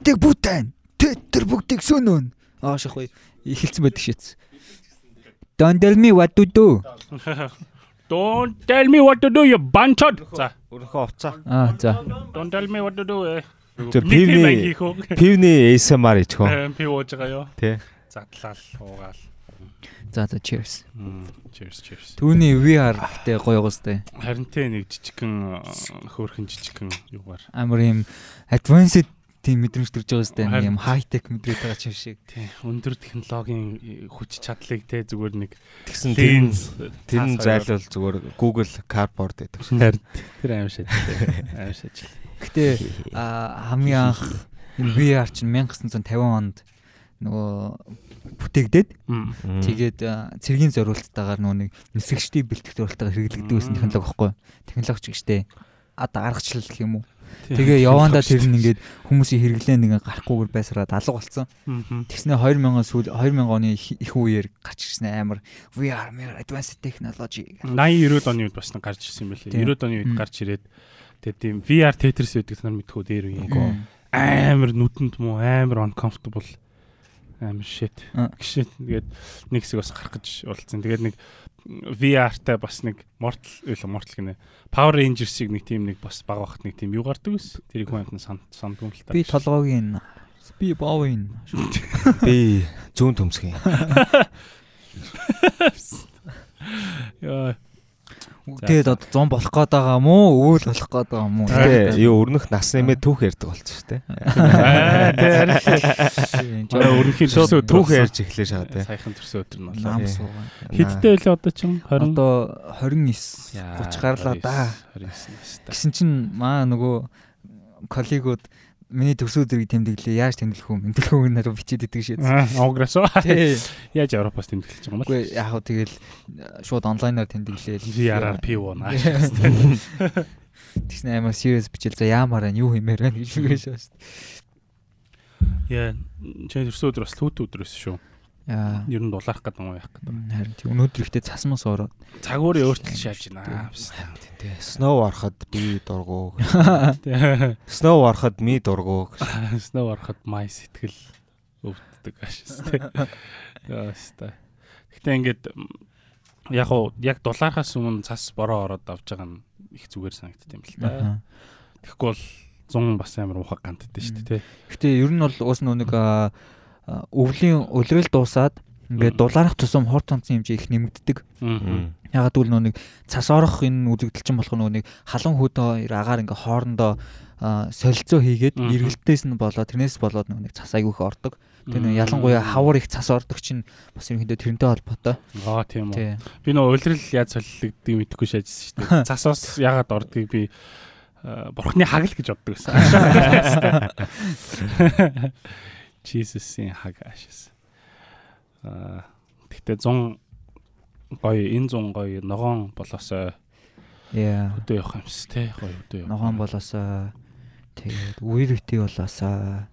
хотыг бүтээн. Тэр бүгдийг сөнөн. Аа шахвай ихэлцэн байдаг шээц. Don't tell me what to do. Don't tell me what to do you bunchod. За. Өөрийнхөө уцаа. Аа за. Don't tell me what to do. Тэр пивний пивний ASMR. Э, Пив ууж байгаа юу? Тий. Задлал, уугаал. За за cheers. Мм, Cheers, cheers. Түүний VR гэдэг гоё гоостэй. Харин тэ нэг жижигхэн хөөрхөн жижигхэн юугаар. Амар юм advanced тийм мэдрэмж төрж байгаа Харин. юм tech мэдрээд байгаа ч юм шиг. Тий, өндөр технологийн э, хүч чадлыг тэ зүгээр нэг Тэгсэн линз тэр нь зайлвал зүгээр Google Cardboard гэдэг. Харин тэр аим шат. Аим шат. Гэтэ хамгийн анх энэ VR чинь 1950 онд нөгөө бүтээгдээд тэгээд цэргийн зориулттайгаар нөгөө нэг нисгчдийн бэлтгэх байсан Мм. технологи байхгүй юу? Технологич гэжтэй. Одоо аргачлал гэх юм уу? Тэгээ явандаа тэр нь ингээд хүмүүсийн хэрэглээ нэг гарахгүйгээр байсараад алга болсон. Тэгснэ 2000 сүүл 2000 оны их үеэр гарч ирсэн амар VR mere advanced technology. 80 90 оны үед бас нэг гарч ирсэн юм байлээ. Тийм. 90 оны үед гарч ирээд тэгээд тийм VR Tetris байдаг нар мэдхүү дээр үе амар нүдэнд муу амар uncomfortable амар shit гişэт тэгээд нэг хэсэг бас гарах гэж болцсон. Тэгээд нэг VR-тай бас нэг Mortal үйл Mortal гинэ. Power Rangers-ийг нэг тийм нэг бас баг багт нэг тийм юу гардаг ус. Тэрийг хүн санд сандгүй л та. Би толгойн би боовын Би зүүн төмсгийн. Яа. Тэгээд одоо 100 болох гээд байгаа мó өвөл болох гээд байгаа мó Тэгээ юу өрнөх нас нэмээ түүх ярьдаг болчих шүү дээ. Жоо өрнөхийн Шууд төрсөн түүх ярьж эхлэе шаа тий. Саяхан төрсөн өдөр нь болоо. нам Тий. суугаа Хэдтэй байлаа одоо чинь 20 одоо 29 30 гарлаа да 29 настай. гэсэн чинь маа нөгөө коллегууд миний төсөө зэрэг тэмдэглээ яаж тэмдэглэх вэ? Тэмдэглэх үү наруу бичээд идэг шээ. Тий. Яаж Европоос тэмдэглэж байгаа юм бэ? Үгүй яг хөө тэгэл э, шууд онлайнаар тэмдэглээл VR P1 аа. Тэгснэ амар serious бичил за яамаар нь юу хэмээр байна? гэж үгүй шүү дээ. Яа, чинь төрсөн өдөр бас лүүт байсан шүү. Ер нь дулаарах гэдэг юм яах гэдэг. Харин тийм өнөөдөр ихтэй цасмас ороод. Цагуурын өөртөл шааж байна. Тий. Snow ороход би дургу. Тэ. Snow ороход ми дургу. Сноу ороход май сэтгэл өвддөг ашигс тэ. Яаста. Гэтэ ингээд яг уу яг дулаархаас өмнө цас бороо ороод авч байгаа нь их зүгээр санагддаг юм л да. Аа. Тэгэхгүй бол 100 бас амар ухаг гантдээ шүү дээ тэ. Гэтэ ер нь бол уус нүг аа, өвлийн өлрөл дуусаад ингээд дулаарах тусам хор тонцсон хэмжээ их нэмэгддэг. Аа. Ягаад гэвэл нөө нэг цас орох энэ үзэгдэл чинь болох нөө нэг халуун хөөдөө хоёр агаар ингээ хоорондоо солилцоо хийгээд эргэлтээс нь болоод тэрнээс болоод нөө нэг цас айгүйх ордог. Тэр нөө ялангуяа хавар их цас ордог чинь бас ерөнхийдөө тэрнтэй холбоотой. Аа тийм үү. Би нөө улирал яаж солилдгийг мэдэхгүй шаажсэн шүү дээ. Цасаас ягаад ордгийг би бурхны хагал гэж боддог байсан. Jesus-ийн хаг ашис. Аа тэгтээ 100 гоё энэ 100 гоё ногоон болоосоо Яа. өдөө явах юмс те гоё өдөө явах. Ногоон болоосоо тэгээд үер битий болоосоо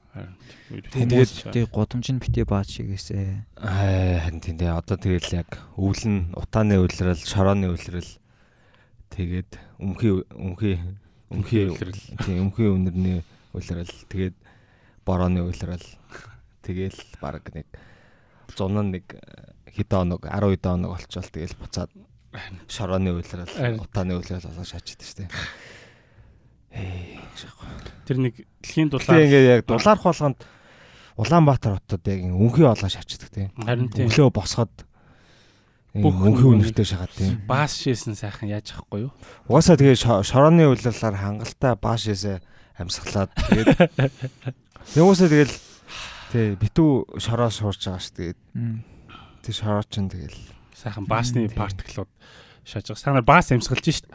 Тэгээд тэгээд годомжинд битий баач шигээсэ. Аа харин тийм дээ. Одоо тэгэл яг өвлөн утааны үлрэл, шорооны үлрэл тэгээд өмхий өмхий өмхий Үлрэл. тийм өмхий өнөрний үлрэл тэгээд борооны үлрэл тэгэл баг нэг зуна нэг хэдэн хоног 10 хэдэн хоног болчихвол тэгэл буцаад шорооны Харин. утааны үлрэл болоо шаачдаг шүү дээ. Тэр нэг дэлхийн дулаан ингээд яг дулаарх болгонд Улаанбаатар хотод яг ин өнхий олоо шаачдаг тийм. харин тийм Өглөө босоход Бүх нэг- үнэртэй шахаад тийм. баас шээсэн сайхан яаж ахгүй юу? Угаасаа тэгээ шо- шорооны үйлрэлээр хангалттай баашээсээ амьсгалаад тэгээд Тэнгуусаа тэгэл тий битүү шороо шуурж байгаа шүү тэгээд тий шороо чинь тэгэл Сайхан баасны партиклууд шааж байгаа. Санаар баас амсгалж шít.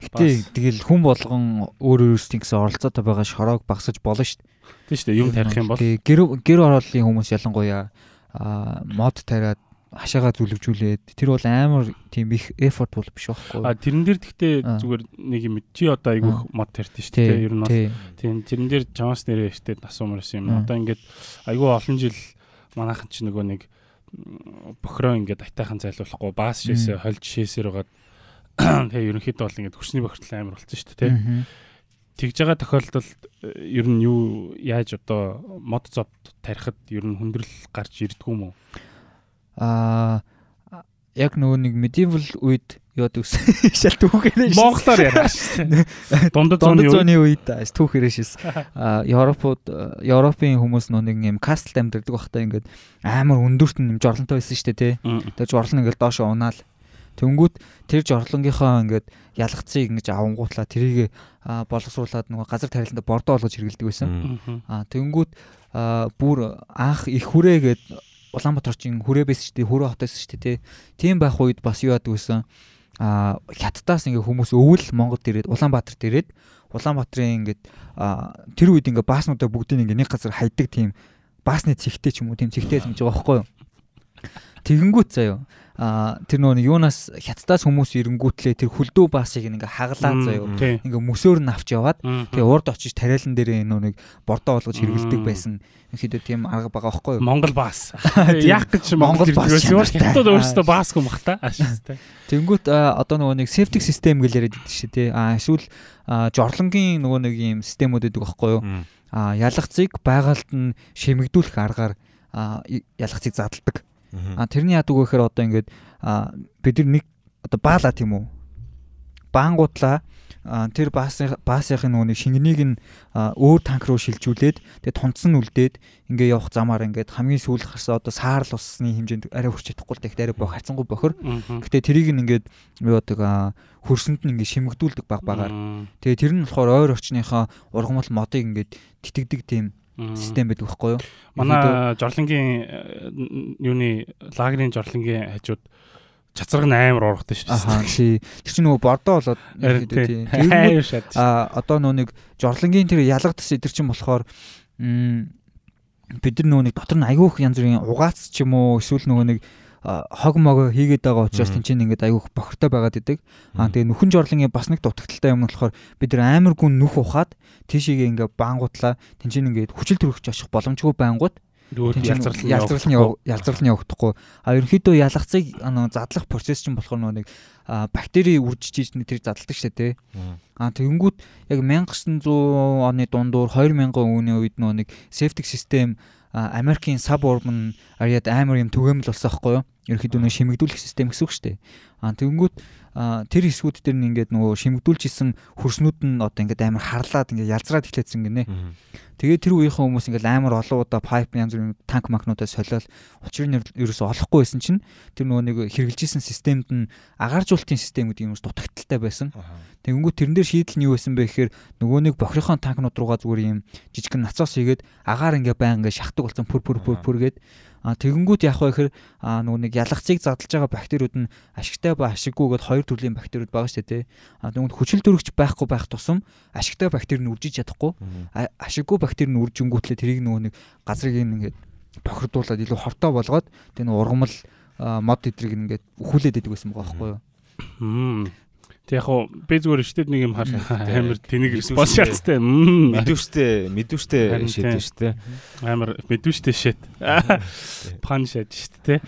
Гэтэ тэгэл хүн болгон өөр өөрсдийн гэсэн оролцоотой байгаа шороог багсаж болно шүү дээ. Тийм шүү дээ. Юм тарих юм бол Тэгээ гэр гэр орооллын хүмүүс ялангуяа аа, мод тариад хашаага зүлэгжүүлээд тэр бол амар тийм их effort бол биш байхгүй А тэрэн дээр гэхдээ зүгээр нэг юм чи одоо айгүйх мод тарьт шүү дээ. Ер нь бол тий. тийм тэрэн дээр чамаас нэрээ ихтэй асуумар юм. Одоо ингээд айгүй олон жил манайхан чи нөгөө нэг бохроо ингээд айтайхан зайлуулахгүй баас шээсээ хольж шээсээр байгаа. Тэгээ ерөнхийдөө бол ингээд хөрсний бохирдол амар болсон шүү дээ. тэгж байгаа тохиолдолд э, ер нь юу яаж одоо мод зовд тарихад ер нь хүндрэл гарч ирдгүү уу? Аа яг нөгөө нэг medieval үед яд үс шал түүхээрээ Монголоор яриа шүү. Дундад зууны зууны үед түүхээрээ шээс а Европод Европын хүмүүс нэг юм кастл амьдардаг байхдаа ингээд амар өндөрт нь юм жорлонтой байсан шүү дээ тий. Тэгээ жорлон ингээд доошо унаал. Тэнгүүт тэр жорлонгийнхоо ингээд ялгцыг ингэж авангуутлаа тэрийг боловсруулад нөгөө газар тариланда бордоо олгож хэрэгэлдэг байсан. А тэнгүүт бүр анх их хүрээгээд Улаанбаатарчин хүрээ байсан шүү дээ. Хүрээ хот байсан шүү дээ тий. Тийм байх үед бас юу яадаг байсан а хятадаас ингээ хүмүүс өвөл Монгол ирээд Улаанбаатарт ирээд Улаанбаатарын ингээд тэр үед ингээ бааснуудаа бүгдийг ингээ нэг газар хайдаг тийм баасны цэгтэй ч юм уу тийм цэгтэй юм жбайгаа байхгүй юу. Тэгэнгүүт заяа а тэр нөгөө юунаас хятадаас хүмүүс ирэнгүүтлээ тэр хүлдүү баасыг ингээ хаглаа заяа ингээ мөсөөр нь авч яваад тэгээ урд очиж тариалан дээр нөгөө нэг бордоо олгож хэрэгэлдэг байсан. Ихэд тийм арга байгаа байхгүй юу? Монгол баас яах гэж Монгол баас хятад өөрөөсөө баасгүй мах та Тэнгүүт одоо нөгөө нэг system гэж яриад байдаг шүү тий. А эсвэл жорлонгийн нөгөө нэг юм системүүд байдаг байхгүй юу? А ялгцыг байгальд нь шимэгдүүлэх аргаар ялгцыг задалдаг А тэрний яадаг вэ гэхээр одоо ингээд бид нар нэг одоо баала тийм үү? Баангуудлаа тэр баасын баасынхын нэг шингэнийг нь өөр танк руу шилжүүлээд тэгээ тунцсан үлдээд ингээ явах замаар ингээд хамгийн сүүлх гарсан одоо саарл усны хэмжээнд арай хүрч чадахгүй л тэгт арай бох хайцангуй бохор. Гэтэ тэрийг нь ингээд юу яадаг хөрсөнд нь ингээ шимэгдүүлдэг баг багаар. Тэгээ тэр нь болохоор ойр орчныхаа ургамал модыг ингээд тэтгдэг тийм систем байдаг байхгүй юу? Манай жорлонгийн э, юуны лагерийн жорлонгийн хажууд чацарг нь амар ургатай шүү дээ. Аа тий. Тэр чинь нөгөө бордоо болоод тий. Аа одоо нөгөө нэг жорлонгийн тэр ялгадс тэр чинь болохоор бид нар нөгөө нэг дотор нь аягүй их янз бүрийн угаац ч юм уу эсвэл нөгөө нэг хог мог хийгээд байгаа учраас тэнцэн ингээд аюух бохортой байгаад идэг. Аа тэгээ нүхэн жорлонгийн бас нэг дутагдaltaй юм болохоор бид нар амар гүн нүх ухаад тийшээгээ ингээд баангуутлаа тэнцэн ингээд хүчил төрөгч очих боломжгүй байнгут ялцрал нь ялцрал нь явагдахгүй. А ерөнхийдөө ялгцыг задлах процесс чинь болохоор нэг бактери үржиж тэр задалдаг шээ тий. А тэгэнгүүт яг 1900 оны дундуур 2000 оны үед нөө нэг септик систем Америкийн suburban ариад амар юм түгээмэл болсон байхгүй юу? ерөнхийдөө нэг шимэгдүүлэх систем гэсэн үг шүү дээ. Аа тэгэнгүүт тэр хэсгүүд дээр нь ингээд нөгөө шимэгдүүлчихсэн хөрснүүд нь одоо ингээд амар харлаад ингээд ялзраад эхлэсэн гинэ. Тэгээд тэр үеийнхэн хүмүүс ингээд амар олон удаа пайп янз бүрийн танк макнуудаа солиод учрыг нь ерөөсө олохгүй байсан чинь тэр нөгөө нэг хэрэгжилжсэн системд нь агааржуулалтын систем гэдэг юм уус дутагдaltaй байсан. Тэгэнгүүт тэрэн дээр шийдэл нь юу байсан бэ гэхээр нөгөө нэг бохирхон танкнууд руугаа зүгээр юм жижиг нацаас хийгээд агаар ингээд ингээд шахдаг болсон пүр пүр пүр пүр гээд А тэгэнгүүт яах вэ гэхээр нөгөө нэг ялгцыг задлж байгаа бактериуд нь ашигтай ба ашиггүй гэдээ хоёр төрлийн бактериуд байгаа шүү дээ. А тэгвэл хүчил төрөгч байхгүй байх тусам ашигтай бактери нь үржиж чадахгүй. Ашиггүй бактери нь үржингүүтлээ тэрийг нөгөө нэг газрыг ингээд бохирдуулаад илүү хортой болгоод тэр нөгөө ургамал мод эдрийг ингээд өхүүлээд идэг байсан байгаа байхгүй юу. Тэг яг хуу би зүгээр штэд нэг юм хаа амар тэнийг респонс шаардтай. Мэдвэштэй мэдвэштэй шийдэж штэ. Амар мэдвэштэй шийд. Пан шийдэж штэ.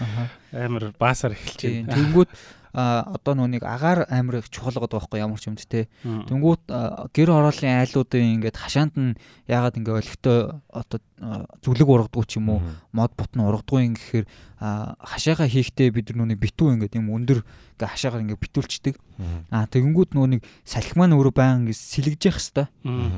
Амар баасаар эхэлж байна. Тэнгүүд одоо нүг агаар амир их чухал байгаа байхгүй ямар ч юмд те. Тэнгүүд гэр ороолын айлуудын ингээд хашаанд нь яагаад ингээ олигтой одоо зүлэг ургадгүй ч юм уу мод бутн ургадгүй юм гэхээр хашаага хийхдээ бид нар нүг битүү ингээд юм өндөр ингээ хашаагаар ингээ битүүлчдэг. Аа тэгэнгүүт нөгөө нэг салхи маань өөрөө баян ингээ сэлгэж явах хэвээр.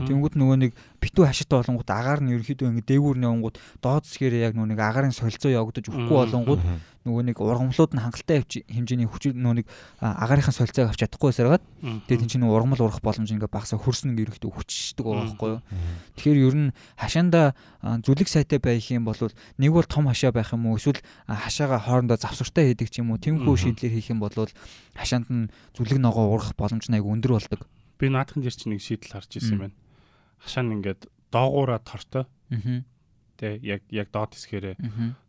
Тэгэнгүүт нөгөө нэг битүү хашаатай болонгууд агаар нь ерөөхдөө ингээ дээгүүр нь явангууд доод зэхээр яг нөгөө нэг агарын солилцоо явагдаж өгөхгүй болонгууд нөгөө нэг ургамлууд нь хангалттай хэмжээний хүч нөгөө нэг агаарынхаа солилцоог авч чадахгүй байсараад тэгээд тэн чинь ургамал урах боломж ингээ багасаа хөрснө ингээ ерөөхдөө хүчтэй байгаа байхгүй юу. Тэгэхээр ер нь хашаанда зүлэг сайтай байх юм бол нэг бол том хашаа байх юм уу? Эсвэл хашаага хоорондоо завсартай хийдэг ч юм уу? Тэмхүү шийдлэр хийх юм бол хашаанд нь зүлэг ногоо ургах боломж нь айгүй өндөр болдог. Би наадхан дээр чи нэг шийдэл харж ирсэн юм байна. Хашаа нь ингээд доогуура тортой. Аа. Тэ яг яг доод хэсгээрээ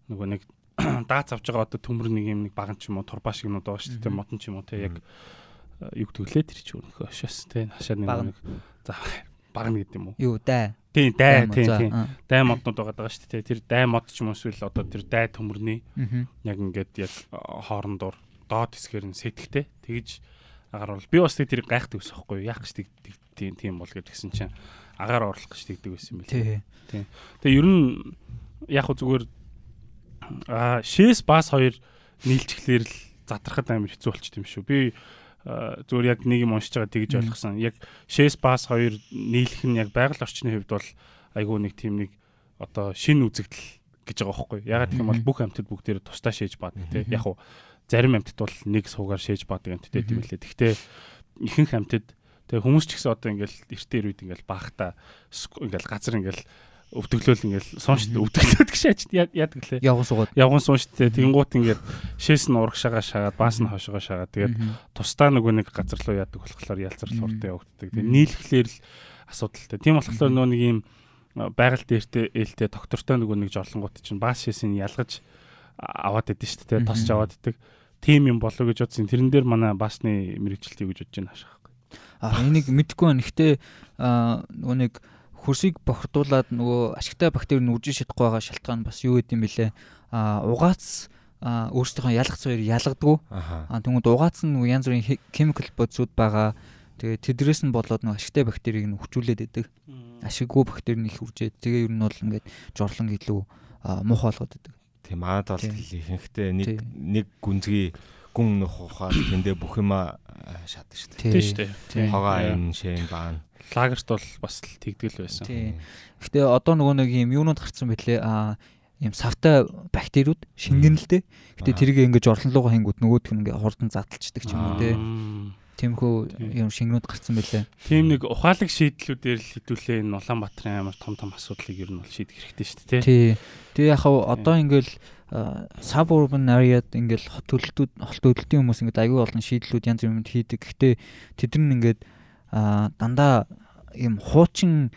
нөгөө нэг даац авж байгаа одоо төмөр нэг юм нэг баган ч юм уу турбаа шигнүүд байгаа шүү дээ модон ч юм уу те яг юг төглөө тэр чи өнөхөө шээс те хашаа нэг за баган гэдэг юм уу? Юу дай. Тийм дай тийм тийм дай моднууд байгаа даа шүү дээ. Тэр дай мод ч юм уу эсвэл одоо тэр дай төмөрний яг ингээд яг хоорондоор доод хэсгээр нь сэтгтэй тэгж агаар орлол. Би бас тэрийг гайхдаг ус аахгүй яах гэж тийм тийм бол гэж гисэн чинь агаар орлох гэж тэгдэг байсан юм Тий. Тийм. Тэгээ ер нь яг хөө зүгээр аа шээс бас хоёр нийлчихлэр л задрахад амар хэцүү болчих юм шүү. Би зүгээр яг нэг юм уншиж байгаа тэгж ойлгосон. Яг шээс бас хоёр нийлэх нь яг байгаль орчны хувьд бол айгүй нэг тийм нэг одоо шин үзэгдэл гэж байгаа байхгүй. Ягаад гэх юм бол бүх амьтад бүгдээр тусдаа шээж баад тий. Яг хуу зарим амьтад бол нэг суугаар шээж баадаг амьтад тийм үлээ. Гэхдээ ихэнх амьтад тэгээ хүмүүс ч гэсэн одоо ингээл эртээр үед ингээл баахта ингээл газар ингээл өвдөглөөл ингээл сууншд өвдөглөөд гэж яадаг лээ. Явган суугаад. Явган сууншдтэй тэгэнгуут ингээд шээс нь урагшаага шаагаад баас нь хошоогоо шаагаад тэгээд тусдаа нөгөө нэг газар руу яадаг болохоор ялцрал уртаа явагддаг. Тэгээд нийлэхлээр л асуудалтай. Тийм болохоор нөгөө нэг юм байгаль дээртэй ээлтэй доктортой нөгөө нэг жорлонгууд чинь баас шээсийг ялгаж аваад идэв шүү дээ. Тосч аваад идэг. Тим юм болоо гэж бодсон. Тэрэн дээр манай баасны мэрэгчлэлт юу гэж бодож байна хашаахгүй. А энийг мэдгүй байна. Гэхдээ нөгөө нэг хөрсийг бохирдуулаад нөгөө ашигтай бактери нь үржиж чадахгүй байгаа шалтгаан бас юу гэдэм бэлээ. А угаац өөрсдийнхөө ялгац хоёр ялгадгүй. А тэгмэд угаац нь янз бүрийн химикал бодисуд байгаа. Тэгээ тэдрээс нь болоод нэг ашигтай бактерийг нь хүчүүлээд идэг. Ашиггүй бактери нь их үржээд тэгээ ер нь бол ингээд жорлон илүү муухай болгоод идэг. Тийм манад бол ихэнхдээ нэг нэг гүнзгий гүн нөх ухаад тэндээ бүх юма шатдаг шүү дээ. Тийм шүү дээ. Хогоо айн шин баан. Лагерт бол бас л тэгдэл байсан. Тийм. Гэхдээ одоо нөгөө нэг юм юунууд гарцсан бэлээ аа юм савтай бактериуд шингэн л дээ. Гэтэ тэрийг ингэж орлонлогоо хингүүд нөгөөдх нь ингээ хурдан задлцдаг ч юм уу те. Тэмхүү юм шингнүүд гарцсан байлээ. Тийм нэг ухаалаг шийдлүүдээр л хэдүүлээ энэ Улаанбаатарын амар том том асуудлыг ер нь бол шийдэх хэрэгтэй шүү дээ. Тий. Тэгээ яг одоо ингээл suburban area-д ингээл хот төлөлтүүд хот төлөлтийн хүмүүс ингээд аягүй олон шийдлүүд янз бүрийн хийдэг. Гэхдээ тэд нар ингээд дандаа юм хуучин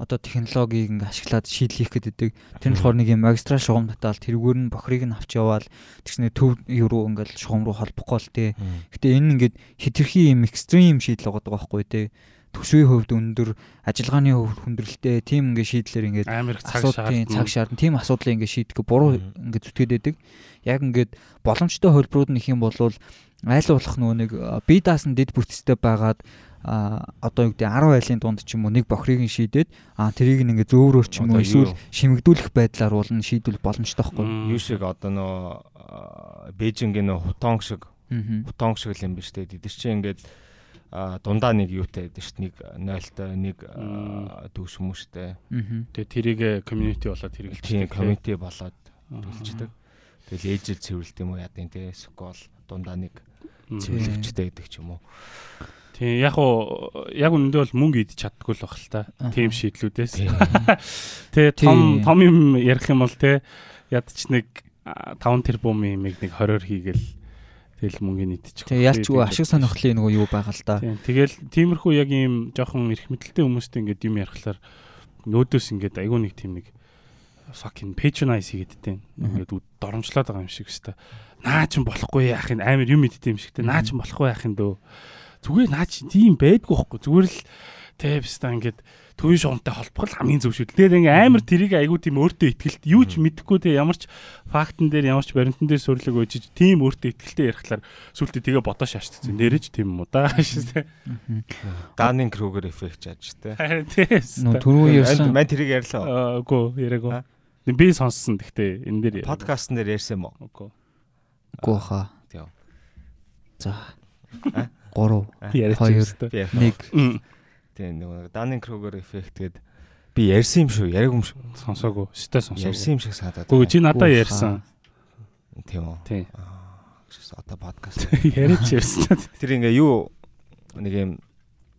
одоо технологиг ингээ ашиглаад шийдэл хийх гэдэг. Тэр нь болохоор нэг юм магистрал шугам татаал тэрүүгээр нь бохрыг нь авч яваал тэгснэ төв руу ингээл шугам руу холбохгүй л тээ. Гэтэ энэ ингээд хитрхи юм экстрим шийдэл байгаа байхгүй тээ. Төсвийн хувьд өндөр, ажиллагааны хувьд хүндрэлтэй тийм ингээ шийдлэр ингээд амар цаг шаардсан. Цаг шаардсан. Тийм асуудлыг ингээ шийдэх буруу ингээ зүтгээд байдаг. Яг ингээд боломжтой хөлбрүүд нь их юм бол айл болох нөгөө нэг бие даасан дэд бүтцтэй байгаад а одоо юу гэдэг 10 айлын дунд ч юм уу нэг бохрыг нь шийдээд а тэрийг нэг ингээ зөөврөөр ч юм уу эсвэл шимэгдүүлэх байдлаар бол нь шийдвэл боломжтой байхгүй юу шиг одоо нөө Бээжингийн нөө хутонг шиг хутонг шиг л юм биш үү тэд чинь ингээд дундаа нэг юутай байдаг шүү дээ нэг 0-той нэг төгс хүмүүстэй тэгээ тэрийг community болоод хэрэгэлж тийм community болоод төлждөг тэгэл ээжэл цэвэрлт юм уу ядын те скол дундаа нэг цэвэрлэгчтэй гэдэг ч юм уу. Тийм яг уу яг үнэндээ бол мөнгө идэж чаддгүй л баг л та. Тийм шийдлүүдээс. Тэ том том юм ярих юм бол те ядч нэг 5 тэрбумын юмыг нэг 20-оор хийгээл тэгэл мөнгөний идчих. Тэгээ ялчгүй ашиг сонирхлын нөгөө юу байгаа л да. Тэгэл тиймэрхүү яг ийм жоохон эрх мэдэлтэй хүмүүстэй ингээд юм ярихлаар нөөдөөс ингээд айгүй нэг тийм нэг fucking patronize хийгээдтэй. Ингээд доромжлоод байгаа юм шиг өстой. Наа ч болохгүй яах юм амар юм идтэй юм шигтэй. Наа ч болохгүй яах юм дөө зүгээр наа чи тийм байдгүй байхгүй зүгээр л тэвста ингээд төвийн шугамтай холбох л хамгийн зөв шүү. Тэгээд ингээ амар тэрийг айгүй тийм өөртөө ихтгэлт юу ч мэдэхгүй те ямар ч фактн дээр ямар ч баримтан дээр сурлаг өгч тийм өөртөө ихтгэлтэй ярихлаар сүултээ тэгээ бодоо шаашдсан. Нэрэж тийм юм уу да шүү те. Данин Кругер эффект яаж те. Тийм. Түрүү ярьсан. Мань тэрийг ярьлаа. Үгүй яриаггүй. Би сонссон гэхдээ энэ дээр подкастн дээр ярьсан юм уу? Үгүй. Үгүй хаа. Тийм. За. 3 2 1 Тийм нэг Данин Кругер эффект гээд би ярьсан юм шүү, яриаг юм шүү. Сонсоогүй. Өстэй сонсоогүй. Ярьсан юм шиг санагдаад. Үгүй чи надад ярьсан. Тийм үү. Тийм. Одоо подкаст яриач ярьсан. Тэр ингээ юу нэг юм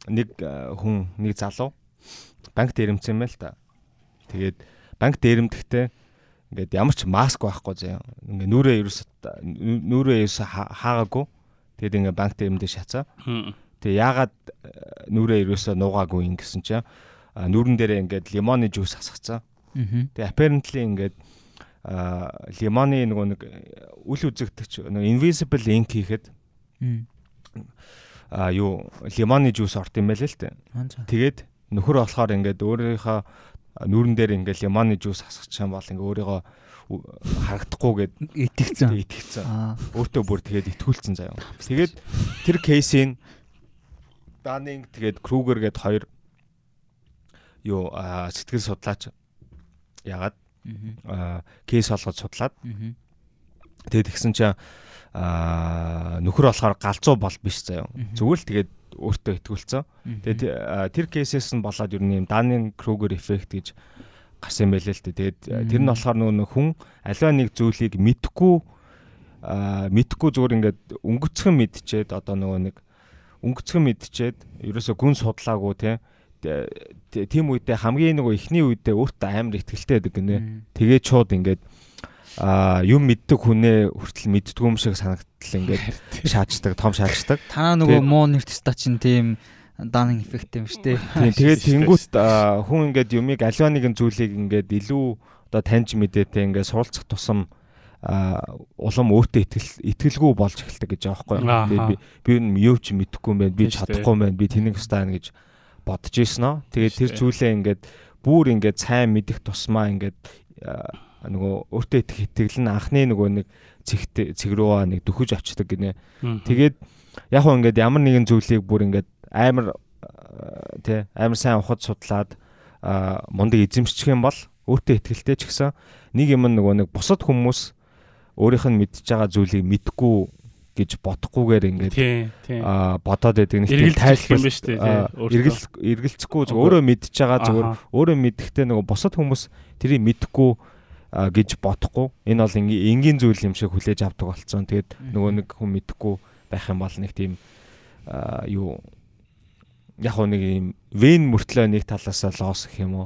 нэг хүн нэг залуу банк дээрэмцсэн байл та. Тэгээд банк дээрэмдэхдээ ингээд ямар ч маск байхгүй заяа. Ингээ нүрээ ерөөс нүрээ ерөөс хаагаагүй. Тэгээд ингээ банк дээрэмдээ шацаа. Тэгээ яагаад нүрээ ерөөсөө нуугаагүй юм гэсэн чинь нүрэн дээрээ ингээд лимоны жуус асгацсан. Тэгээ apparently ингээд лимоны нөгөө нэг үл үзэгдэгч нөгөө invisible ink хийхэд а юу лимоны жуус орт юм байл л те. Тэгээд нөхөр болохоор ингээд өөрийнхөө нүрэн дээр ингээд лимоны жуус асгачихсан бол ингээд өөрийгөө харагдахгүй гэд итгэцэн. Итгэцэн. Өөртөө бүр тэгээд итгүүлсэн заяа. Тэгээд тэр кейсийн Данинг тэгээд Кругер гээд хоёр юу сэтгэл судлаач ягаад аа, кейс олгож судлаад. Тэгээд тэгсэн чинь аа нөхөр болохоор галзуу бол биш заяа. Зүгээр л тэгээд өөртөө итгүүлсэн. Тэгээд тэр кейсээс нь болоод ер нь юм Данин Кругер эффект гэж гарсан байлээ л дээ. Тэгээд тэр нь болохоор нөгөө хүн аливаа нэг зүйлийг мэдхгүй мэдхгүй зүгээр ингээд өнгөцгөн мэдчихэд одоо нөгөө нэг өнгөцгөн мэдчихэд ерөөсө гүн судлаагүй те тийм үедээ хамгийн нөгөө ихний үедээ өөртөө амар ихтгэлтэй байдаг гинэ. Тэгээд шууд ингээд а юм мэддэг хүнээ хүртэл мэддэг юм шиг санагдтал ингээд шаачдаг, том шаачдаг. Танаа нөгөө муу нэртэстаа чинь тийм данын эффект юм шүү дээ. Тийм тэгээд тэнгуут хүн ингээд юмыг аливаа нэгэн зүйлийг ингээд илүү одоо таньж мэдээтэй ингээд суулцах тусам улам өөртөө итгэл итгэлгүй болж эхэлдэг гэж байхгүй. Тэгээд би би юу ч мэдэхгүй юм байна. Би чадахгүй юм байна. Би тэнийг стаана гэж бодож ийсэн нөө. Тэгээд тэр зүйлээ ингээд бүр ингээд сайн мэдих тусмаа ингээд нөгөө өөртөө итгэх итгэл нь анхны нөгөө нэг цэгт цэг рүүгээ нэг дөхөж авчдаг гинэ. Тэгээд яг хөө ингээд ямар нэгэн зүйлийг бүр ингээд амар тий амар сайн ухад судлаад мундаг эзэмшчих юм бол өөртөө ихтэй ч гэсэн нэг юм нөгөө нэг бусад хүмүүс өөрийнх нь мэдж байгаа зүйлийг мэдгүй гэж бодохгүйгээр ингээд аа бодоод байдаг нэг тайлбар юм шүү дээ эргэл эргэлцэхгүй зөв өөрөө мэдж байгаа зөвөр өөрөө мэдхдээ нөгөө бусад хүмүүс тэрийг мэдхгүй гэж бодохгүй. Энэ бол энгийн зүйл юм шиг хүлээж авдаг болцсон. Тэгээд нөгөө нэг хүн мэдэхгүй байх юм бол нэг тийм юу яг нэг юм вен мөртлөө нэг талаас нь лоос гэх юм уу.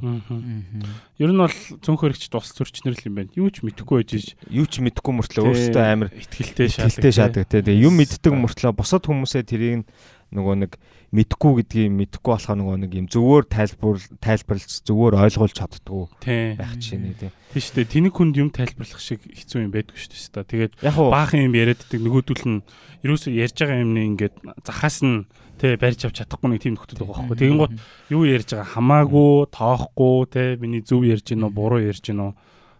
Ер нь бол цөөнх хөрөгч тус төрчнөр л юм байна. Юу ч мэдэхгүй байж юу ч мэдэхгүй мөртлөө өөртөө амар ихтгэлтэй шаадаг. шаадаг тий. Юм мэддэг мөртлөө босод хүмүүсээ тэрийг нөгөө нэг мэдхгүй гэдгийг мэдхгүй болохоор нөгөө нэг юм зөвөр тайлбар тайлбарлаж зөвөр ойлгуулж чаддгүй байх чинь тий. Тийм шүү дээ. Тэнийг хүнд юм тайлбарлах шиг хэцүү юм байдгүй шүү дээ. Тэгээд баахан юм яриаддаг нөгөөдөл нь ерөөсөө ярьж байгаа юмны ингээд захаас нь тий барьж авч чадахгүй нэг тийм нөхцөл байгаа байхгүй. Тэгин гот юу ярьж байгаа хамаагүй тоохгүй тий миний зөв ярьж гинөө буруу ярьж гинөө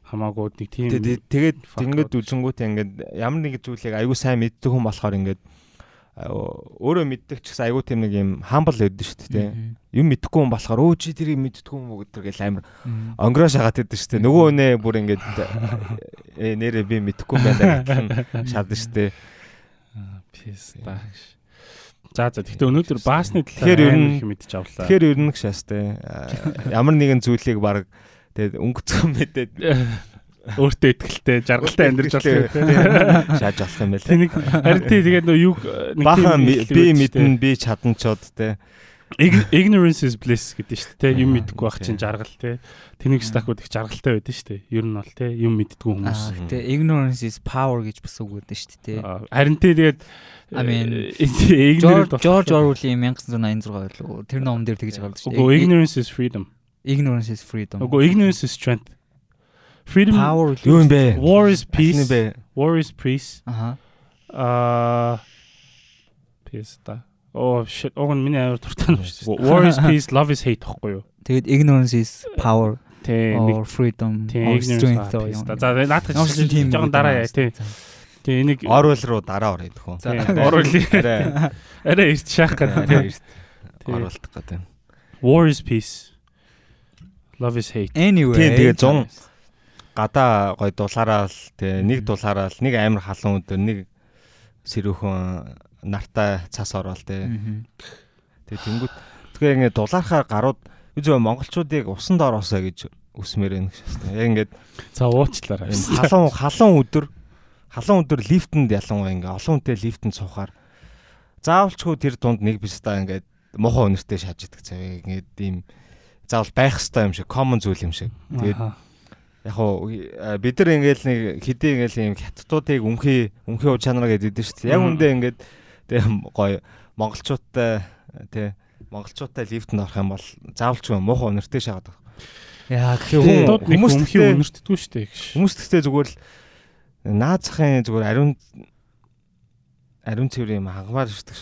хамаагүй нэг тийм тэгээд ингээд үзэнгүүтээ ингээд ямар нэг зүйлийг аягүй сайн мэддэг хүн болохоор ингээд өөрөө мэддэг ч гэсэн айгүй тийм нэг юм хамбал байдаг шүү дээ. Юм мэдхгүй хүн болохоор өө чи тэрийг мэддэггүй юм уу гэдэг гэл амар онгороо шагаад байдаг шүү дээ. Нөгөө нэ бүр ингээд э нэрээ би мэдхгүй байна гэх шаардсан шүү дээ. Писта. За за гэхдээ өнөөдөр баасны талаар амар их мэдчих авлаа. Тэгэхээр ер нь гэж шаастай. Ямар нэгэн зүйлийг баг тэгээд өнгөцгөн мэдээд өөртөө ихтэй жаргалтай амьдрч болох юм шааж болох юм байл. Тэнийг харин тэгээд нөө юу бахан би мэднэ би чаданчод те ignorance is bliss гэдэг шүү дээ. Юм мэдхгүй байх чинь жаргал те. Тэнийг стакууд их жаргалтай байдаг шүү дээ. Ер нь бол те юм мэддгүй хүмүүс. Тэ ignorance is power гэж бас үг байдаг шүү дээ. Харин тэгээд I mean ignorance George Orwell-ийн 1986 байлгүй. Тэр ном дээр тэгж гардаг шүү дээ. Ignorance is freedom. Ignorance is freedom. Үгүй ignorance is strength. Freedom power юу юм бэ? War is peace. War is peace. Аха. Аа peace та. Oh shit. Уг нь миний аяар дуртай юм шүү дээ. War is peace, love is hate гэхгүй юу? Тэгэд ignorance is power. Тэ or freedom or strength оо. За наадах чинь жоохон дараа яа тий. Тэгээ энийг Орвел руу дараа орё гэх үү. Орвел арай арай ирч шаах гэдэг. Орволдох гэдэг. War is peace. Love is hate. Anyway. Тийм тэгээ 100 гадаа гой дулаараа л тэгээ нэг дулаараа л нэг амар халуун өдөр нэг сэрүүхэн нартай цас орвол тэгээ. Тэгээ тэнгууд тэгээ ингэ дулаархаар гарууд юу монголчуудыг усан доор осоо гэж үсмээр байна гэсэн. Яг ингээд за уучлаарай. Халуун халуун өдөр халуун өдөр лифтэнд ялангуяа ингээ олон хүнтэй лифтэнд суухаар заавалчгүй тэр дунд нэг бистаа ингээд мохоо өнөртэй шааж идэг цавь ингээд ийм заавал байх хэвээр юм шиг common зүйл юм шиг. Тэгээд яг уу бид нар ингээл нэг хэдий ингээл юм хятадуудыг өмхий өмхий уг чанар гэдэг дээ шүү дээ. Яг үндэ ингээд тэг гоё монголчуудтай тий монголчуудтай лифтэнд орох юм бол заавалчгүй муухай өнөртэй шахаад байна. Яа гэх хүмүүс өмхий өнөртдгүү шүү дээ. Хүмүүс тэгтээ зүгээр л наад захын зүгээр ариун ариун цэвэр юм хангамаар ирдэг.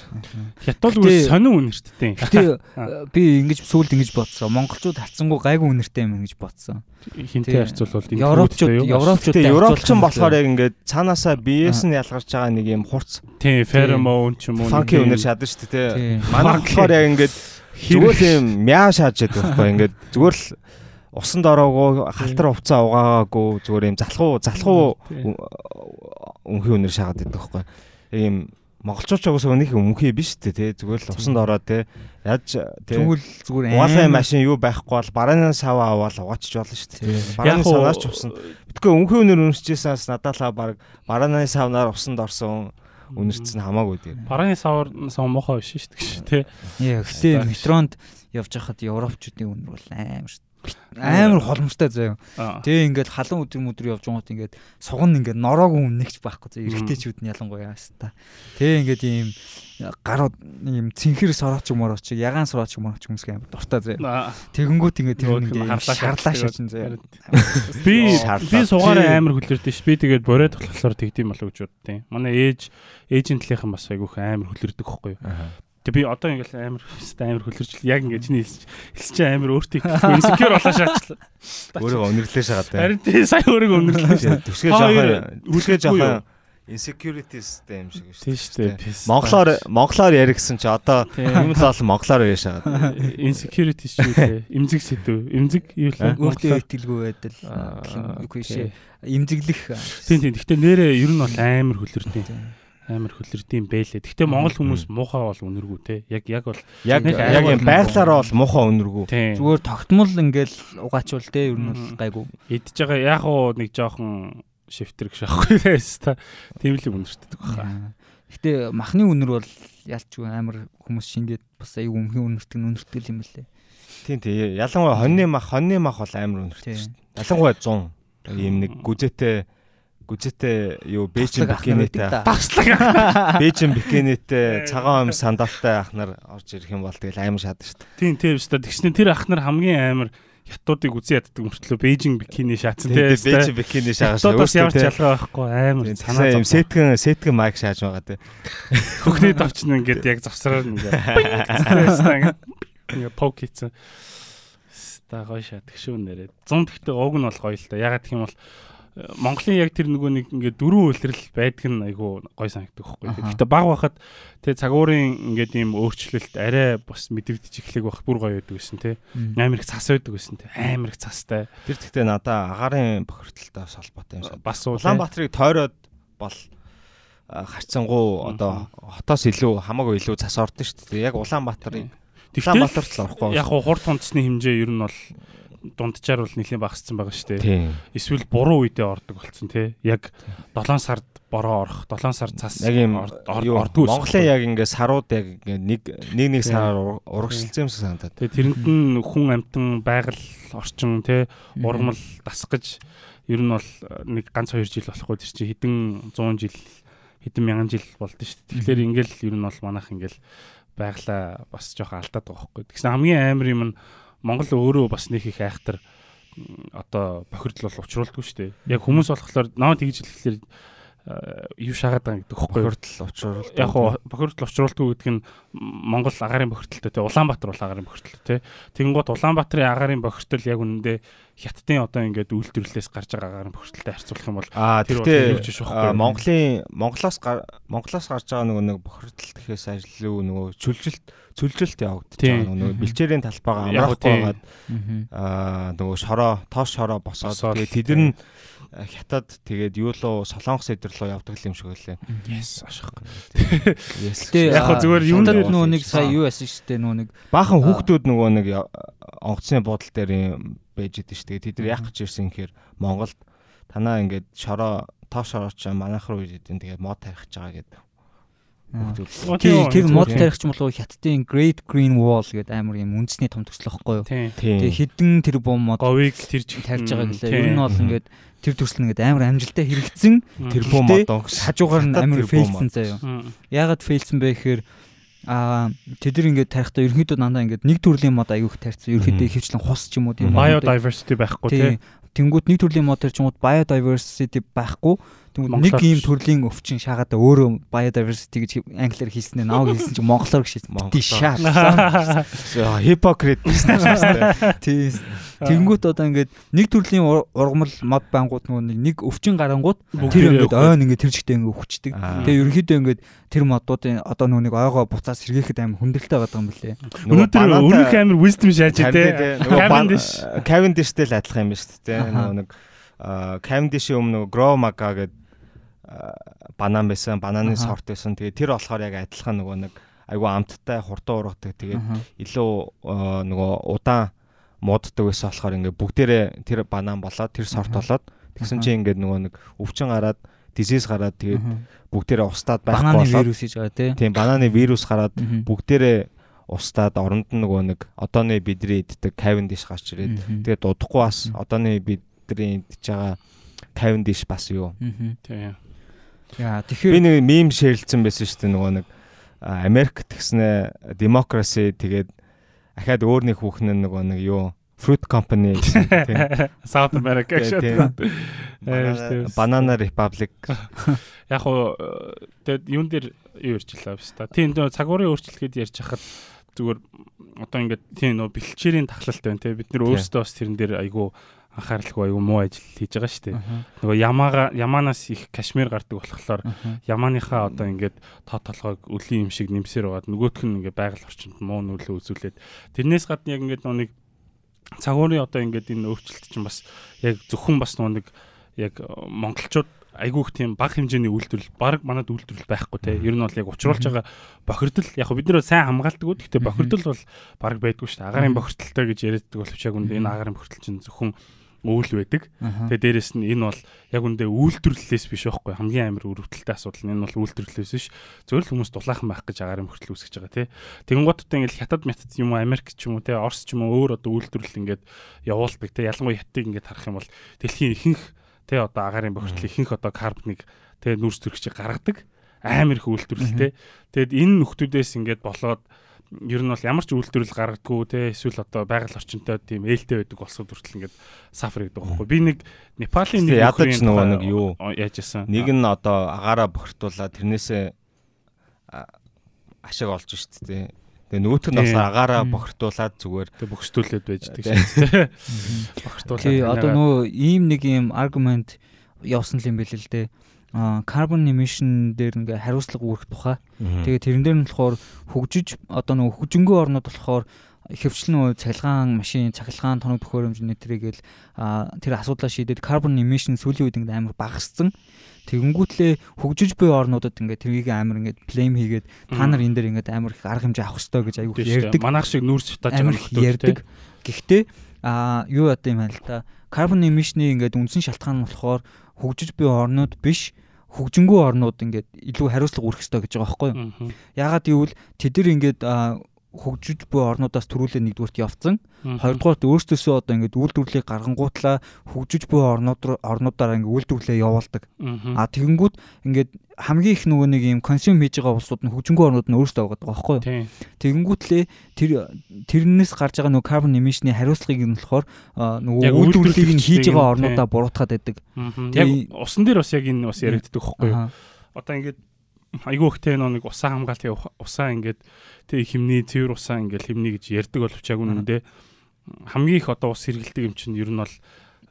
Хятад үс сонин үнэрттэй. Гэтэ э, би ингэж сүүлд ингэж бодсон. Монголчууд хатсангуу гайгүй үнэртэй юм гэж бодсон. Хинтэй харьцуулбал Европчууд европчууд европчин болохоор яг ингээд цаанаасаа биеэс нь ялгарч байгаа нэг юм хурц Тийм, феромон ч юм уу. фанки нэг өнөр шадаг шүү дээ. Манай болохоор яг ингээд зүгээр л юм мяа шааж яддаг байхгүй ингээд зүгээр л усанд ороогүй халтар хувцас угаагаагүй зүгээр юм залхуу залхуу өнхий өнөр шаагаад байдаг байхгүй. Юм монголчууд ч угсаа өнөх өнхий биш үү те зүгээр л усанд ороод те яаж те Тэгвэл зүгээр Угаалгын машин юу байхгүй бол барааны сав аваад угаачч болно шүү дээ. Барааны савнаар ч усан. Тэгэхгүй өнхий өнөр үнэрчээсээс надаалаа баг барааны савнаар усанд орсон үнэрчсэн хамаагүй тийм. Барааны савар сав мохоо биш шүү дээ. Гэтээ Стааш. метронд явж хахад европчуудын үнэр бол амар шүү. Амар холмостой заяа. Тэгээ ингээд халуун өдөр мөдөр явж байгаа ингээд суган ингээд нороогүй үнэгч байхгүй заяа. Эргэжтэйчүүд нь ялангуяа хаста. Тэгээ ингээд ийм гарууд ийм цэнхэр сорооч юмороо чи ягаан сорооч юмороо ч хүмүүс амар дуртай заяа. Тэгэнгүүт ингээд тэр нэг шарлаа шачин заяа. Би би сугаараа амар хүлэрдэж ш. Би тэгээд бориод болохоор тэгдэм болов гэж боддیں۔ Манай ээж ээжийн талийнхан бас айгүйх амар хүлэрдэг хөхгүй юу. Тэг би одоо ингээл амар хэвээр амар хүлэрч яг ингээд чиний хэлж чи амар өөртөө insecure болоо шаачлаа. Өөрийгөө өнөрлөө шагаад байна. Харин тий сая өөрийгөө өнөрлөө Хоёр жоохон түсгээ үлдээгүй юу? жоохон insecurities-тэй юм шиг шүү Тий шүү дээ. Монголоор монголоор яригсан чи одоо Тийм. юм л бол монголоор яриа шагаад. insecurity шүү дээ. Имзэг сэдв. Имзэг юу л Өөртөө итгэлгүй байдал үгүй шээ. Имзэглэх. Тийм тийм. Гэхдээ нэрээ ер нь бол амар хүлэрдэг. Амар хүлэрдэм бэлээ. Гэхдээ монгол хүмүүс муухай бол үнэргүй те. Яг яг бол Яг яг юм байглаараа бол муухай тийм. Зүгээр тогтмол ингээл угаачвал те ер нь бол гайгүй. идж байгаа яг уу нэг жоохон шифтер гэж аахгүй байсан та. Тийм л үнэртдэг баха. Гэтэ махны үнэр бол ялчгүй амар хүмүүс шингээд бас аюу өмхий үнэртэг нь үнэртгэл юм лээ. Тийм тийм. Ялангуяа хоньны мах хоньны мах бол амар Тийм. шүү дээ. Ялангуяа 100. Ийм нэг гүзэтэй гүзэтэй юу бэжин бикинэтэй байдаг да. Таслаг. бэжин бикинэтэй цагаан ам сандалтай ахнаар орж ирэх юм бол тэгэл амар шатдаг шүү дээ. Тийм тийм шүү дээ. Тэгснэ тэр ах нар хамгийн амар хятадыг үзэн яддаг мөртлөө Бээжин бикини шаацсан Тийм тийм бэжин бикини шаагаш Хятадаас ямар ч ялгаа байхгүй амар санаа юм сэтгэн сэтгэн майк шааж байгаа тий. Хөхний давчна ингээд яг завсраар ингээд ингээд пок хийсэн. Ста гоё шатдаг шүү нэрээ. 100 гэхдээ ууг нь бол гоё л та. Ягаад гэх юм бол Монголын яг тэр нөгөө нэг ингээд дөрвөн үйлрэл байдаг нь айгүй гоё санагддаг. Аха. Гэхдээ баг байхад тэгээ цагуурын ингээд ийм өөрчлөлт арай бас мэдрэгдэж эхлэх байх бүр гоё байдаг гэсэн тий. Амар их цас байдаг гэсэн тий. Амар их цастай. Тэр гэхдээ надаа агарын бохирдолтой холбоотой юм шиг. Бас. Улаанбаатарыг тойроод бол а, харьцангуй одоо хотоос илүү хамаагүй илүү цас ордон шүү дээ. Яг Улаанбаатарыг Улаанбаатарт л орохгүй. яг хурд тунцны хэмжээ ер нь бол дунджаар бол нэлээд багассан байгаа шүү дээ. Эсвэл буруу үедээ ордог болсон тий. Яг 7 сард бороо орох, 7 сар цас Яг юм ор- ор- юу, ордгүй. Монголын яг ингээ сарууд яг ингээ нэг нэг нэг сараар ур- урагшилсан юм шиг санагдаад. Тэгээ тэрэнд нь хүн амтан байгаль орчин тий ургамал дасгаж ер нь бол нэг ганц 2 жил болохгүй тэр чинь хэдэн 100 жил хэдэн мянган жил болдсон шүү дээ. Тэгэхээр ингээл ер нь бол манайх ингээл байглаа бас жоохон алдаад байгаа байхгүй. Тэгсэн хамгийн амар юм нь Монгол өөрөө бас нэг их айхтар одоо бохирдол бол учруулдаггүй шүү дээ. Яг хүмүүс болохоор наа тэгж хэлэхлээр э, юу шагаад байгаа гэдэг хэвхэв. Бохирдол учруулалт. Яг хоо бохирдол учруулдаггүй гэдэг нь Монгол агарын бохирдолтой тий Улаанбаатар бол агарын бохирдолтой тий. Тэгэнгუთ Улаанбаатарын агарын бохирдол яг үнэндээ хятадын одоо ингээд үйлдвэрлэлээс гарч байгаа агарын бохирдолтой харьцуулах юм бол Тэр бол юу ч а, Монголын Монголоос Монголоос гарч байгаа нөгөө нэг бохирдол гэхээс ажил нөгөө чүлжилт чүлжилт явагдаж байгаа нөгөө бэлчээрийн талбайгаа амраахгүй байгаад аа нөгөө шороо тоос шороо босоод Босоод, тэгээ тэд нь а, хятад тэгээд юу лөө солонгос эдэр лөө явдаг юм шиг байлаа. yes ашиг. Yes. Гэтэ Яг хоо зүгээр юунд нэр- нөгөө нэг сая юу яасан шүү дээ нөгөө нэг Баахан Аа. хүүхдүүд нөгөө нэг я- онгоцны буудлын дээр юм байж идэв шүү дээ. Тэд нар яах гэж ирсэн гэхээр Монголд танаа ингээд шороо тоос шороо ч манайх руу ирээд энэ тэгээд мод тарих гэж байгаа гэдэг. Тэр мод тарихч болов хятадын Great Green Wall гэдэг амар юм үндэсний том төсөл واخгүй юу. Тэгээ хідэн тэр бом мод говийг тэр тарьж байгаа гэлээ. Ер нь бол ингээд тэр төсөл нэгэд амар амжилттай хэрэгцсэн тэр бом мод хажуугаар нь амар фейлсэн заяа. Яагаад фейлсэн бэ гэхээр аа тэд нар ингээд тарихтаа ерөнхийдөө дандаа ингээд нэг төрлийн мод аягүйх тарьсан. Ерөнхийдөө хөвчлэн хус ч юм уу тийм biodiversity байхгүй тийм. Тэнгүүд нэг төрлийн мод тарьчингууд biodiversity байхгүй. Тэгвэл нэг ийм төрлийн өвчин шаагаад өөрөө biodiversity гэж англиар хэлсэн нь нааг хэлсэн чинь монголоор гэж шаа. Hypocrite гэсэн дээ. Тийм. Тэнгүүт одоо ингээд нэг төрлийн ургамал мод бангууд нөгөө нэг өвчин гарангууд тэр ингээд ойн ингээд тэр жигтэй ингээд өвчтдөг. Тэгээ ерөнхийдөө ингээд тэр модуудын одоо нөгөө нэг ойгоо буцаас сэргээхэд амар хүндрэлтэй байгаа юм билээ. Өнөөдөр өрнөх амар wisdom шааж дээ. Cavendish Cavendishтэй л адилхан юм ба шүү дээ. Нөгөө нэг Cavendish-ийн өмнө Grow Maga гэдэг банан байсан, бананы сорт байсан. Тэгээ тэр болохоор яг адилхан нөгөө нэг айгу амттай хурдан ургадаг. Тэгээд илүү нөгөө удаан мууддаг байсан болохоор ингээ бүгдээрээ тэр банан болоод тэр сорт болоод тэгсэн чинь ингээ нөгөө нэг өвчин гараад дизиз гараад тэгээд бүгдээрээ устдаад байхгүй болоод бананы вирус хийж байгаа тийм. Тийм бананы вирус гараад бүгдээрээ устдаад оронд нь нөгөө нэг одооны бидний иддэг Cavendish гарч ирээд тэгээд удахгүй бас одооны бидний идж байгаа Cavendish бас юу. Тийм. Яа тэгэхээр би нэг мем шеэрлсэн байсан шүү дээ нөгөө нэг Америк тэгснэ демокраси тэгээд ахаад өөр нэг хүүхэн нь нөгөө нэг юу Fruit Company тийм South America шүү. Banana Republic. Яг уу тэгээд юун дээр юу ярьчлаа биш та. Тийм цагуурын өөрчлөлгээд ярьж хахад зүгээр одоо ингээд тийм нөө бэлчээрийн тахлалт байна те бид нар өөрсдөө бас тэрэн дээр айгу анхааралгүй аюу муу ажил хийж байгаа шүү дээ. Нөгөө ямаага ямаанаас их кашмир гардаг болохоор ямааныхаа одоо ингээд тоо толгойг өлийн юм шиг нэмсээр байгаад нөгөөх нь ингээд байгаль орчинд муу нөлөө үзүүлээд тэрнээс гадна яг ингээд нэг цагуурын одоо ингээд энэ өөрчлөлт чинь бас яг зөвхөн бас нэг яг монголчууд айгүйх тийм баг хэмжээний үйлдвэрлэл баг манад үйлдвэрлэл байхгүй те. Ер нь бол яг учруулж байгаа бохирдол яг бид нэр сайн хамгаалдаг гэхдээ бохирдол бол баг байдгүй шүү дээ. Агарын бохирдолтой гэж яриаддаг боловч яг үндэ энэ агарын бохирдол чинь зөвхөн үйл байдаг. Тэгээ дээрэс нь энэ бол яг үндэ үйлдвэрлэлээс биш байхгүй хамгийн амар өрөвдөлтэй асуудал нь энэ бол үйлдвэрлэлээс биш. Зөвхөн хүмүүс дулаахан байх гэж агарын хөртөл үүсгэж байгаа тий. Тэнгууттай ингээл хятад мятад юм уу Америк ч юм уу тий Орос ч юм уу өөр одоо үйлдвэрлэл ингээд явуулдаг тий. Ялангуяа хятадыг ингээд харах юм бол дэлхийн ихэнх тий одоо агарын бохирдол ихэнх одоо карбоныг тий нүүрс төрөгчийг гаргадаг амар их үйлдвэрлэлтэй. Тэгэд энэ нөхдүүдээс ингээд болоод ер нь бол ямар ч үйлдвэрлэл гаргадаггүй те эсвэл одоо байгаль орчинтой тийм ээлтэй байдаг болсод хүртэл ингээд сафар гэдэг байхгүй. Би нэг Непалийн нэг ядаж нөгөө нэг юу яаж яасан. Нэг нь одоо агаараа бохирдуулаад тэрнээсээ ашиг олж шít те. Тэгээ нөгөөх нь бас агаараа бохирдуулаад зүгээр бөхсдүүлээд байж дээ шít те. Бохирдуулаад. Тий одоо нөгөө ийм нэг юм аргумент явсан л юм бэл л дээ carbon emission дээр ингээ хариуцлага үүрэх тухай. Тэгээ тэрэн дээр нь болохоор хөгжиж одоо нөгөө хөгжингөө орнууд болохоор хөвчлэн цахилгаан машин, цахилгаан тоног төхөөрөмжний тэрийгэл тэр асуудлаа шийдээд carbon emission сүүлийн үед ингээ амар багассан. Тэгэнгүүтлээ хөгжиж буй орнуудад ингээ тэрийг амар ингээ блейм хийгээд та нар энэ дээр ингээ амар их арга хэмжээ авах хэрэгтэй гэж аягүй ярьдаг. Манайх шиг нүүрс цутааж байгаа хүмүүс ярьдаг. Гэхдээ а юу яд юм хэл та carbon emission-ийн ингээ үндсэн шалтгаан нь болохоор хөгжиж буй орнууд биш хөгжингүү орнууд ингээд илүү хариуцлага үүрэх хэрэгтэй гэж байгаа байхгүй юу. Яагаад гэвэл тэд нар ингээд хөгжиж буй орнуудаас төрүүлээ нэгдүгürt явцсан. Хоёрдугаарт өөрсдөөсөө одоо ингээд үйлдвэрлэлийг гаргангуутлаа хөгжиж буй орнууд орнуудаараа ингээд үйлдвэрлэлээ явуулдаг. А тэгэнгүүт ингээд хамгийн их нөгөө нэг юм консюм хийж байгаа улсууд нь хөгжингөө орнууд нь өөрсдөө байгаа байхгүй юу? Тэгэнгүүтлээ тэр тэрнээс гарч байгаа нөгөө carbon emission-ы хариуцлагыг нь болохоор нөгөө үйлдвэрлэлийг нь хийж байгаа орнуудаа буруутгаад байдаг. Яг усан дээр бас яг энэ бас яригддаг байхгүй юу? Одоо ингээд айгүй ихтэй нэг усаа хамгаалт усаа ингээд тэг химний цэвэр усаа ингээд химний гэж ярьдаг боловч яг үнэндээ хамгийн их одоо ус хэргэлдэг юм чинь ер нь бол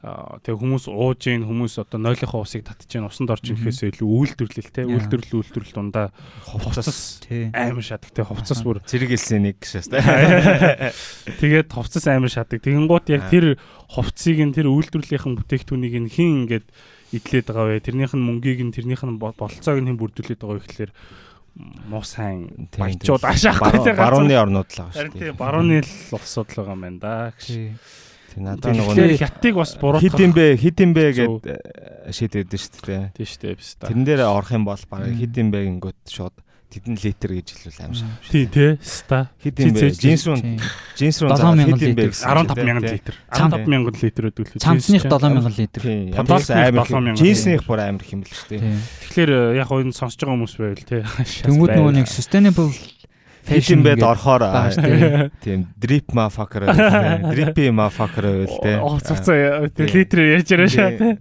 тэг хүмүүс ууж гин хүмүүс одоо нойлынхоо усыг татж гин усанд орж ирэхээс илүү үйлдвэрлэл те үйлдвэрлэл үйлдвэрлэл дундаа хувцас амар шадаг те хувцас бүр зэрэг хэлсэн нэг гişээс те. Тэгээд хувцас амар шадаг. Тэгэнгუут яг тэр хувцсыг нь тэр үйлдвэрлэлийнхэн бүтээгдэхүүнийг нь хин ингээд идлээд байгаа вэ? Тэрнийх нь мөнгийг нь тэрнийх нь болцоог нь хэн бүрдүүлээд байгаа вэ гэхэлэр муу сайн баячууд ашаахгүй барууны орнууд л байгаа шүү дээ. Барууны л улсууд л байгаа юм байна да. Тэг надад нөгөө хятадыг бас буруутгах хит юм бэ хит юм бэ гэд шийдээд шүү дээ. Тийм шүү дээ. Тэрэн дээр орох юм бол бараг хит юм бэ гингөт шууд тэдэн литр гэж хэлвэл аимшиг. Тий, тий. Ста. Хэд юм бэ? Жинс руу жинс руу заа хэд юм бэ? 15000 литр. 15000 литр л. Цамцных 7000 литр. Подолс амар. Жинсних бүр амар их юм л шүү дээ. Тэгэхээр яг энэ сонсож байгаа хүмүүс байвал тий. Тэнгүүд нөгөө нэг sustainable fashion бед орохоор тийм drip motherfucker drip motherfucker байл тий. Оо цуцаа литр яаж яриа шаа тий.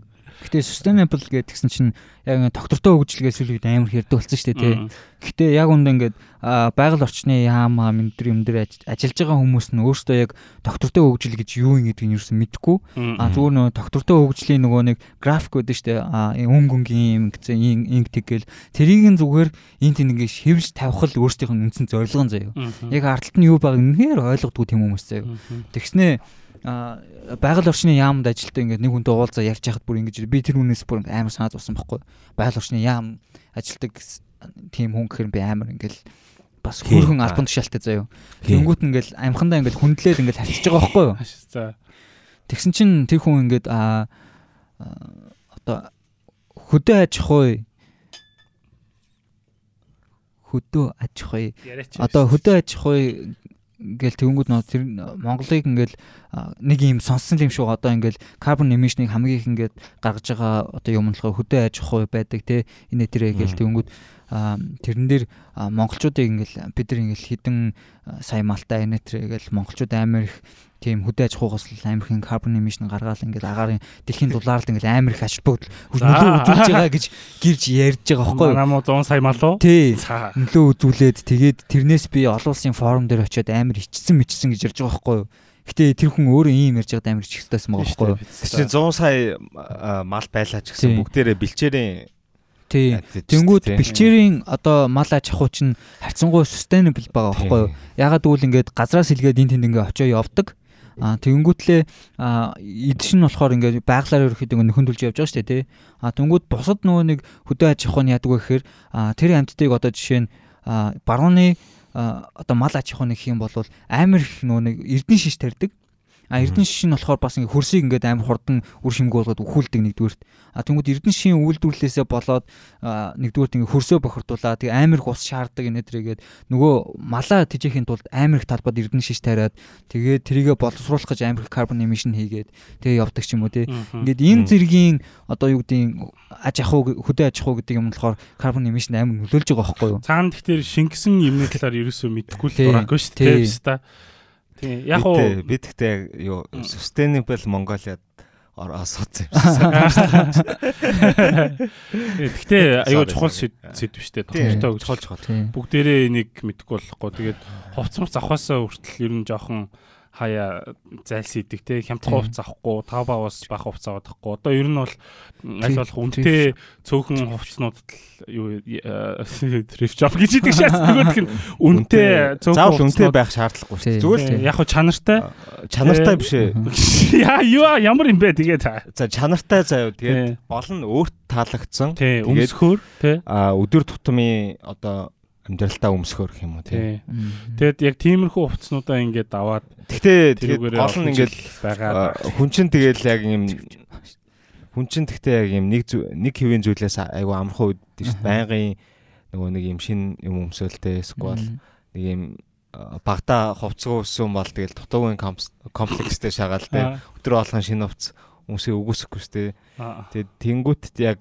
Гэтэ sustainable гэдгсэн чинь яг ингэ доктортой хөгжлгээс үлээд амар хэрдэг болсон шүү дээ тий. Гэтэ яг үндэ ингээд байгаль орчны яам аа мэдэр юм дээр ажиллаж байгаа хүмүүс нь өөрсдөө яг доктортой хөгжил гэж юу юм гэдгийг юусэн мэдэхгүй. А зүгээр нөгөө доктортой хөгжлийн нөгөө нэг график байдаг шүү дээ. А өнгө өнгийн юм гэсэн инг тэгэл тэрийг нь зүгээр энд тийм ингээд хэвж тавих л өөрсдийнх нь үндсэн зорилго заяа. Яг ардталт нь юу байгааг нэр ойлгодгүй тийм хүмүүс заяа. Тэгснээ байгаль орчны яамд ажилтаа ингээд нэг хүнтэй уулзаа ярьж хахад бүр ингэж би тэр хүнээс бүр амар санаад болсон байхгүй байгаль орчны яам ажилтдаг тийм хүн гэхээр би амар ингээл бас хөрхөн албан тушаалтай заяа. Тэнгүүт ингээл амхандаа ингээл хүндлээд ингээл хавчиж байгаа байхгүй юу? За. Тэгсэн чинь тэр хүн ингээд а одоо хөдөө аж ахуй хөдөө аж ахуй одоо хөдөө аж ахуй ингээл тэгэнгүүт нөө тэр Монголыг ингээл нэг юм сонссон юм шүү одоо ингээл карбон эмишнийг хамгийн их ингээд гаргаж байгаа одоо юм болохоор хөдөө аж ахуй байдаг те энэ тэрэ гээл тэгэнгүүт тэрэн дээр монголчуудыг ингээл бид нар ингээл хідэн сая малтай энэ тэрэ гээл монголчууд амар их тийм хөдөө аж ахуйгаас л амар их карбон эмишн гаргаал ингээд агарын дэлхийн дулаалд ингээд амар их ач бүгд нөлөө үзүүлж байгаа гэж гэрж ярьж байгаа байхгүй юу? Намаа 100 сая мал уу? Тий. Нөлөө үзүүлээд тэгээд тэрнээс би олон улсын форум дээр очиод амар ичсэн мичсэн гэж ярьж байгаа байхгүй юу? Гэтэ тэр хүн өөрөө ийм ярьж байгаад амар чихсдээс байгаа байхгүй юу? Чи 100 сая мал байлаа ч гэсэн бүгдээрээ бэлчээрийн Тий. Тэнгүүд бэлчээрийн одоо мал аж ахуй чинь харьцангуй sustainable байгаа байхгүй юу? Ягаад гэвэл ингээд газраас илгээд энэ тэнд ингээд очоо явдаг. А тэгэнгүүтлээ эдш нь болохоор ингээд байглаар ерөөхдөө нөхөн төлж явж байгаа шүү дээ тий. А тэнгүүд бусад нөгөө нэг хөдөө аж ахуйн яадаг вэ гэхээр тэр амьтдыг одоо жишээ нь барууны одоо мал аж ахуйн гэх юм бол амар их нөгөө нэг эрдэн шиш тарьдаг. А эрдэн шиш нь болохоор бас ингээ хөрсийг ингээд амар хурдан үр шимгүү болгоод үхүүлдэг нэгдүгürt. А тэнгууд эрдэн шишийн үйлдвэрлэлээсээ болоод нэгдүгürt ингээ хөрсөө бохирдуулаа. Тэг амар их ус шаарддаг энэ төргээд нөгөө малаа тэжээхийн тулд амар их талбад эрдэн шиш тариад тэгээд тэрийгэ боловсруулах гэж амар их карбон эмишн хийгээд тэгээ явдаг ч юм уу те. Ингээд энэ зэргийн одоо юу гэдгийг аж ахуй хөдөө аж ахуй гэдэг юм болохоор карбон эмишн амар нөлөөлж байгаа байхгүй юу? Цаана тэгэхээр шингэсэн юмны талаар ерөөсөө мэдэхгүй л дураагүй шүү дээ. Тийм. Яг уу бид гэхдээ юу sustainable Mongoliad оросооц юм шиг. Гэхдээ аюу чухал сэдв штэ доктортой гэж чухал чухал. Бүгдээрээ энийг мэдэхгүй болохгүй. Тэгээд хувцас авахаасаа хүртэл ер нь жоохон хаяа зайлс идэг те хямдхан хувц авахгүй тав баваас бага хувц авахгүй одоо ер нь бол аль болох үнэтэй цөөхөн хувцнуудад юу риф жоп гэж идэг шээс. Нөгөөх нь үнэтэй цөөхөн заавал үнэтэй байх шаардлагагүй зүгээр яг хуу чанартай. Чанартай биш яа юу ямар юм бэ? Тэгээ та. За чанартай заяа тэгээд гол нь өөрт таалагдсан. Тэгээд өмсөхөр те а өдөр тутмын одоо амьдралтаа өмсөхөр гэх юм уу тий. Тэгэд яг тиймэрхүү хувцснуудаа ингээд аваад Гэхдээ тэгээд гол нь ингээд байгаа хүн чинь тэгээд яг юм хүн чинь гэхдээ яг юм нэг нэг хэвийн зүйлээс айгу амархан үүддэг шүү дээ. Байнгын нөгөө нэг юм шин юм өмсөөлтэй эсвэл нэг юм багада хувцгаа өссөн бол тэгэл дутуугийн комплекстэй шагаал те өдрө болгон шинэ хувц хүмүүсээ өгөөсөхгүй дээ. Тэгээд тэнгуут яг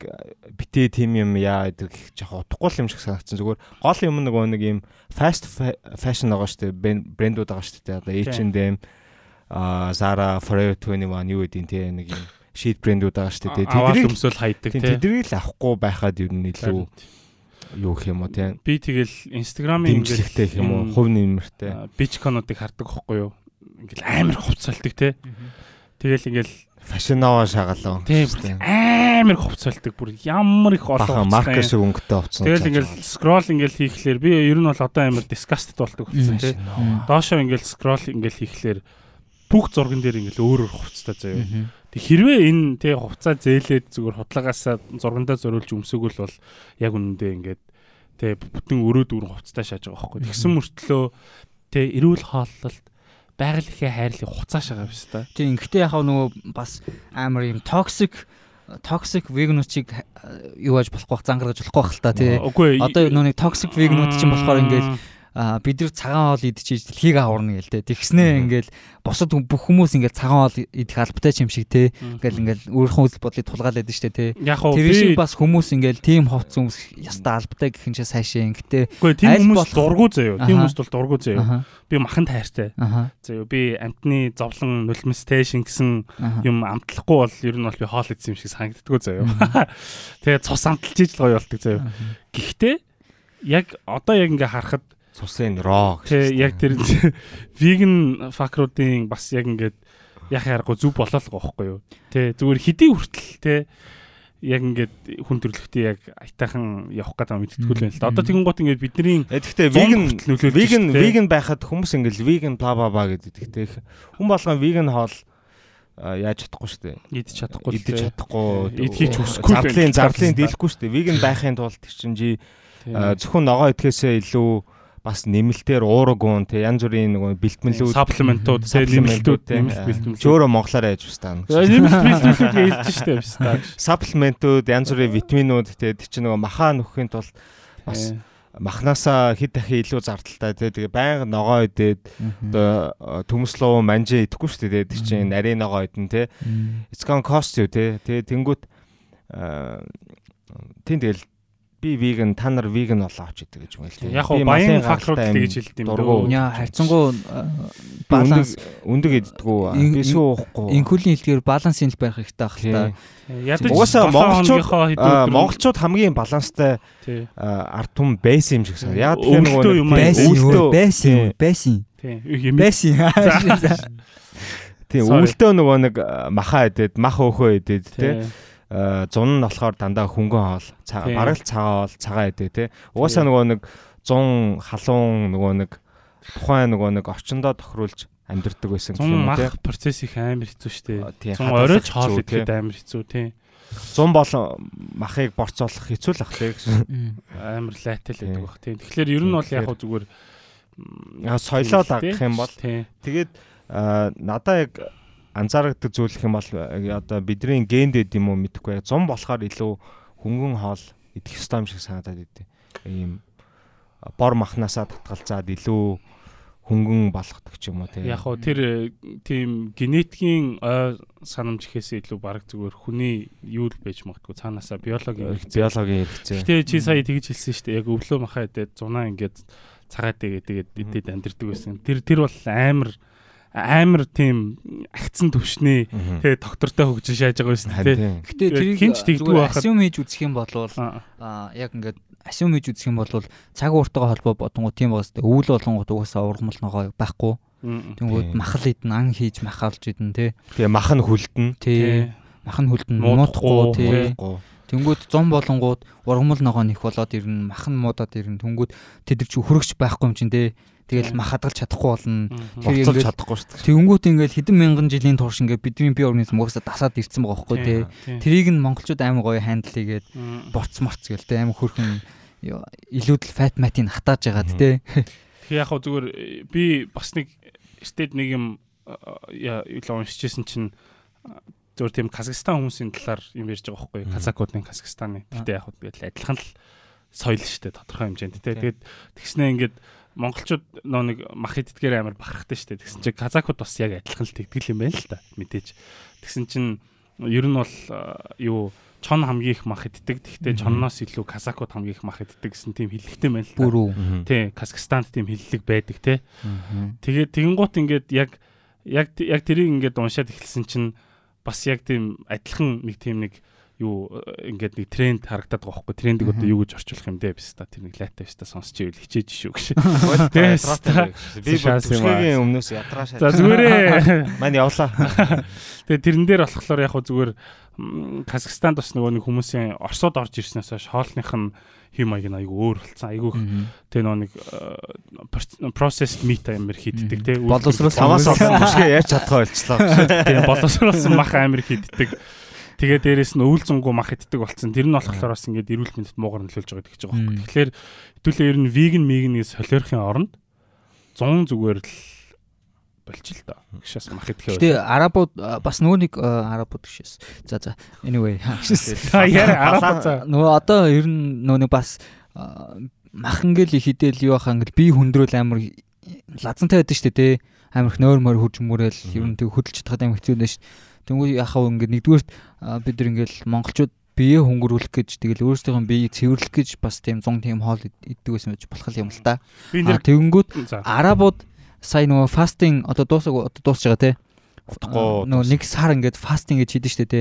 битээ тим юм яа гэдэг жоох утгагүй юм шиг санагдсан. Зүгээр гол юм нөгөө нэг юм fast fashion байгаа дээ. Брэндүүд байгаа дээ. Одоо H&M а Zara Forever 21 юу гэдэг те нэг юм шийд брэндүүд байгаа шүү дээ. Тэднийг өмсөөл хайдаг те. Тэднийг л авахгүй байхад ер нь илүү юу гэх юм уу те. Би тэгэл Instagram-ийн имжлэгтэй гэх юм уу, хувь нэмэртэй. Бичконуудыг хардаг байхгүй юу? Ингээл амар хувцалдаг те. Тэгэл ингээл фашинава шагалаа. Тийм амар хувцалдаг бүр ямар их олон маркер шиг өнгөтэй хувцсан. Тэгэл ингээл скрол ингээл хийхлээр би ер нь бол одоо амар disgusted болдог болсон тийм. Доошоо ингээл скрол ингээл хийхлээр бүх зурган дээр ингээл өөр өөр хувцтай заяа. Тэг хэрвээ энэ тий хувцаа зээлээд зүгээр худлагаасаа зургандаа зориулж өмсөөгөл бол яг үнэндээ ингээд тий бүтэн өрөө дүүрэн хувцтай шааж байгаа байхгүй. Тэгсэн мөртлөө тий эрүүл хооллолт байгаль ихэ хайрлыг хуцааш байгаа биз та. Тийм гэхдээ яг нөгөө бас амар юм токсик токсик вегануудыг юу аж болохгүй зангаргаж болохгүй байх л та тий. Одоо нөгөө нэг токсик веганууд чинь болохоор ингээл бид нар цагаан хоол идчихэж дэлхийг аварна гээл те. Тэгснээ ингээл бусад бүх хүмүүс ингээл цагаан хоол идэх албатай юм шиг те. Ингээл ингээл өөрийнхөө үзэл бодлыг тулгаалаад штэ те. Тэр шиг бас хүмүүс ингээл тийм ховц хүмүүс яста албатай гэх юм чи сайшаа тийм аль болох- дургу заяо. Тийм хүмүүс бол дургу заяо. Би махан тайртай. Заяо би амтны зовлон нулимстэй шингэсэн аха юм амтлахгүй бол ер нь бол би хоол идсэн юм шиг санагддггүй заяо. Тэгээ цус амталж иж л гоё болдог заяо. Гэхдээ яг одоо яг ингээ харахад Цусын роо Тэ яг тэр веган факруудын бас яг ингээд яг ярахгүй зүв болоо л гоохгүй юу. Тэ зүгээр хэдий хүртэл тэ яг ингээд хүн төрлөختөө яг айтайхан явах гэдэг юм мэдтгүүл байна л да. Одоо тэгэн гот ингээд бидний веган штэ, тэ. веган байхад хүмүүс ингээл веган бла бла бла гэдэг. Тэгэхдээ хүн болгон веган хоол яаж чадахгүй шүү дээ. идэж чадахгүй Идэж чадахгүй. Идэх хийж хүсэхгүй байх. зарлын дийлэхгүй шүү дээ. Веган байхын тулд чинь зөвхөн ногоо идэхээсээ илүү бас нэмэлтээр уураг уун те. Янз бүрийн нөгөө бэлтгэлүүд саплиментууд тэ нэмэлтүүд нэмэлт бэлтгэлүүд. Жөөрө монголоор яаж ustaна. Нэмэлт бэлтгэлүүд хэлж штэ биш та. Саплиментүүд янз бүрийн витаминууд те. Тэр чинь нөгөө махаа нөхөхийн тулд бас махнасаа хэд дахин илүү зардалтай те. Тэгээ байнга ногоо идээд одоо э, төмслөө манжээ идэхгүй дээ те. Тэр чинь нарийн ногоо идэн те. It's gonna cost you те. Тэгээ тэнгүүт аа, тийм тэгэл би веган та нар веган болоо авч идэг гэж юм л те Яг Би баян тэгж юм хэлдэг юм дургу. Яа хайрцангуу би баланс өндөг- Ин- би сүү уухгүй инкулийн хэлгээр балансын л байх хэрэгтэй л та. Ядаж Угаасаа монголчууд монголчууд хамгийн баланстай ард түмэн байсан юм шиг санаа. Яг тэгэхээр аа. Байсан үү? Байсан Тийм. Байсан. Байсан. Тийм өвөлтөө нөгөө нэг аа, махаа идээд мах өөхөө идээд те Тий. Аа, зун нь болохоор дандаа хөнгөн хоол. Бараг л цагаан хоол цагаан идээ те угаасаа нөгөө нэг 100 халуун нөгөө нэг тухайн нөгөө нэг орчиндоо тохируулж амьдэрдэг байсан гэх юм те мах процесс их амар хэцүү тийм, Зун хадгалах оройч хоол идэхэд амар хэцүү тий. 100 бол махыг борцоолох хэцүү л ах те Амар л Тийм. байдаг бах тий. Тэгэхээр ер нь бол яг зүгээр соёлоо дагах юм бол тий. Тэгээд аа, надаа яг анзаардаг зүйл гэх юм бол яг одоо бидний генд эд юм уу мэдэхгүй зам болохоор илүү хөнгөн хоол идэх ёстой юм шиг санагдаад идэв. Ийм бор махнасаа татгалзаад илүү хөнгөн болгодог ч юм уу тийм. Яг хоо тэр э, тийм генетикийн ой санамж ихээсээ илүү баг зүгээр хүний юу л байж магадгүй цаанаасаа биологийн хэрэгцээ. биологийн хэрэгцээ. Гэтэ чи сая тэгж хэлсэн шүү дээ. Яг өвлөө махаа идээд зунаа ингээд цагаад тэгээд тэгээд идээд амьдэрдэг байсан. Тэр тэр бол амар амар тийм агцсан төвшний тэгээ доктортой хөгжиж шааж байгаа байсан тийм. Гэтэ тэрийг Хинч зүгээр байхад- асюм хийж үзэх юм бол Аа. яг ингээд асюм хийж үзэх юм бол цаг ууртайгаа холбоо бодонгууд тийм байгаас тээ өвөл болгонгууд угаасаа ургамал ногоо байхгүй. Тэнгүүд махал идэн ан хийж махалж идэн тий. Тэгээ мах нь хүлдэн. Тий. Махан хүлдэн Муудахгүй, тий. Тэнгүүд зом болонгууд ургамал ногоо нэх болоод ирнэ махан муудаад ирнэ. Тэнгүүд тэд нар чи хөрөгч байхгүй юм чин тий. Тэгэл мах хадгалж чадахгүй болно. Тэр ингээд- чадахгүй шүү дээ. Тэнгүүд ингээд хэдэн мянган жилийн турш ингээд бидний бие организм угаасаа дасаад ирсэн байгаа байхгүй тий. Тий. Тэрийг нь монголчууд амар гоё хандл хийгээд борц морц гээл те амар хөрхөн ёо, илүүдл фат матыг хатааж ягаад те Тэгээ яг хоо зүгээр э, би бас нэг эртээд нэг юм э, яа юу л уншижсэн чинь э, зүгээр тийм Казахстан хүмүүсийн талаар юм ярьж байгаа байхгүй. Казакуудын Казахстаны. Гэтэ яг хоо тэгэл адилхан л соёл шүү дээ тодорхой хэмжээнд тий. Тэгээд тэгснээ ингээд монголчууд нөө нэг мах иддгээр амар бахархтай шүү дээ. Тэгсэн чинь казакууд бас яг адилхан л тэгдэл юм байна л та мэдээж. Тэгсэн чинь ер нь бол юу чон хамгийн их мах иддэг. Тэгтээ чонноос илүү казакууд хамгийн их мах иддэг гэсэн тийм хэлэгтэй байна л та. бүрүү. Тий, Казахстанд тийм хиллэг байдаг тий. Тэгээд тэгэнгუут ингээд яг яг яг тэрийг ингээд уншаад эхэлсэн чинь бас яг тийм адилхан нэг тийм нэг юу э, ингээд нэг тренд харагдаад байгаа байхгүй трендийг одоо юу гэж орчуулах юм бэ биш та тэр нэг лайтай биш та сонсч ивэл хичээж шүү гэж. Би бүсгийн өмнөөс ядраа шаа. За зүгээрээ Мань явлаа. тэгээ тэрэн дээр болохоор яг хөө зүгээр м, Казахстанд бас нөгөө нэг хүмүүсийн Оросод орж ирснээс хойш хоолных нь хэм маяг нь айгүй өөр болсон. Айгүй тэгээ нөгөө нэг э, processed meat амар хийддэг тий. Боловсруулсан хүмүүс. олсон бүсгээ яаж чадхаа болчлоо. Тийм боловсруулсан мах амир хийддэг. Тэгээ дээрэс нь өвөл зөнгөө мах иддэг болсон. Тэр нь болохоор бас ингээд эрүүл мэндэд муугар нөлөөлж байгаа гэж байгаа байхгүй. Тэгэхээр хэдүүлээ ер нь веган мегнээс солиорхын оронд 100 зүгээр л болчих л та. Гшээс мах идэхээ. Гэтэ арабууд а, бас нөгөө нэг арабууд гişээс. За за. Anyway. Яа за. Нөгөө одоо ер нь нөгөө нэг бас мах ингээл хідэл юу хаа ингээл би хүндрүүл амар лазантай байдаг шүү дээ амар их нойр мөр хурж мөрөөл ер нь тэг хөдөлж чадхад амар хэцүү дээ шүү. Тэнгүү яхаа ингээд нэгдүгээрт бид нар ингээл монголчууд бие хөнгөрүүлэх гэж тэгэл өөрсдийнхөө биеийг цэвэрлэх гэж бас тийм 100 тийм хоол иддэг байсан байж болох юм л та. Тэгэнгүүт арабууд сая нөгөө фастинг одоо дуусаг одоо дуусж байгаа те. Утгагүй нөгөө нэг сар ингээд фастинг гэж хийдэж штэ те.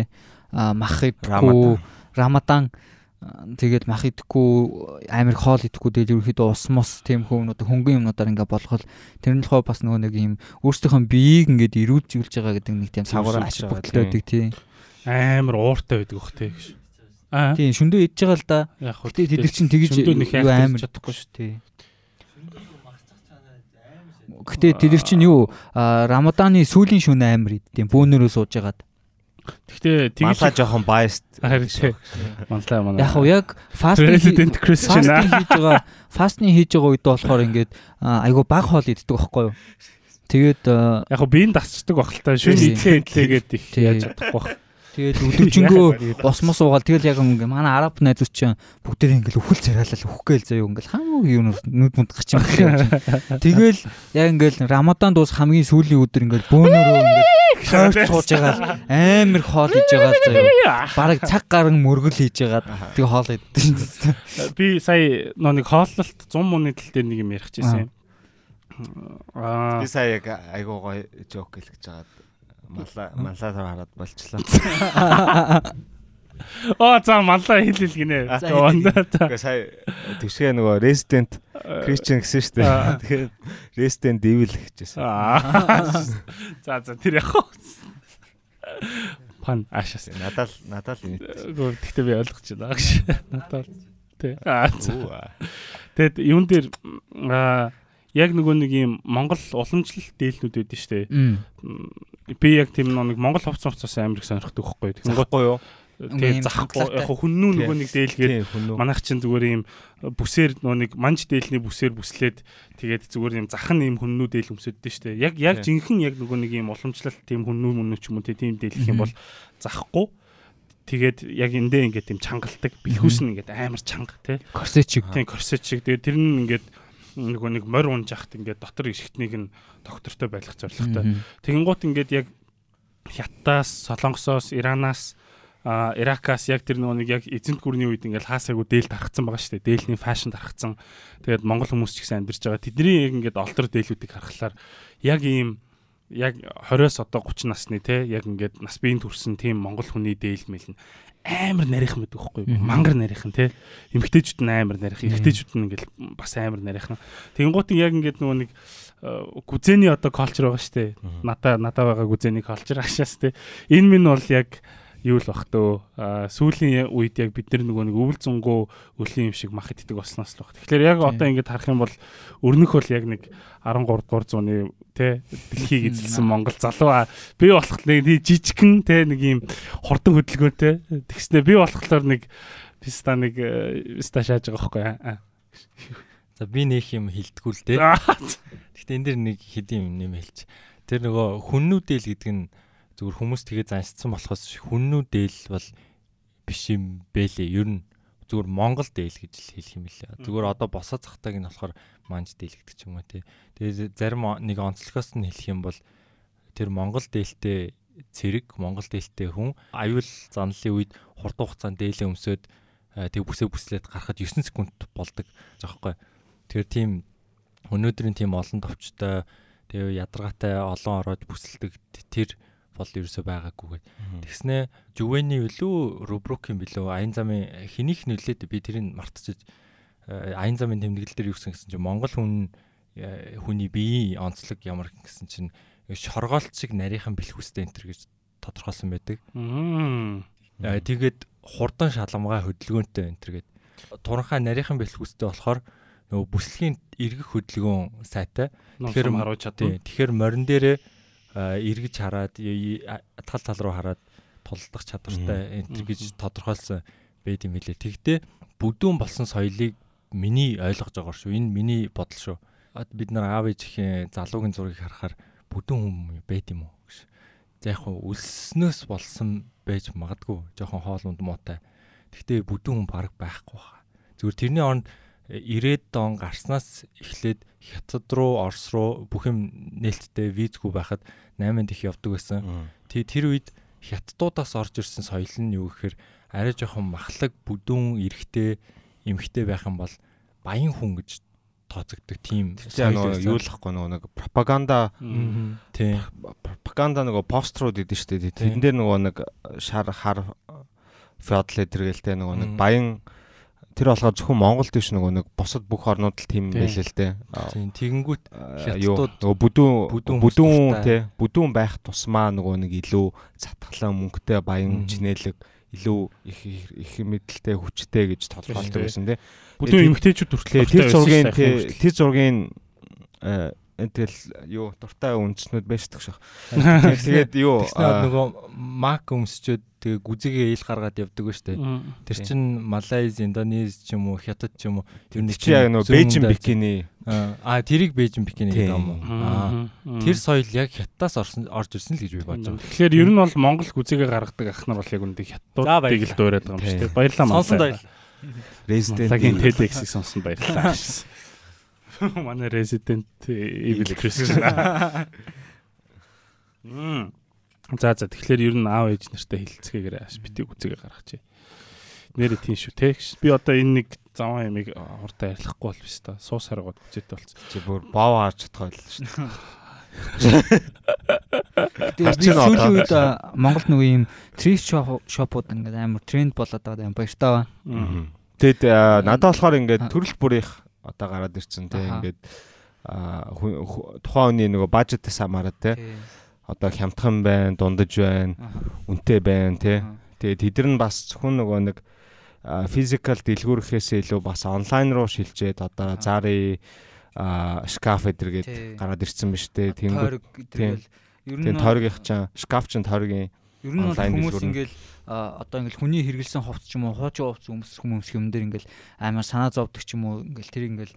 Мах идэхгүй рамадан тэгээд мах идэхгүй амир хоол идэхгүй тэгээд ерөөхдөө ус мос тийм одоо хөнгөн юмнуудаар ингээ болгол тэр нь л бас нөгөө нэг юм өөрсдийнхөө биеийг ингээд ирүүлжүүлж байгаа гэдэг нэг тийм сагвар ашиг бүгдтэй байдаг тийм амар ууртай байдаг бох тий гэж. Аа. Тийм шөндөө идж байгаа л да. Яг хөө Гэтэ тэд нар чинь тэгж юу амар чадахгүй шүү. тий. Гэтэ тэд нар чинь юу Рамаданы сүүлийн шөнө амар иддэм бөөнөрөө сууж ягаад. Гэхдээ тэгж Малаа жоохон biased. харин. Манлаа манай. Яг уу яг фастинг President Christian аа. хийж байгаа фастинг хийж байгаа үед болохоор ингээд айгу баг хоол иддэг байхгүй юу. Тэгээд Яг дасчдаг бах л та шүн Тий. идлээ идлээгээд их яаж чадахгүй бах. Тэгээд өдөржингөө босмос уугаал тэгэл яг ингээ манай араб найзууд чинь бүгдээ ингээл өхөл царайлал өхөхгүй л заяа ингээл хамаагүй юм нүд мунд гарч юм байна. Тэгэл яг ингээл рамадан дуус хамгийн сүүлийн өдөр ингээл бөөнөрөө ингээл тойрч сууж байгаа амар хоол хийж байгаа заяа. Бараг цаг гарan мөргөл хийж байгаа. Тэг хоол идсэн. Би сая нэг хооллолт 100 мууны тал дээр нэг юм ярих гэсэн юм. Аа. Би сая яг айгуу гоё жок хэлэх гэж малаа малаа хараад болчлоо. Оо за маллаа хэл хэл гинэ. Гэхдээ сая төвшгээ нөгөө Resident Christian гэсэн шүү дээ. Тэгэхээр Resident Evil гэжсэн. За за тэр яг. Пан ашаас. Надад надад л. Гөө тэгтээ би ойлгож байна гэж. Надад тий. Аа. Тэгэд юун дээр аа яг нөгөө нэг юм Монгол уламжлалт дээлнүүд байдаг шүү дээ. Би яг тийм нэг Монгол хувцас хувцас амар их сонирхдаг байхгүй. Тэгэнгუთ Захгүй юу? Ийм захгүй яг хүннүү нөгөө нэг дээлгээд манайх чинь зүгээр ийм бүсээр нөгөө нэг манж дээлний бүсээр бүслээд тэгээд зүгээр ийм захан ийм хүннүү дээл өмсөддөө штэ. Яг яг Тийм. жинхэнэ яг нөгөө нэг ийм уламжлалт тийм хүннүү мөнөө ч юм уу тийм дээлэх юм бол захгүй. Тэгээд яг эндээ ингээд тийм чангалдаг. Бэлхүүс нь ингээд амар чанга тий. Корсечиг. Тийм корсет шиг. Тэгээд тэр нь ингээд нөгөө нэг морь унжахт ингээд дотор ишгтнийг нь доктортой байлгах зорилготой. Тэгэнгუთ ингээд яг Хятадаас, Солонгосоос, Иранаас а Иракаас яг тэр нөгөө нэг яг эзэнт гүрний үед ингээл хаасаагүй дээл тархацсан байгаа шүү дээ. Дээлний фашн тархацсан. Тэгээд монгол хүмүүс ч гэсэн амьдарч байгаа. Тэдний яг ингээд олдор дээлүүдийг харахаар яг ийм яг 20-оос одоо 30 насны те яг ингээд нас биеийн төрсэн тийм монгол хүний дээл мэл нь амар нарийнхан байдаг? Мгм. Мангар нарийнхан те. Эмгтээчүүд нь амар нарийнхан, эрэгтэйчүүд нь ингээл бас амар нарийнхан. Тэнгуутын яг ингээд нөгөө нэг э, гүзээний одоо колчр байгаа дээ. Надаа надаа байгаа гүзээний колчр ашаас те. Энэ минь бол яг юу л бах төө сүүлийн үед яг бид нар нөгөө нэг өвөлзөнгөө өлийн юм шиг мах иддэг болсноос л бах. Тэгэхээр яг одоо ингэж харах юм бол өрнөх бол яг нэг 13 дугаар зууны тэ дэлхийг эзэлсэн Монгол залуу би болох нэг жижигхэн тэ нэг юм хурдан хөдөлгөөнтэй тэгснэ би болохоор нэг писта нэг писта шааж байгаа байхгүй. За би нэг юм хилдэггүй л. Аа. Гэхдээ энэ дэр нэг хэдийн юм нэм хэлж. Тэр нөгөө хүннүүдэл гэдэг нь зүгээр хүмүүс тэгээ заншсан болохоос хүннүүдэл бол биш юм бэлээ. Ер нь зүгээр Монгол дээл гэж л хэлэх юм лээ. Зүгээр одоо босоо захтааг нь болохоор манж дээл гэдэг ч юм уу тий. Тэгээ зарим нэг онцлогоос нь хэлэх юм бол тэр Монгол дээлтэй цэрэг Монгол дээлтэй хүн аюул занлын үед хурдан хугацаанд дээлээ өмсөд э, тэг бүсээ бүслээд гарахад 9 секунд болдог жоохгүй. Тэр тийм өнөөдрийн тийм олон товчтой тэгээ ядаргаатай олон ороод бүсэлдэг тэр бол ерөөсөө байгаагүйгээд тэгснэ жүвэний үлүү рубрукийн билүү аян замын хэнийг нөлөөд би тэрийг мартчихж э, аян замын тэмдэглэл дээр юу гэсэн гэсэн чинь Монгол хүн э, хүний биеийн онцлог ямар гэсэн чинь шоргоолт шиг нарийнхан бэлхүүстэй энэ төр гэж тодорхойлсон байдаг. Э, Тэгээд хурдан шалгамгай хөдөлгөөнтэй энэ төр гээд туранхай нарийнхан бэлхүүстэй болохоор нөгөө бүслэгийн эргэх хөдөлгөөн сайтай. Тэгэхээр харуулж чадна. Тэгэхээр морин дээрээ эргэж хараад тал тал руу хараад тулдах чадвартай энэ гэж тодорхойлсон байд юм хэлээ. Тэгтээ бүдүүн болсон соёлыг миний ойлгож байгаа шүү. Энэ миний бодол шүү. Бид нар аав ээжийн залуугийн зургийг харахаар бүдүүн хүн байд юм уу гэж. За яг хуу үлснөөс болсон байж магадгүй. Жохон хоол унд муутай. Тэгтээ бүдүүн хүн баг байхгүй баха. Зүгээр тэрний оронд 90-ад он гарснаас эхлээд хятад руу Орос руу бүх юм нээлттэй визгүй байхад 8-нд их явдаг байсан. Тэгээ тэр үед хятадуудаас орж ирсэн соёл нь юу гэхээр арай жоохон махлаг бүдүүн эрэгтэй эмхтэй байх юм бол баян хүн гэж тооцогддог тийм соёл юу л нөгөө нэг пропаганда тийм пропаганда нөгөө пострууд идэв дээ. Тэрэн дээр нөгөө нэг шар хар феодал эдэргэлтэй нөгөө нэг баян тэр болохоор зөвхөн Монголд биш нөгөө нэг бусад бүх орнууд л тийм байлээ л дээ. Тийм тэгэнгүүт хятадууд нөгөө бүдүүн бүдүүн тий бүдүүн байх тусмаа нөгөө нэг илүү цатгалан мөнгөтэй баян чинэлэг илүү их их мэдлэлтэй хүчтэй гэж тодорхойлдог байсан тий. Бүдүүн эмгтээчүүд хүртэл тэр зургийн тэр зургийн тэгэл юу дуртай үндснүүд байшдаг шах. Тэгээд юу нөгөө мак өмсчөөд тэгээ гүзигээ ил гаргаад явдаг ба штэ. Тэр чин Малайз, Индонез ч юм уу, Хятад ч юм уу тэр нэг чи яг нөгөө Бээжин бикини аа тэрийг Бээжин бикини гэдэг юм уу. Аа тэр соёл яг Хятадаас орсон орж ирсэн л гэж би бодож байна. Тэгэхээр ер нь бол Монгол гүзигээ гаргадаг ах нар бол яг үндэ Хятадуудыг л дуурайдаг юм дээ. Баярлалаа маа. Сонсон баярлалаа. Resident Evil TEDx-ийг сонсон баярлалаа. Манай Resident Evil Christian. Мм. За за тэгэхээр ер нь аав ээж нартай хилцгээгээр битгий үзэгээ гаргачих. Нэрэ тийм шүү те. Би одоо энэ нэг заван ямиг хурдан арилахгүй бол биш та. Суус харгууд үзээтэй болц. Чи бүр боо харж чадах байл шүү дээ. Тэгээд сүүлийн үед Монголд нөгөө ийм thrift shop-ууд ингээд амар тренд болоод байгаа юм баяртай байна. Тэгэд надад болохоор ингээд төрөл бүрийнх одоо гараад ирсэн те. Ингээд тухайн хүний нөгөө бажетээс хамаарат те. Одоо хямдхан байна, дундаж байна, үнэтэй байна те. Тэгээд тэд нар бас зөвхөн нөгөө нэг физикал дэлгүүрхээс илүү бас онлайн руу шилжээд одоо зари шкаф эдэргээд гараад ирсэн ба штэ. Ер нь тойргийнх чинь шкаф чинь тойргийн ер нь хүмүүс ингээл одоо ингээл хүний хэрэгэлсэн хувц ч юм уу хуучин хувц өмсөх хүмүүс юм дээр ингээл амар санаа зовдөг ч юм уу ингээл тэр ингээл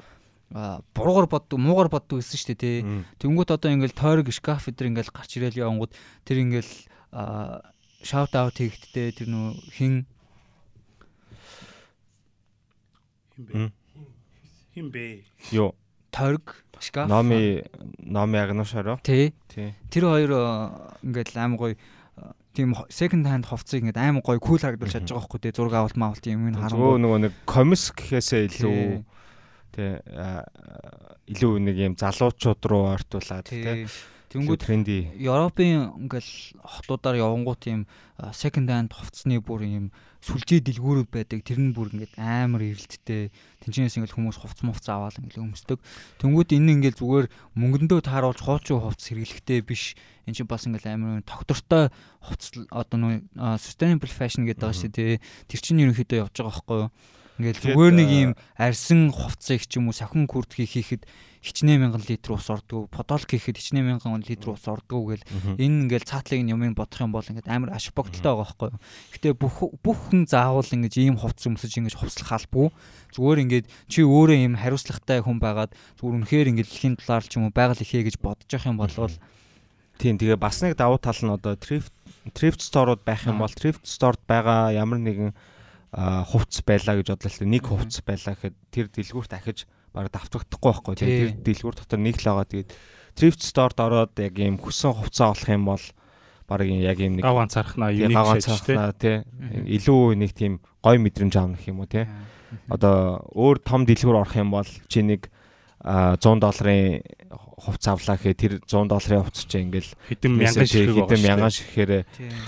буруугаар боддог муугаар боддог гэсэн шүү дээ тий. Тэнгүүт одоо ингээл тойрог шкаф эдэр ингээл гарч ирээл явангууд тэр ингээл шаут аут хийгдтэй тэр нөө хин хин бэ? Йоо. Тойрог шкаф. Номи номи агнушаараа. Тий. Тэр хоёр ингээл аим гоё тийм second hand хувцсыг ингээд аим гоё кул харагдуулж чадж байгаа байхгүй тий зураг авалт маавалт юм ин харангуй. нөгөө нэг комис гэхээсээ илүү тий. илүү нэг юм залуучууд руу ортуулаад тий Тэнгүүд тренди Европын ингээл хотуудаар явангуут юм second hand хувцсны бүр юм сүлжээ дэлгүүрүүд байдаг. Тэр нь бүр ингээд амар эрэлттэй. Тинчнээс ингээл хүмүүс хувц мувц аваад ингээл өмсдөг. Тэнгүүд энэ ингээл зүгээр мөнгөндөө тааруулж хуучин хувц хэрэглэхтэй биш. Энд чинь бас ингээл амар тогтвортой хувц одоо нөө sustainable fashion гэдэг байгаа шүү дээ. Тэр чинь ерөнхийдөө явж байгаа байхгүй юу? Ингээл зүгээр нэг юм арьсан хувцсыг ч юм уу сахин күрдгийг хийхэд хичнээн мянган литр ус ордгоо подолк хийхэд хичнээн мянган литр ус ордгоо гэл энэ ингээл цаатлыг нь юмыг бодох юм бол ингээд амар аш богдолтой байгаа байхгүй юу. Гэтэ бүх бүх хүн заавал ингэж ийм хувцс өмсөж ингэж хувцлах албагүй. Зүгээр ингээд чи өөрөө ийм хариуцлагатай хүн байгаад зүгээр үнэхээр ингээд дэлхийн талаар ч юм уу байгаль ихээ гэж бодож явах юм бол Тийм тэгээ бас нэг давуу тал нь одоо thrift thrift store-ууд байх юм бол thrift store-д байгаа ямар нэгэн хувцс байлаа гэж бодлоо л нэг хувцс байлаа гэхэд тэр дэлгүүрт ахиж бараг давтагдахгүй байхгүй. Тийм тэр дэлгүүр дотор нэг л байгаа. Тэгээд thrift store-д ороод яг ийм хүссэн хувцас олох юм бол бараг яг ийм нэг гаван цархнаа юуник гаван цархнаа тий. Илүү нэг тийм гой мэдрэмж аавна гэх юм уу тий. Одоо өөр том дэлгүүр орох юм бол чи нэг 100 долларын хувц авлаа гэхээр тэр 100 долларын хувц чинь ингээл хэдэн мянган ширхэг хэдэн мянган ширхээр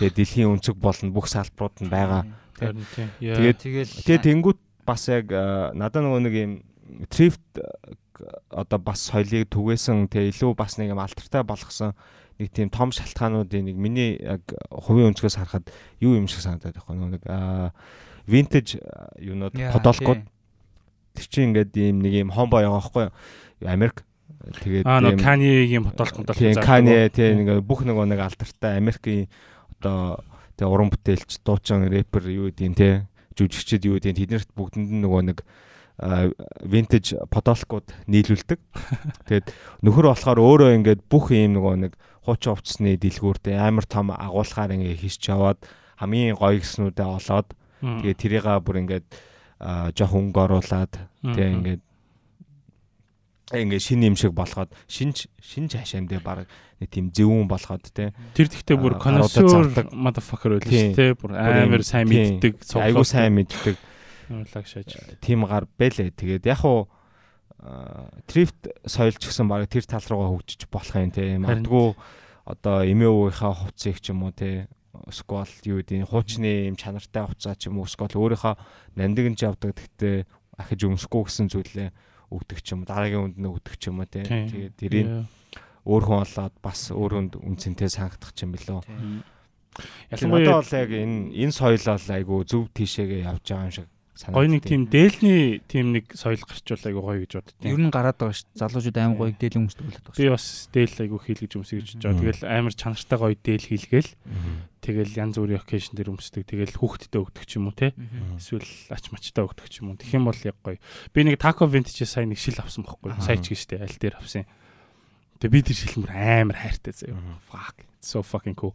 тэгээ дэлхийн өнцөг болно бүх салбарууд нь байгаа Тэгээд тэгээд тэнгуут бас яг надад нөгөө нэг юм thrift одоо бас соёлыг түгээсэн тэгээ илүү бас нэг юм алтартай болгосон нэг тийм том шалтгаануудын нэг миний яг хувийн өнцгөөс харахад юу юм шиг санагдаад байна нэг vintage юунууд подолкууд тэр чинь ингээд ийм нэг ийм хомбо байгаа байхгүй юу? Америк. Тэгээд аа нэг Kanye-ийн подолк подолк тийм Kanye тийм нэг бүх нөгөө нэг алдартай Америкийн одоо Тэгээ уран бүтээлч, дуучин, рэпер юу гэдгийг те жүжигчд юу гэдгийг тэднэрт бүгдэнд нь нөгөө нэг винтаж подолкууд нийлүүлдэг. Тэгээд нөхөр болохоор өөрөө ингээд бүх ийм нөгөө нэг хуучин хувцсны дэлгүүртэй амар том агуулгаар ингээд хийсч яваад хамгийн гоё гэснүүдээ олоод тэгээд тэрийгээ бүр ингээд жоох өнгө оруулаад тий ингээд ингээд шин юм шиг болгоод шинж шинж хашаандээ баг нэг тийм зөвүүн болгоод те. Тэр тэгтээ бүр консер motherfucker байл шүү те бүр амар сайн мэддэг айгуу сайн мэддэг лагш ажил тийм гар бэлээ. Тэгээд яг уу трифт соёлч гэсэн баг тэр тал руугаа хөгжиж болох юм те. Магадгүй одоо эмээ өвгийнхаа хувцсыг ч юм уу те. Сквал юу гэдэг хуучны юм чанартай хувцаа ч юм уу. Сквал өөрийнхөө нандинж явдаг гэхдээ ахиж өмсөхгүй гэсэн зүйлээ өгдөг ч юм дараагийн үнд нь өгдөг ч юм уу тий. Тэгээд тэрийг өөр хүн олоод бас өөр хүнд үнцэнтэй санагдах юм билүү. Ялангуяа бол яг энэ энэ соёлол айгу зөв тийшээгээ явж байгаа юм шиг Гоё нэг тийм дээлний тийм нэг соёл гарчвал айгу гоё гэж боддیں۔ Ер нь гараад байгаа шүү. Залуучууд аим гоё дээл өмсдөг болоод байгаа. Би бас дээл айгу хийл гэж өмсөж гэж байгаа. Тэгэл амар чанартай гоё дээл хийлгээл. Тэгэл янз бүрийн occasion дээр өмсдөг. Тэгэл хүүхдтэй өгдөг ч юм уу те. Эсвэл ач мачтай өгдөг ч юм уу. Тэгэх юм бол яг гоё. Би нэг taco vintage сайн нэг шил авсан бохгүй. Сайн ч гэжтэй аль дээр авсан. Тэгээ би тэр шилмэр амар хайртай заяа. Fuck. So fucking cool.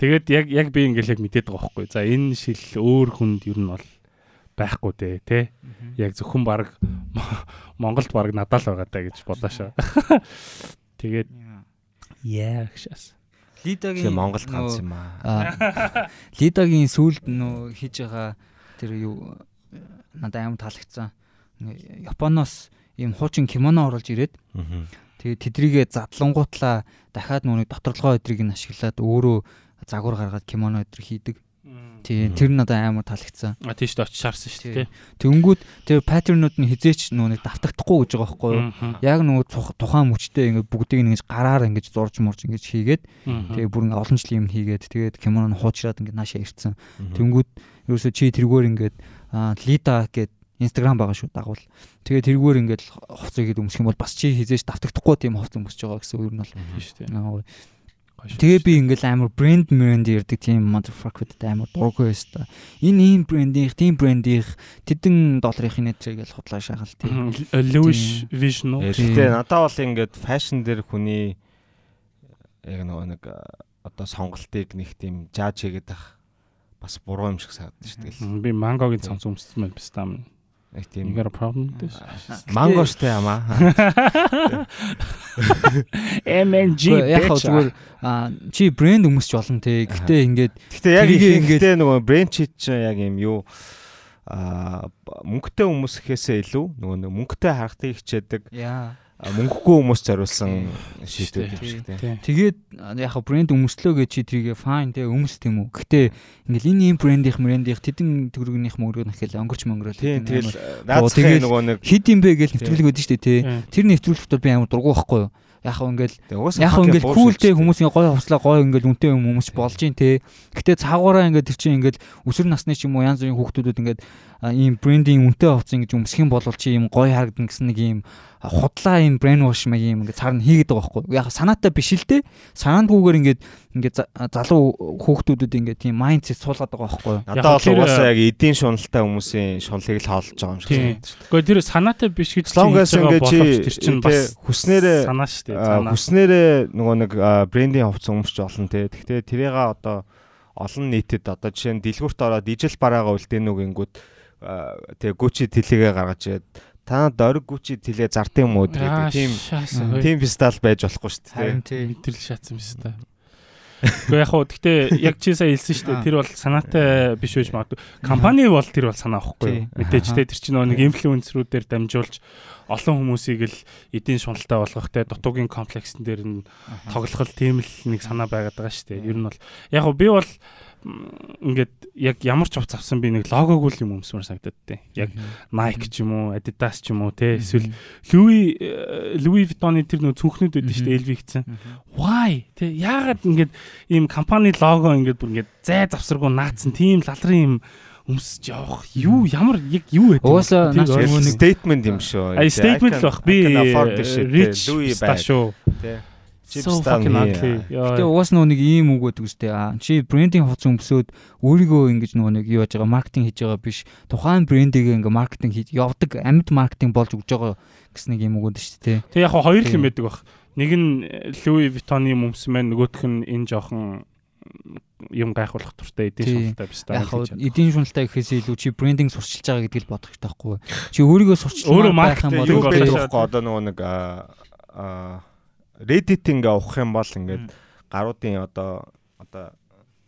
Тэгээд яг яг би ингээл яг мэдээд байгаа байхгүй. За энэ шил өөр хүнд ер нь бол байхгүй дээ тий. Яг зөвхөн баг Монголд баг надад л байгаа даа гэж бодлоо. Тэгээд яа гэшээс. Лидагийн Монголд ганц юм аа. Лидагийн сүлд нөө хийж байгаа тэр юу надад аим таалагдсан. Японоос ийм хуучин кимоно оруулж ирээд тэгээд тэдрийгээ задлангуутлаа дахиад нүг доторлогоо өдрийг нь ашиглаад өөрөө загвар гаргаад кимоно өдр хийдэг. Тий, тэр надад амар таалагдсан. А тийш очиж шаарсан шүү дээ. Тэнгүүд тэр паттернууд нь хизээч нэг давтагдахгүй гэж байгаа байхгүй юу? Яг нөгөө тухайн мөчтэй ингээд бүгдийг ингэж гараар ингэж зурж мурж ингэж хийгээд тэгээ бүр ингээд олон жилийн юм хийгээд тэгээд кимоно хуучраад ингээд наашаа ирцэн. Тэнгүүд ерөөсө чи тэргээр ингээд лида гэд Instagram байгаа шүү дагуул. Тэгээ тэргээр ингээд хувцас ихэд өмсөх юм бол бас чи хизээч давтагдахгүй тийм хувцас өмсөж байгаа гэсэн үг нь бол шүү дээ. Тэгээ би ингээл амар брэнд брэнд ярддаг тийм motherfucker-д амар дургүй та. Энэ ийм брэндийнх, тийм брэндийнх тэдэн долларын нэтэр гэж худлаа шахал тийм. Louis Vision уу. Гэтэ надад бол ингээд фэшн дээр хүний яг нөгөө нэг одоо сонголтыг нэг тийм жааж хийгээд ах бас буруу юм шиг санагдаж шүү дээ. Би мангогийн цамц өмссөн байл биш Нэг тийм you got a problem with this? Манго штэ амаа. MNG яг зүгээр чи брэнд өмсч болно те. Гэтэ ингээд гэтэ яг ингээд нөгөө брэнд чи яг юм юу а мөнгөтэй хүмүүсхээсээ илүү нөгөө мөнгөтэй харахтыг хичээдэг. Яа мөнгөгүй хүмүүс зориулсан шийдвэр юм шиг тийм. Тэгээд яг брэнд өмслөө гэж чи тэрийг fine те өмс тийм үү. Гэтэ ингээл энэ ийм брэндийнх брэндийнх тэдэн төгрөгнийх мөнгөөр нэхэл өнгөрч мөнгөрөө. Тийм тэгэл наацхан нөгөө нэг хит юм бэ гэж нэвтрүүлэг өгдөн штэ те. Тэр нэвтрүүлэгт бол би амар дургу байхгүй юу яг хөө ингээл яг хөө ингээл култэй хүмүүс ингээ гой хувцлаа гой ингээл үнтэй юм хүмүүс болж гин те. Гэтэ цаагаараа ингээд тэр чинь ингээл өсвөр насны ч юм уу янз бүрийн хүүхдүүд ингээд ийм брендинг үнтэй хувцас ингэж өмсөх юм бол чи ийм гой харагдан гэсэн нэг ийм худлаа юм брэнд вош маяг юм ингээд цаар нь хийгээд байгаа байхгүй. Яг санаатай биш л дээ. Санаандгүйгээр ингээд ингээд залуу хүүхдүүдэд ингээд тийм майндсет суулгаад байгаа байхгүй. Надад бол угаасаа яг эдийн шуналтай хүмүүсийн шунлыг л хаалж байгаа юм шиг байна. Гэхдээ тэр санаатай биш гэж лонгоос ингээд чи тэр чинь бас хүснээрээ санаа шүү дээ. Хүснээрээ нөгөө нэг брендинг хувцас өмсч олон те. Гэхдээ тэрийг одоо олон нийтэд одоо жишээ нь дэлгүүрт ороод ижил бараагаа үлдээнүүгингүүд тэгээ гүчи тэлэгээ гаргаж ирээд та дориг гүчи тэлээ зард юм уу гэдэг тийм тийм пистал байж болохгүй шүү дээ. Тийм мэдрэл шаацсан биш та. Гэхдээ яг хуу гэхдээ яг чи сая хэлсэн шүү дээ. Тэр бол санаатай биш байж магадгүй. Компани бол тэр бол санаа авахгүй. Мэдээж те тэр чинь нэг инфлюенсерүүдээр дамжуулж олон хүмүүсийг л эдийн шуналтай болгох те дутуугийн комплексн дээр нь тоглох тийм л нэг санаа байгаад байгаа шүү дээ. Ер нь бол яг хуу би бол ингээд яг ямар ч хувц авсан би нэг логог үл юм өмсмөр санагдаад те. Яг Nike ч юм уу, Adidas ч юм уу те. Эсвэл Louis Louis Vuitton-ы тэр нөө цүнхнүүд байдаг шүү дээ LV гэсэн. Why? Те яагаад ингээд ийм компани лого ингээд бүр ингээд зай завсаргуу наацсан тийм лалрын юм өмсөж явах юу ямар яг юу вэ? Уусаа нэг statement юм шүү. Statement л бах би rich Louis байх шүү. Тэ Гэтэ уус нөгөө нэг ийм үг байдаг үстэй. Чи брендинг хувцас өмсөөд өөрийгөө ингэж нөгөө нэг юу яаж байгаа маркетинг хийж байгаа биш. Тухайн брендийг ингээ маркетинг хийж явдаг амьд маркетинг болж өгж байгаа гэсэн нэг юм үг өгдөө шүү дээ. Тэг яг хоёр л юм байдаг бах. Нэг нь Louis Vuitton-ы өмс маань нөгөөх нь энэ жоохон юм гайхуулах туртай эдийн шуналтай биш та. Яг эдийн шуналтай гэхээс илүү чи брендинг сурчилж байгаа гэдгийг л бодох хэрэгтэй байхгүй. Чи өөрийгөө сурчилж байх юм бол одоо нөгөө нэг аа Reddit ингээ авах юм бол ингээд гаруудын одоо одоо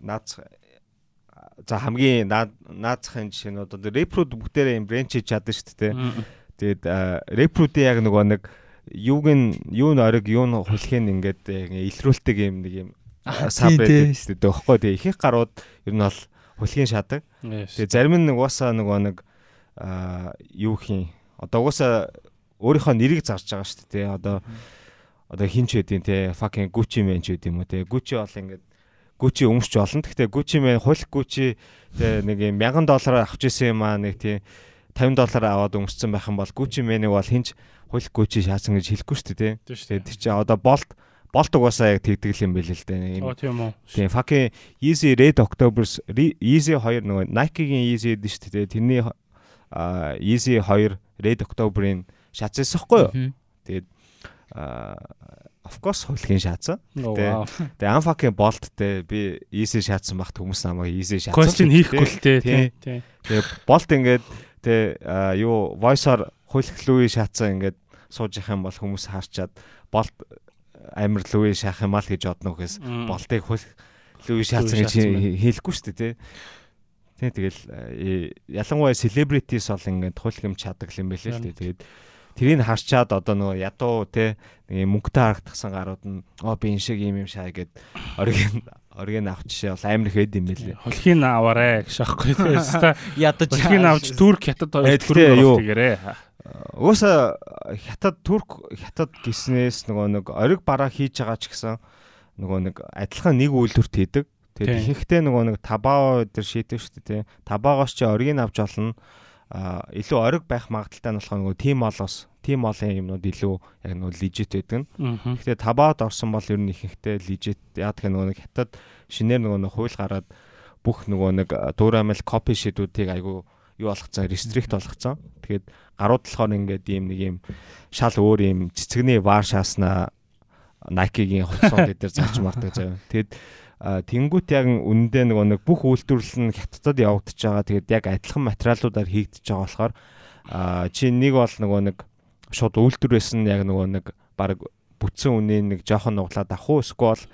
наац за хамгийн наацхын жишээ нь одоо репруд бүгдээрээ юм брэнд хийж чадсан шүү дээ. Тэгээд репрудын яг нөгөө нэг юуг нь юу н ориг юу н хулхын ингээд илрүүлдэг юм нэг юм саб байдаг шүү дээ. Тэгэхгүй тэгээ их их гарууд ер нь бол хулхын шадаг. Тэгээ зарим нь угаасаа нөгөө нэг юу хийн одоо угаасаа өөрийнхөө нэрийг зарж байгаа шүү дээ. Одоо одоо хин ч үдийн те fucking Gucci man ч юм уу те Gucci бол ингээд Gucci өмсч олон. Гэхдээ Gucci мэн хуль Gucci тэг нэг юм 1000 доллараар авч ирсэн юм аа нэг тийм 50 доллараар аваад өмссөн байх юм бол Gucci мэнэг бол хинч хуль Gucci шаасан гэж хэлэхгүй шүү дээ. Тэгээд тэр чинь одоо болт болт угаасаа яг тэгдэг юм байл л дээ. Оо тийм үү. Тийм fucking Yeezy Red Octobers Yeezy 2 нөгөө Nike-гийн Yeezy дээ шүү дээ. Тэрний Yeezy 2 Red October-ын шатс эсэхгүй юу? Тэгээд of course хөлгийн шаацсан. Тэгээ тэгээ unfucking boltтэй би easy шаацсан багт хүмүүс намайг easy шаацсан. Question хийхгүй л тий. Тэгээ болт ингээд тэгээ юу voice-оор хөлх лүи шаацсан ингээд сууж явах юм бол хүмүүс харчаад болт амир лүи шаах юм аа л гэж бодно гэхээс болтыг хөлх лүи шаацсан гэж хэлэхгүй шүү дээ тий. Тий тэгэл ялангуяа celebrities бол ингээд хөлх юм чаддаг юм байлээ л дээ. Тэгээд Тэрийг харчаад одоо нөгөө ядуу те нэг мөнгөтэй харагдсан гарууд нь оо би энэ шиг юм юм шаа гэд оргийн оргийн авч жишээ бол амар их эд юм байлээ. Холхийн аваарэ гэж аахгүй те. Ядаж холхийн авч турк хятад хоёр төрөв тэгээрээ. Уусаа хятад турк хятад гиснээс нөгөө нэг ориг бараа хийж байгаа ч гэсэн нөгөө нэг адилхан нэг үйлдвэрт хийдэг. Тэгээд ихэнхдээ нөгөө нэг табаа өдр шийдэг шүү дээ. Табаагоос чи оргийг авч олно илүү ориг байх магадaltaй нь болохоор нөгөө тим олоос тим олон юмнууд илүү яг нөгөө лежит байдаг нь. Гэхдээ табаад орсон бол ер нь ихэнхдээ лежит яа гэх нөгөө нэг хятад шинээр нөгөө нэг хууль гараад бүх нөгөө нэг дуурамэл копи шийдүүдийг айгу юу болгоцсон рестрикт болгоцсон. Тэгээд гарууд болохоор ингээд ийм нэг юм шал өөр юм цэцэгний вар шааснаа Nike-гийн хувцсууд дээр зарж мардаг заяа. Тэгэд Тэнгүүт яг үнэндээ нөгөө нэг бүх үйлдвэрлэл нь хятадд явагдаж байгаа. Тэгээд яг адилхан материалуудаар хийгдэж байгаа болохоор чи нэг бол нөгөө нэг шууд үйлдвэрээс нь яг нөгөө нэг баг бүтсэн үнийн нэг жоохон нуглаад авах уу эсвэл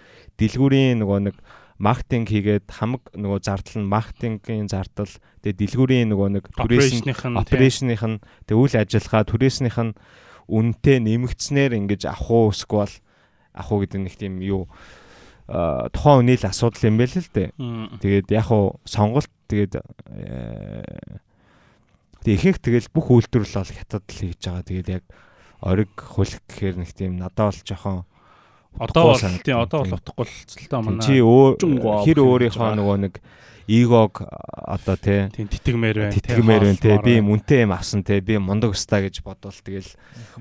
дэлгүүрийн нөгөө нэг маркетинг хийгээд хамаг нөгөө зардал нь маркетингийн зардал тэгээ дэлгүүрийн нөгөө нэг түрээсийн операшных нь тэгээ үйл ажиллагаа түрээснийх нь үнэтэй нэмэгдснээр ингэж авах уу эсвэл авах уу гэдэг нэг тийм юу тухайн үний л асуудал юм байл л дээ. Тэгээд яг уу сонголт тэгээд тэг ихэнх тэгэл бүх үйлдвэрлэл бол хятад л хийж байгаа. Тэгээд яг ориг хулх гэхээр нэг тийм надад бол жоохон одоо бол тийм одоо бол утгагүй л та манай чи хэр өөрийнхөө нөгөө нэг эгог одоо тий тэтгмээр байна. тэтгмээр байна тий би мөнтэй юм авсан тий би мундаг өстай гэж бодвол тэгэл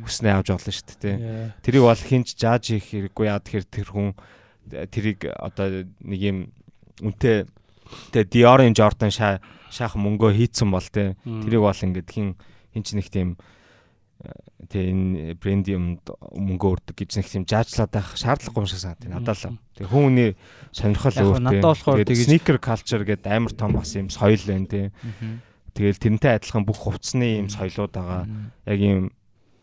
хүснээ авч болно шүү дээ тий тэрийг бол хинч жааж хийх хэрэггүй яа тэгэхээр тэр хүн тэрийг одоо нэг юм үнтэй тэгээ Dior-ын Jordan шаах мөнгөө хийцэн бол тэ тэрийг бол ингээд хин хин ч нэг тийм тэгээ энэ брендиум мөнгө өрдөг гэж нэг тийм жаажлаад байх шаардлагагүй юм шиг санагдав. Надад л. Тэгээ хүн хүний сонирхол өөр тийм. Тэгээ sneaker culture гэдэг амар том бас юм соёл байна тийм. Тэгэл тэрнтэй адилхан бүх хувцсны юм соёлууд байгаа. Яг юм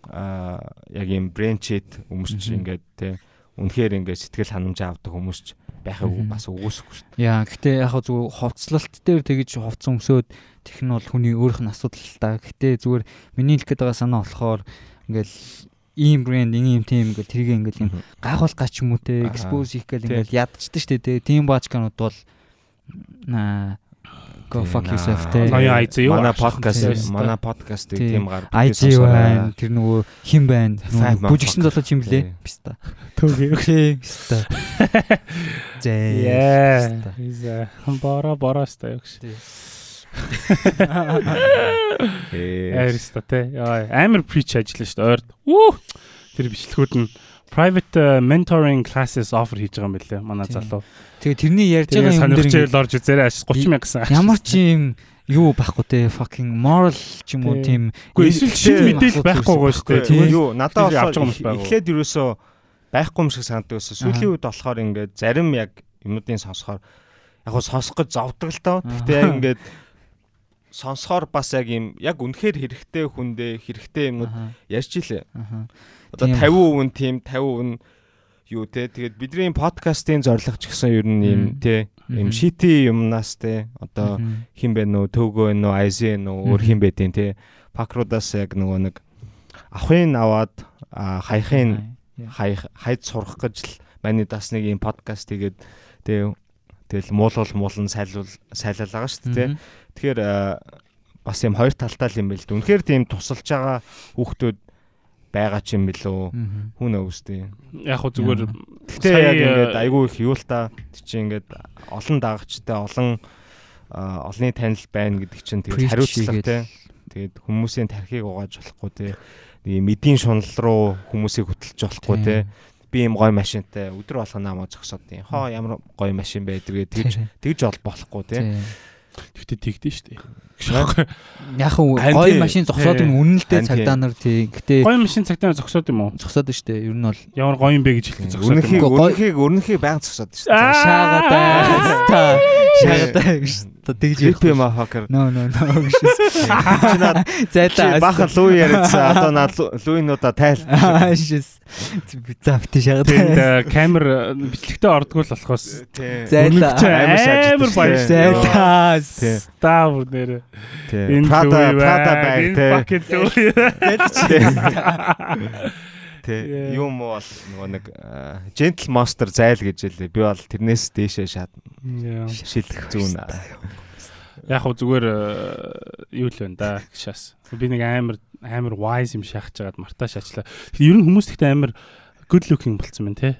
аа яг юм брэнд шит өмсч ингээд тийм үнэхээр ингээд сэтгэл ханамжаа авдаг хүмүүс ч байхыг бас үгүйсэхгүй шүү дээ. Яа, гэхдээ яг зүгээр хувцлалт дээр тэгэж хувц өмсөөд тех нь бол хүний өөрийнх нь асуудал л та. Гэхдээ зүгээр миний хэлэх гээд байгаа санаа болохоор ингээд ийм брэнд ийм тийм ингээд тэрийг ингээд юм гайхуулах гач юм уу те экспоз хийх гэл ингээд ядчихдээ шүү дээ. Тийм баачканууд бол аа Go fuck yourself те. Ноён айз юу? Манай подкаст манай подкастыг тийм гар айз байна. Тэр нөгөө хин байна. Бүжигсэн залуу чим блэ? Писта. Төгөө. Писта. Зээ. Иза. Бара бараста ёгш. Эриста те. Амар прич ажиллана шүү дээ. Ойрд. Үу. Тэр бичлэгүүд нь private uh, mentoring classes offer хийж байгаа юм билээ манай залуу. Тэгээ тэрний ярьж байгаа юм дээр сонирхож орж үзээрэй 30 мянга гэсэн. Ямар ч юм юу байхгүй те fucking moral ч юм уу тийм эсвэл шин мэдээлэл байхгүй гоо шүү дээ. Юу надад авч байгаа юм байна. Эхлээд юусоо байхгүй юм шиг санагддаг ус. Сүүлийн үед болохоор ингээд зарим яг юмнуудын сонсохоор яг хөө сонсох гэж зовдөг л тоо. Гэхдээ яг ингээд сонсохоор бас яг юм яг үнэхээр хэрэгтэй хүндээ хэрэгтэй юмнууд ярьж илээ. Одоо 50% нь тийм 50% нь юу те. Тэгээд бидний подкастын зорилго ч гэсэн ер нь юм те. Юм шити юмнаас те. Одоо хин бэ нөө төгөө нөө айзэ нөө өөр хин бэдин те. Пакрудаас яг нөгөө нэг авахын аваад хаяхын хайд сурах гэж л маний бас нэг юм подкаст тэгээд тэгээ тэгэл муулал муулан сайлуул сайлал байгаа шүү дээ тэгэхээр бас юм хоёр талтай юм байл. Үнэхээр тийм тусалж байгаа хүүхдүүд байгаа ч юм билүү. Хүн өвсдөө. Яг хөө зүгээр гэхдээ яг ингээд айгүй их юу л та чи ингээд олон дагагчтай олон олонний танил байна гэдэг чинь тэгээд хариуцлага тий. Тэгээд хүмүүсийн тархийг угааж болохгүй тий. Ийм эдийн шунал руу хүмүүсийг хөтлөж болохгүй тий. Би ийм гой машинтай өдөр болгоно намаа зогсоод тийм. Хоо ямар гой машин байдаг тэгж тэгж бол болохгүй тий. Тэгтээ тэгдэж штэ. Яг гоё машин зогсоод юм үнэлдэ цагдаа нар тий. Гэтэ гоё машин цагдаа нар зогсоод юм уу? Зогсоод штэ. Ер нь бол ямар гоё юм бэ гэж хэлэх зогсоод. Үнэхийг үнэхийг үнэхийг баян зогсоод штэ. Шаагатай. Шаагатай гэж тэгж ярьхгүй юм хакер. No no no гэж. Чи наад зайлаа. Бахан луу яриадсан. Одоо наад лууинуудаа тайл. Шис. Би завти шаагатай. Тэгээд камер бичлэгтээ ордгоо л болохоос зайлаа. Амар баяр. Зайлаа. Став нэр. Энэ Prada Prada баг Тэ юм бол нөгөө нэг Gentle Monster зайл гэж хэлээ. Би бол тэрнээс дээшээ шаадна. Шилэх зүүн. Яг хөө зүгээр юу л вэ да шас. Би нэг амар амар wise юм шахаж жагаад мартаа шаачлаа. Ер нь хүмүүс ихтэй амар good looking болцсон байна те.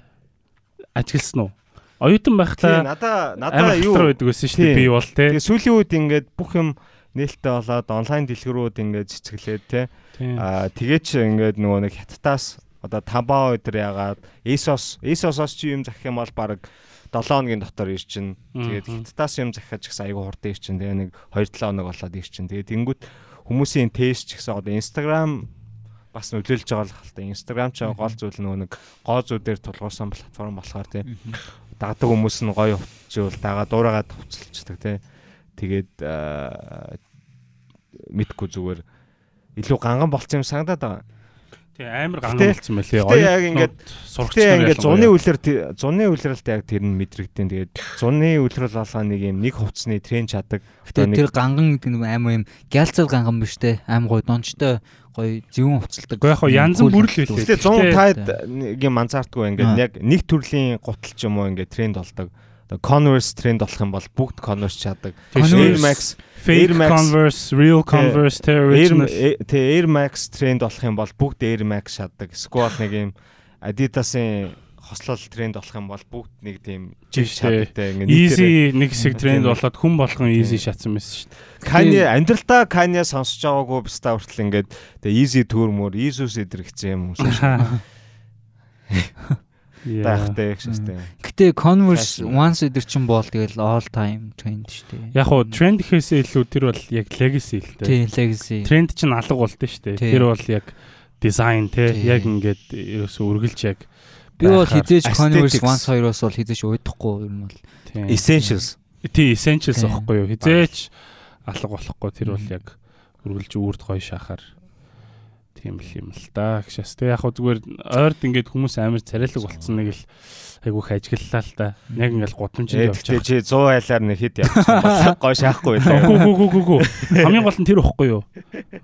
Ажигласан уу? Оюутан байхдаа надаа надаа юу байдаг байсан шүү дээ би бол те. Тэгээ сүүлийн үед ингээд бүх юм нээлттэй болоод онлайн дэлгэрүүд ингээд цэцгэлээд те. Аа тэгээ ч ингээд нөгөө нэг хаттаас одоо Тамбаа өдр ягаад Asos Asos-оос чи юм захих юм бол баг 7 хоногийн дотор ир чинь тэгээд хиттаас юм захиаж гэсэн айгу хурдан ир чинь тэгээ нэг 2-7 хоног болоод ир чинь. Тэгээд тэнгүүт хүмүүсийн тест ч гэсэн одоо Instagram бас нөлөөлж байгаа л хаалта Instagram ч гол зүйл нөгөө нэг гоо зүүдээр тулгуурсан платформ болохоор тийм дагдаг хүмүүс нь гоё хувцжуул дагаа дуурайгаад хувцалцдаг тийм тэгээд мэдгүй зүгээр. Илүү ганган болцсон юм санагдаад байгаа Тэгээ амар ганган болсон байлээ. Оюут яг ингээд сурагч нар ингээд зуны үлрэл зуны үлрэлт яг тэр нь мэдрэгдэн. Тэгээд зуны үлрэл болгоо нэг юм нэг хувцсны трен чаддаг. Тэгээ тэр ганган гэдэг нь амар юм гялцал ганган биш те. Аим гой дончтой гой зөвөн хувцалдаг. Гэхдээ яг янз бүр л байлээ. Тэгээ 100 таад нэг юм анзаардгүй ингээд яг нэг төрлийн гутал ч юм уу ингээд тренд болдог. Converse тренд болох юм бол бүгд Converse чаддаг. Air Max, Fake Converse, Real Converse original. Тэ Air Max тренд болох юм бол бүгд Air Max чаддаг. Squat нэг юм Adidas-ын хослол тренд болох юм бол бүгд нэг тийм жив чаддаг ингээ easy нэг хэсэг тренд болоод хүн болгон easy шатсан байсан шүү дээ. Kanye амьдралдаа Kanye сонсож байгаагүй бистаа хүртэл ингээд тэгээ easy төрмөр Isus эдэрхцэн юм уу шүү. байхтай гэсэн. Гэтэ Converse once эдэр чин бол тэгэл all time trend шүү дээ. Яг уу trend гэхээсээ илүү тэр бол яг legacy л дээ. Тийм legacy. Trend чин алга болтой шүү дээ. Тэр бол яг дизайн те яг ингээд ерөөсө үргэлж яг би бол хизээж Converse once хоёроос бол хизээж уйдахгүй юм бол essentials. Тийм essentials аахгүй юу. Хизээж алга болохгүй тэр бол яг үргэлж үрд гоё шахаар Тийм л юм л да. Гэшээс тэг яг хөө зүгээр ойрд ингээд хүмүүс амар царайлаг болцсон нэг л айгүйх ажиглалаа л да. Яг ингээд гудамжинд явж байгаа. Чи 100 айлаар нэг хэд явчихсан гой шаахгүй байлаа. Гү гү гү гү. Хамгийн гол нь тэр ихгүй юу?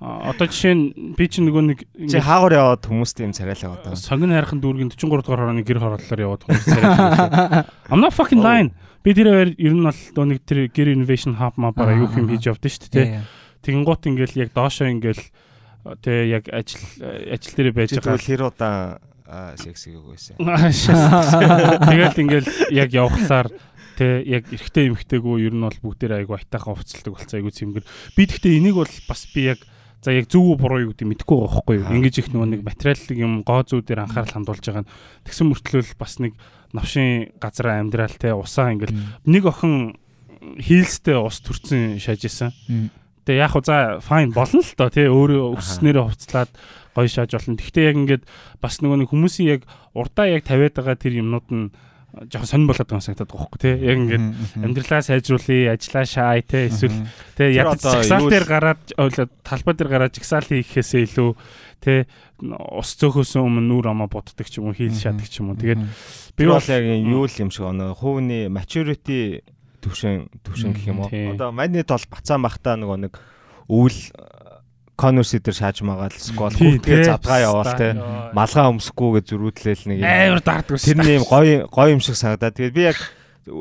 Одоо жишээ нь би чи нөгөө нэг чи хаагур яваад хүмүүст юм царайлаг одоо. Согин хайрхан дүүргийн 43 дугаар хорооны гэр хорооллоор яваад хүмүүс царайлаг. I'm not fucking lying. Би тэр ер нь бол нэг тэр гэр innovation hub маа бараа юу юм хийж явдсан шүү дээ. Тэгин гут ингээл яг доошоо ингээл Тэ яг ажил ажил дээр байж байгаа. Тэгвэл хэр удаа сексиг өгөөсөн. Тэгэл ингээл яг явхлаар тэ яг эрэгтэй эмэгтэйгөө ер нь бол бүгдээр айгу айтаахан уцалдаг болцоо айгу цэмгэр. Би гэхдээ энийг бол бас би яг за яг зөв үү буруу юу гэдэг мэдэхгүй байгаа байхгүй юу. Ингэж их нөгөө нэг материалын юм гоо зүүдээр анхаарал хандуулж байгаа нь тэгсэн мөртлөө бас нэг навшин газар амьдрал те усаа ингээл нэг охин хийлстэй ус төрцөн шааж исэн. Тэгээ яг хуу за fine болно л доо тий өөрөө өсснээрээ хувцлаад гоё шааж болно. Гэхдээ яг ингээд бас нөгөө нэг хүмүүсийн яг урдаа яг тавиад байгаа тэр юмнууд нь жоохон сонир болоод байгаа санагдаад байгаа хөөхгүй тий. Яг ингээд амьдралаа сайжруулъя, ажиллаа шаай тий эсвэл тий ядаж жагсаал дээр гараад талбай дээр гараад жагсаал хийхээсээ илүү тий ус цөөхөөс өмнө нүүр амаа боддог ч юм уу, хийл шатдаг ч юм уу. Тэгээд би бол яг юу л юм шиг оноо хувийн maturity төвшин төвшин гэх юм уу. Одоо манайд бол бацаан бахта нөгөө нэг өвөл конверс дээр шааж магаал сквал хүртгээ задгаа яваал те. Малгай өмсөхгүйгээ зөрүүдлээл нэг амар даардаг тэр нэм гоё гоё юм шиг санагдаа. Тэгээд би яг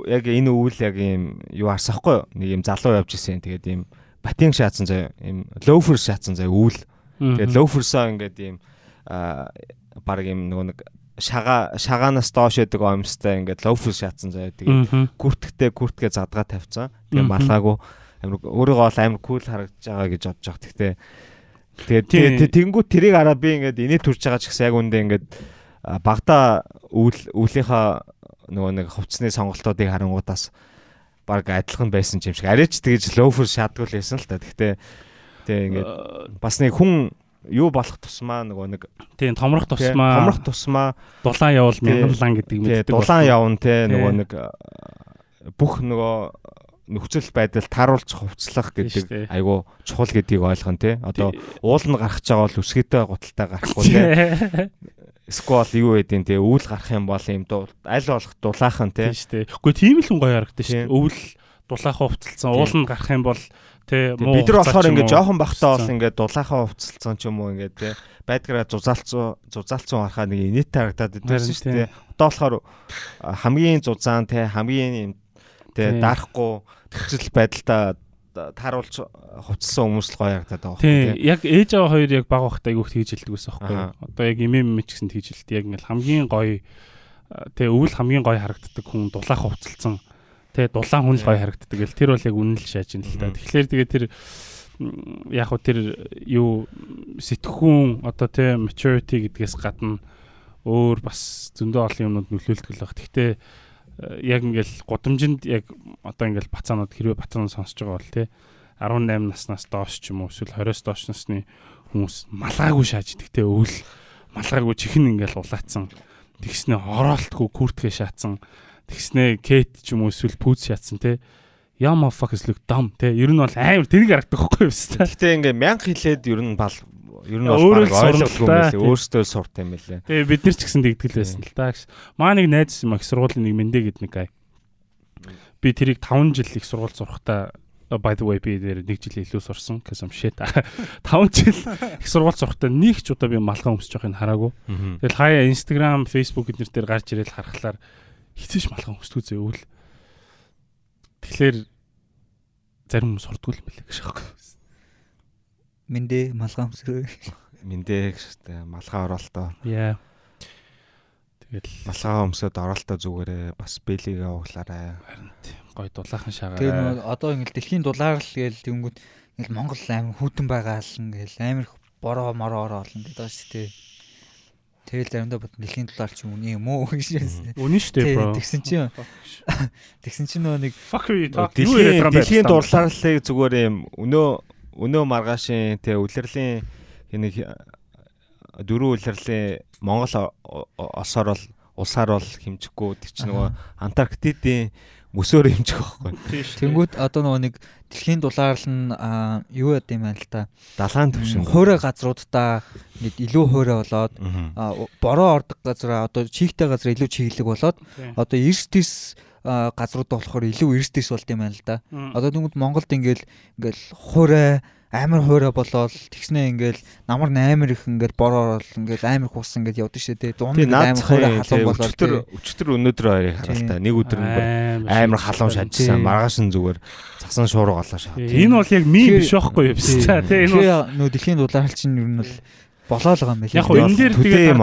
яг энэ үйл яг юм юу арсахгүй нэг юм залуу явж исэн. Тэгээд юм батинг шаацсан заяа юм лоуфер шаацсан заяа үйл. Тэгээд лоуферсаа ингээд юм а баг юм нөгөө нэг шага шагаанаас доош яадаг оомстай ингээд лоуфер шаацсан заяа. Тэгээд күртгтээ күртгээ задгаа тавьсан. Тэгээд малгаагүй амар өөрийгөө ол амар кул харагдаж байгаа гэж бодож байгаа. Гэхдээ тэгээд тэгэнгүүт тэрийг хараад би ингээд инээ төрж байгаа ч гэсэн яг үндэ ингээд багада үйл үүлийнхаа нөгөө нэг хувцсны сонголтуудыг харангуудаас баг адилхан байсан юм шиг. Арайч тэгж лоуфер шаадгүй л байсан л та. Гэхдээ тэгээ ингээд бас нэг хүн юу болох тусмаа нөгөө нэг тийм томрох тусмаа томрох тусмаа дулаан явал мянган гэдэг мэддэг. Дулаан явна те нөгөө нэг бүх нөгөө нөхцөл байдал тааруулж хувцлах гэдэг айгу чухал гэдгийг ойлгоно те. Одоо уул нь гарах чагаа бол үсгээтэй гуталтай гарахгүй те. Сквал юу байдیں۔ те өвөл гарах юм бол юм аль болох дулаахан те. Үгүй тийм л хүн гоё харагдаж шүү. Өвөл дулаахан хувцалсан уул нь гарах юм бол те муу бид нар болохоор ингээд жоохон бахтаа бол ингээд дулаахан хувцалсан ч юм уу ингээд те байдгараа зузаалцсан зузаалцсан харахаа нэг инээтэй харагдаад байсан шүү дээ. Одоо болохоор хамгийн зузаан те хамгийн Тэ. дарахгүй төсөл байдалтай тааруулж хувцсан хүмүүс л гоё харагдаад байгаа байхгүй тийм яг ээж аваа хоёр яг баг багт айгүйх тэгж хэлдэг байсан байхгүй одоо яг имэм мэ ч гэсэн тэгж хэлдэг. Яг ингээл хамгийн гоё тэ өвөл хамгийн гоё харагддаг хүн дулаах хувцалсан тэ дулаан хүн л гоё харагддаг. Гэл тэр бол яг үнэн л шааж ин л та. Тэгэхээр тэгээ тэр яг хөө тэр юу сэтгхүүн одоо тэ maturity гэдгээс гадна өөр бас зөндөө олон юмнууд нөлөөлдөг л баг. Гэхдээ яг ингээл гудамжинд яг одоо ингээл бацаанууд хэрвээ бацаанууд сонсож байгаа бол тий 18 наснаас доош ч юм уу эсвэл 20-оос доош насны хүмүүс малгаагүй шааж идэгтэй өвөл малгаагүй чихэн ингээл улаацсан. Тэгснэ ороолтгүй күртгээ шаацсан тэгснэ кет ч юм уу эсвэл пүүз шаацсан тий Яма fuck is look dumb тий ер нь бол амар тэрийг харагдах байхгүй юу вэ? Гэтэ ингээ мянга хилээд ер нь бал ер нь бол баг ойлгохгүй юм лээ. Өөрөөсөө сурт юм лээ. Тэгээ бид нар ч гэсэн тэгдэл байсан л та. Маа нэг найз юм их сургуулийн нэг мэндэ гэдэг нэг гай. Би тэрийг 5 жил их сургууль сурахтаа by the way би дээр нэг жил илүү сурсан гэсэн shit 5 жил их сургууль сурахтаа нэг ч удаа би малгай өмсөж явахыг хараагүй. Тэгэл хаяа Instagram, Facebook гэднэр дээр гарч ирэл харахаар хизээш малгай өмсдгүү зэвэл. Тэгэхээр зарим хүмүүс сурдгүй юм билээ гэж байна. Мэндэ малгай өмсрөө. Мэндэ гэжтэй малгай оролтоо. Яа. Тэгэл малгай өмсөд оролтоо зүгээрээ бас бэлигээ углаарай. Харин гой дулаахан шагаа. Тэгээ нөгөө одоо ингээл дэлхийн дулаарл гээл тэнгүүд ингээл Монгол амар хүүтэн байгаа л ингээл амар бороо мороо ороо олон гэдэг байна шүү дээ. Тэгэл заримдаа бод дэлхийн дулаар чи үний юм уу гэж. Үнэн шүү дээ бро. Тэгсэн чинь тэгсэн чинь нөгөө нэг fuck you talk. Дэлхийн дулаарлыг зүгээр юм өнөө өнөө маргаашийн тэ үлрэлийн нэг дөрөв үлрэлийн Монгол осоор бол улсаар бол хэмжихгүй тэр чинь нөгөө Антарктидын мөсөөр хэмжих байхгүй. Тэнгүүд одоо нөгөө нэг дэлхийн дулаалал нь юу яд юм байна л та. Далайн төвшин. Хуурай газруудаа нэг илүү хуурай болоод бороо ордог газараа одоо чийгтэй газар илүү чиглэг болоод одоо эрс тис газрууд болохоор илүү эрсдэс болд юм байна л да. Одоо тэгвэл Монголд ингээл ингээл хуурай амар хуурай болоод тэгснэ ингээл намар амар их ингээл бороо ингээл амар хус ингээд явдаг шээ тий. Дунд амар хуурай халуун болоод өчтөр өчтөр өнөөдөр хоёрыг хараа та. Нэг өдөр нь амар халуун шатсан. Маргааш нь зүгээр цасан шуурга голоо шаа. Энэ бол яг мим биш байхгүй юу? Тий. Энэ нөө дэлхийн дулаалч нь ер нь бол болоо л байгаа юм байна. Яг энэ дээр тэгээд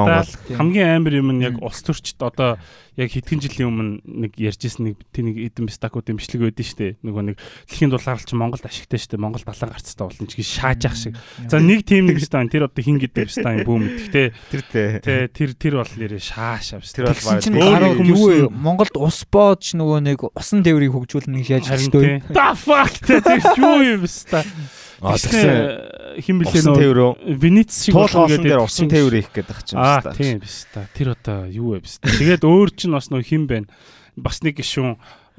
хамгийн амар юм нь яг улс төрчд одоо яг хэдхэн жилийн өмнө нэг ярьжсэн нэг тэнийг эдэн бистакуудын бичлэг байдсан шүү дээ. Нөгөө нэг дэлхийн дулаарлч Монголд ашигтай шүү дээ. Монгол балан гарцтай болно ч гэж шааж ах шиг. За нэг тим нэг стан тэр одоо хин гэдэг стан бүүм гэхдээ тэр тэр тэр бол нэрээ шааш авс. Тэр бол баг юу Монголд ус боодч нөгөө нэг усан тээврийг хөгжүүлнэ гэж яаж хэлдэг. Да fuck тэр юу юм бэ? Тэгснэ хин блэ нөө Венец шиг болгосон дээр усан тээвэр их гэдэг ч юм байна. Аа тийм биш та. Тэр одоо юу вэ биш та. Тэгээд өөр чинь бас нөө хин байна. Бас нэг гişүүн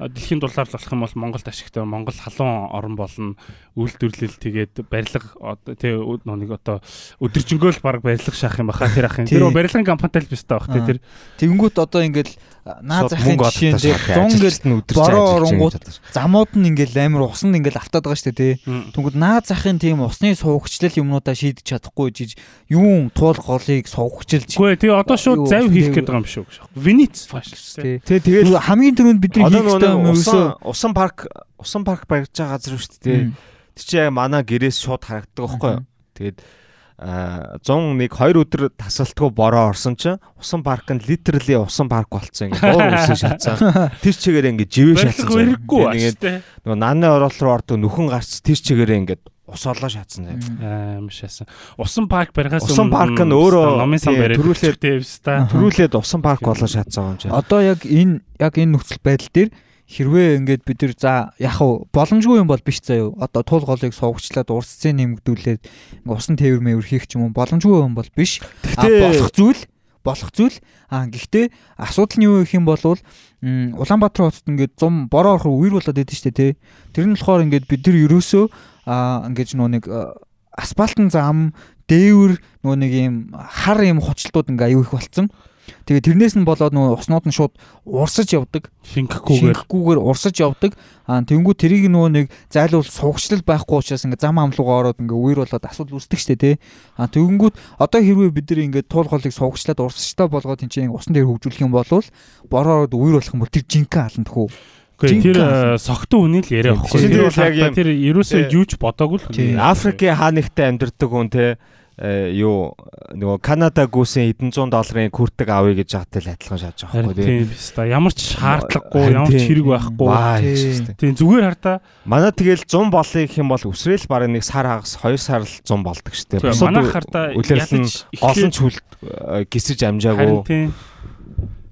дэлхийн дулаар л болох юм бол Монголд ашигтай Монгол халуун орн болно үйлдвэрлэл тэгээд барилга тий нэг одоо өдөржингөө л баг барилга шаах юм баха тэр ахын тэр барилгын компанитай л бистай бах тий тэр. Тэгэнгүүт одоо ингээл наа захын жишээ тий 100 ингээл бороо оронгууд замууд нь ингээл амар усанд ингээл автаад байгаа шүү дээ тий тэгвэл наа захын тийм усны суугчлал юмнуудаа шийдэж чадахгүй жиж юун туул голыг суугчилж үгүй тий одоо шууд зав хийх гээд байгаа юм шүү Венец тий. Тэгээд хамгийн түрүүнд бидний хийх усан усан парк усан парк барьж байгаа газар шүү дээ. Тэг чи яг манай гэрээс шууд харагддаг байхгүй юу? Тэгээд 101 2 өдөр тасалтгүй бороо орсон чинь усан парк нь литерли усан парк болцсон ингээ буур үсэн шатсан. Тэр чигээр ингээ живээ шатсан. Тэгээд нөгөө нааны орол руу ордог нүхэн гарц тэр чигээр ингээ ус олоо шатсан. Аа шаасан. Усан парк барихаас өмнө усан парк нь өөрөө номын сан бариад төрүүлээд төрүүлээд усан парк болоо шатсан юм чинь. Одоо яг энэ яг энэ нөхцөл байдал дээр хэрвээ ингээд бид нар за яг хав боломжгүй юм бол биш заяа. Одоо туул голыг суугчлаад урс цэн нэмэгдүүлээд усан тээвэр мэвэр хийх ч юм уу боломжгүй юм бол биш. болох зүйл болох зүйл а гэхдээ асуудал нь юу гэх юм бол Улаанбаатар хотод ингээд зам бороо орох үер болоод идэв штэ тий. Тэр нь болохоор ингээд бид нар ерөөсөө а ингээд нөө нэг асфальтын зам дээвэр нөө нэг юм хар юм хучлтууд ингээ аюу их болцсон. Тэгээ тэрнээс нь болоод нөгөө уснууд нь шууд урсаж явдаг. Шингэхгүйгээр шингэхгүйгээр урсаж явдаг. Аа тэнгүү тэрийг нөгөө нэг зайлуул суугчлал байхгүй учраас ингээ зам амлуугаа ороод ингээ үер болоод асуудал үүсдэг штэ тий. Аа тэгэнгүүт одоо хэрвээ бид нар ингээ туул голыг суугчлаад урсажтай болгоод тэнцээ усан дээр хөгжүүлэх юм бол бороод үер болох юм бол тэр жинхэнэ алан тхүү. Тэр э, согтун үний л яриа байхгүй. Тэр ерөөсөө юуч бодоогүй л. Африкийн хаанигтай амьдардаг хүн те Э, юу нөгөө Канада гүсэн хэдэн зуун долларын күртэг авъя гэж хатал адилхан шааж байгаа байхгүй тийм. та. Ямар ч шаардлагагүй ямар ч хэрэг байхгүй. Тийм зүгээр хартаа манай тэгэл 100 болъё гэх юм бол өсрэл бараг нэг сар хагас 2 сар л 100 болдог шүү дээ. Манай хартаа ядаж олон цүл э, гисэж амжаагүй. Тийм.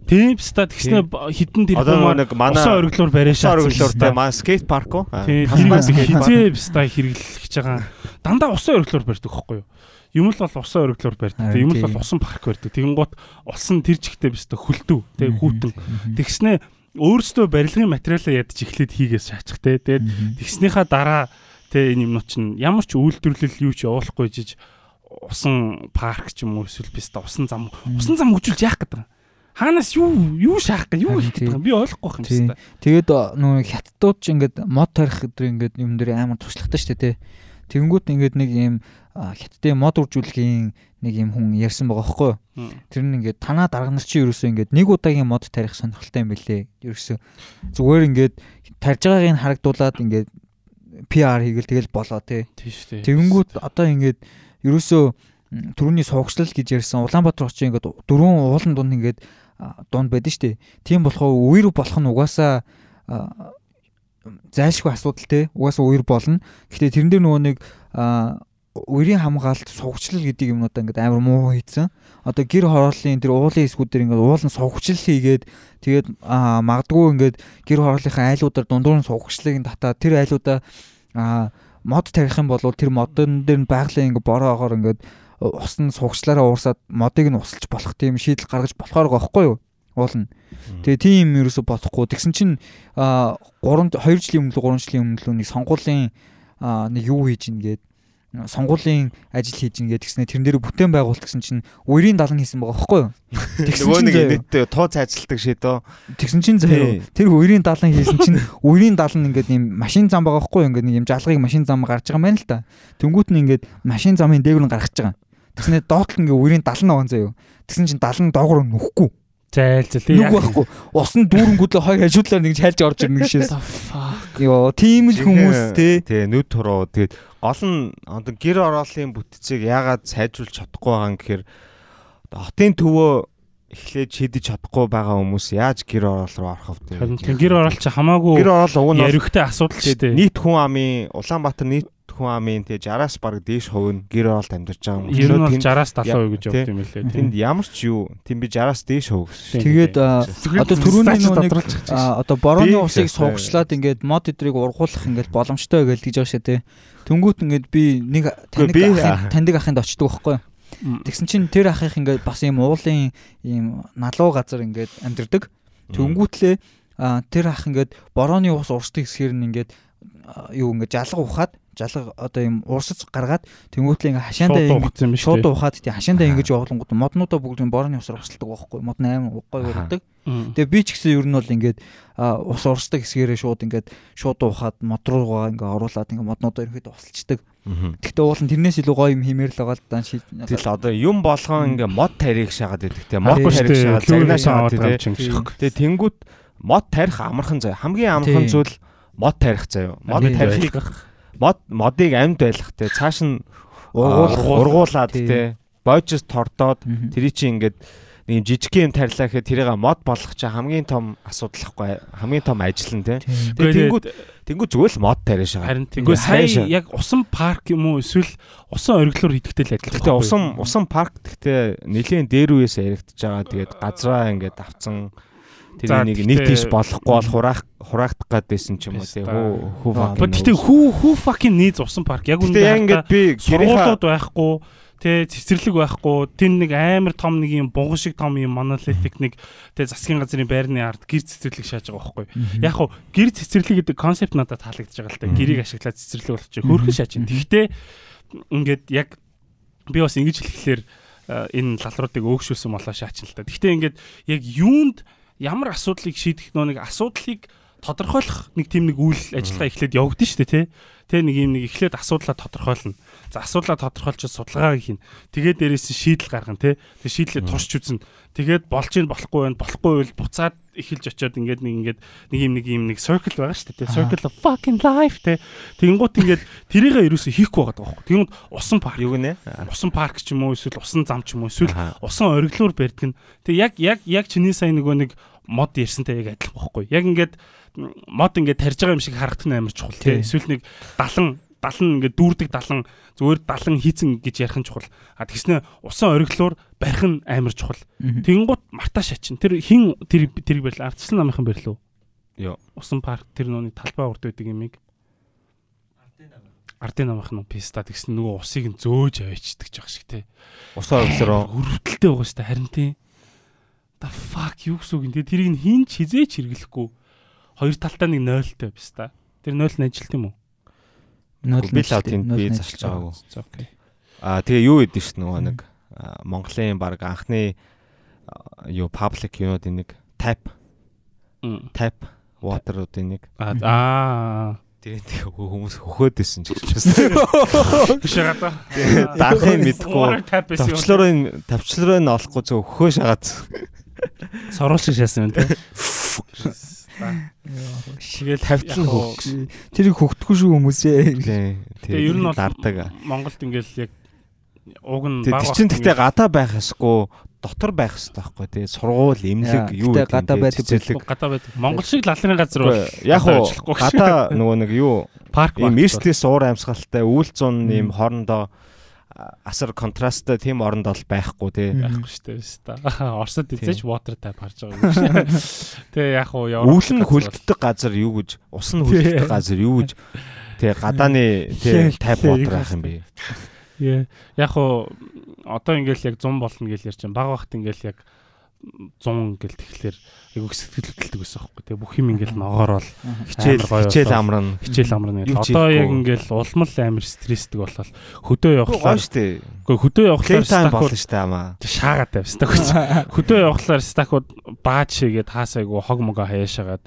Тийм ста тэгснэ хідэн тэр нэг манай барай шаасан. Ориглоор тэ манай скейт парк уу? Тийм хизээ ста хэрэглэж байгаа. Дандаа усан ориглоор барьдаг байхгүй юу? Юм л бол усан өргөлөөр барьдаг. Юм л бол усан парк барьдаг. Тэгэнгუთ улсан тэр жигтэй бистэ хөлтөв. Тэг хүүтэн. Тэгснэ өөрсдөө барилгын материалаа ядж эхлээд хийгээс шаачих те. Тэгээд тэгснийхаа дараа те энэ юмнууд чинь ямар ч үйлдвэрлэл юу ч явуулахгүй жиж усан парк ч юм уу эсвэл бистэ усан зам усан зам хөгжүүлж яах гэдэг юм. Хаанаас юу юу шаах гэж юу хийх гэдэг юм би ойлгохгүй юм байна. Тэгээд нөгөө хятадууд ч ингээд мод тарих гэдэг ингээд юм дээр амар туршлагатай шүү дээ те. Тэнгүүт ингээд нэг юм хятадын мод үржүүлэхийн нэг юм хүн ярьсан байгаа байхгүй? Тэр нь ингээд танаа дарга нар чи ерөөсөө ингээд нэг удаагийн мод тарих сонирхолтой юм бэлээ. Ерөөсөө зүгээр ингээд тарж байгааг нь харагдуулаад ингээд PR хийгээл тэгэл болоо тий. Тэгэнгүүт одоо ингээд ерөөсөө төрөний суугчлал гэж ярьсан Улаанбаатар очиж ингээд дөрвөн уулан дунд ингээд дунд байдэн штэ. Тийм болохоо үер болох нь угаасаа зайлшгүй асуудал те угаасаа үер болно. Гэхдээ тэрэн дээр нөгөө нэг үерийн хамгаалалт сугчлал гэдэг юмнуудаа ингээд амар муу хийцэн. Одоо гэр хорооллын тэр уулын хэсгүүдээр ингээд уулын сугчлал хийгээд тэгээд магадгүй ингээд гэр хорооллынхаа айлуудаар дундуур нь сугчлалыг татаа тэр айлуудаа мод тарих юм бол тэр модон дээр байгалийн ингээд бороогоор ингээд ус нь сугчлаараа уурсаад модыг нь усалж болох тийм шийдэл гаргаж болохоор гоохгүй юу? Уулна. Тэгээ тийм юм ерөөсө бодохгүй. Тэгсэн чинь 3 2 жилийн өмнө 3 жилийн өмнө нэг сонгуулийн нэг юу хийж ийн гээд сонгуулийн ажил хийж ийн гэдгснэ тэрэн дээр бүтээн байгуулалт гэсэн чинь үерийн далан хийсэн байгаа байхгүй юу? Тэгсэн чинь нийтдээ тууц ажилтдаг шийдөө. Тэгсэн чинь заяа тэр үерийн далан хийсэн чинь үерийн далан ингээд юм машин зам байгаа байхгүй юу? Ингээд нэг юм жалгыг машин зам гарч байгаа юм байна л та. Тэнгүүт нь ингээд машин замын дээгүүр нь гаргаж байгаа. Тэгснэ доотлон ингээд үерийн далан байгаа заяа. Тэгсэн чинь далан доогоор нөхгүй Зайлзал тийм яг байхгүй. Усан дүүрэнгүүд л хоёр хажуудлаар нэг хайлж орж ирнэ гişээс. Йоо, тийм л хүмүүс тий. Тий, нүд туруу. Тэгээд гол нь одоо гэр ороолын бүтцийг яагаад сайжруулж чадахгүй байгаа юм гэхээр хотын төвөө эхлээд шидэж чадахгүй байгаа хүмүүс яаж гэр ороол руу орох вэ? Харин гэр ороол чи хамаагүй гэр ороол уг нь яригтэй асуудал шүү дээ. Нийт хүн амын Улаанбаатар нийт хүн амын тий 60-аас баг дээш хувь нь гэр оролт амьдарч байгаа юм. Ер нь бол 60-аас 70% гэж явд юм лээ. Тэнд ямар ч юу тийм би 60-аас дээш хувь гэсэн. Тэгээд одоо түрүүний нэг одоо борооны усыг суугчлаад ингээд мод эдрийг ургуулах ингээд боломжтой гэж гэж байгаа шээ тий. Түнгүүт ингээд би нэг ахын таньдаг ахынд очдөг байхгүй юу? Тэгсэн чинь тэр ахих ингээд бас ийм уулын ийм налуу газар ингээд амьдэрдэг. Түнгүүтлээ тэр ах ингээд борооны ус урсдаг гэсгээр нь ингээд юу ингээд жалга ухаад жалга одоо юм урсаж гаргаад тэнгуүтлээ ингээ хашаандаа ингэ шууд ухаад тий хашаандаа ингэж явуулангууд моднуудаа бүгд борооны усаар урсалдаг байхгүй мод 8 гой урддаг тэгээ би ч гэсэн ер нь бол ингээд ус урсдаг хэсгээрээ шууд ингээд шууд ухаад мод руугаа ингээ оруулаад ингээ моднуудаа ерөөд усалцдаг Гэхдээ уул нь тэрнээс илүү гоё юм хиймээр л байгаа л дан шийд. Тэгэл одоо юм болгон ингээ мод тарих шагаад байдаг те. Мод тарих шагаад загнаа шагаад те. Тэгээ тэнгууд мод тарих амархан заяа. Хамгийн амархан зүйл мод тарих заяа. Мод тарихыг мод модыг амьд байлгах те цааш нь ургуулад те боожс тордоод тэрий чи ингээд нэг жижиг юм тарилаа гэхэд тэрийг мод болгох чинь хамгийн том асуудал хгүй хамгийн том ажил нь те. Тэнгүүд тэнгүүд зүгээр л мод тариаш байгаа. Харин тэнгүүд сая яг усан парк юм уу эсвэл усан ориглоор хийдэгтэй л адилхан. Гэтэ усан усан парк гэхдээ нэлийн дээр үеэс яригдчихэж байгаа. Тэгээд газраа ингээд авцсан тэр нэг тийш болохгүй бол хураах хураагдах гад байсан ч юм уу тий хүү хүү fucking. Гэтэ хүү хүү fucking нийз усан парк яг үнэндээ яг ингээд би гэрээлүүд байхгүй Тэ цэцэрлэг байхгүй тэн нэг амар том нэг юм бунган шиг том юм монолитик нэг тэ засгийн газрын байрны ард гэр цэцэрлэг шааж байгаа байхгүй. Яг хуу гэр цэцэрлэг гэдэг концепт надад таалагдж байгаа л та. Гэрийг ашиглаад цэцэрлэг болчих. Хөөрхөн шааж чинь. Тэгтээ ингээд яг би бас ингэж хэлэхлээр энэ лалруудыг өөгшүүлсэн болоо шаач л та. Тэгтээ ингээд яг юунд ямар асуудлыг шийдэх нөө нэг асуудлыг тодорхойлох нэг тийм нэг үйл ажиллагаа эхлээд явагдана шүү дээ тий. Тэ нэг юм нэг эхлээд асуудлаа тодорхойлно. За асуудлаа тодорхойлж судалгаа хийнэ. Тэгээд дээрээс нь шийдэл гаргана тий. Тэгээд шийдлээ туршиж үзнэ. Тэгээд болж ийн болохгүй байх, болохгүй байл буцаад эхэлж очиод ингээд нэг ингээд нэг юм нэг юм нэг circle байгаа шүү дээ тий. Circle of fucking life тий. Тэнгуут ингээд тэрийгээ ерөөсөө хийхгүй байгаа даахгүй. Тэнгуут усан парк юу гэнэ? Усан парк ч юм уу эсвэл усан зам ч юм уу эсвэл усан ориглуур барьдаг нь. Тэг яг яг яг чиний сайн нөгөө нэг мод ярьсантай яг адилхан байхгүй. Яг ингээд мод ингээд тарж байгаа юм шиг харагдах нь амар чухал тий. Эсвэл нэг 70 70 ингээд дүүрдэг 70 зүгээр 70 хийцэн гэж ярих нь чухал. А тэгснэ усан ориглоор барих нь амар чухал. Тэгэнгუთ марта шачин. Тэр хин тэр тэрийг барьлаа. Ардчлан намынхан барьлаа. Йоо. Усан парк тэр нууны талбай урд байдаг юмыг ардын намынх нь писта тэгсэн нөгөө усыг нь зөөж аваачдаг ч байх шиг тий. Усаа өглөрөө өрөвдөлтэй байгаа шүү дээ харин тий. The fuck юу гэсэн үг юм. Тэрийг нь хин ч хизээч хэрэглэхгүй хоёр талтай нэг 0-тэй биш та. Тэр 0 нь ажилт юм уу? 0 би л тийм би зарчж байгаагүй. Окей. Аа тэгээ юу гэдэг ш нөгөө нэг Монголын баг анхны юу паблик юунуудын нэг tap tap water-уудын нэг аа Тэгээ тэгээ хүмүүс хөхөөд исэн ч гэж байна. Биш байгаа та. Дарахын мэдгүй. Тавчлаараа нь олохгүй зөв хөхөө шагаад. Сорол шиг шаасан юм те. Шигээл тавьтлан хөөх. Тэрийг хөгтөхгүй шүү хүмүүсээ. Тэгээ ер нь бол дардаг. Монголд ингээл яг уг нь баг. Тэр чинь гэхдээ гадаа байх ёсгүй дотор байх хэрэгтэй байхгүй тий сургууль эмнэлэг юу гэдэг гадаа байдаг зэрлэг гадаа байдаг Монгол шиг лалрын газар бол яг уу гадаа нөгөө нэг юу парк ийм эрсдээс уур амьсгалтай үйл зун ийм хоорондоо асар контрасттай тийм оронд бол байхгүй тий. Байхгүй шүү дээ биш та. Оросод эзэж water type харж байгаа юм шиг. Тэ яг уу өвлөн хөлддөг газар юу гэж усан хөлддөг газар юу гэж тий гадааны тий type water ах юм бэ. Яг уу одоо ингээл яг 100 болно гэж ярьж байгаа. Баг багт ингээл яг 100 гэл тэгэхээр айгу сэтгэл хөдлөлдөг байсан байхгүй тэгээ бүх юм ингээл ногоор бол хичээл хичээл амрна. хичээл амрна гэл одоо яг ингээл улмал амир стрессдэг болол. Хөдөө явахлаар штэ үгүй хөдөө явахлаар стакууд болно штэ амаа шаагаад тавь стакууд. Хөдөө явахлаар стакууд бааж шигээд хаасайгу хог мого хаяашаагаад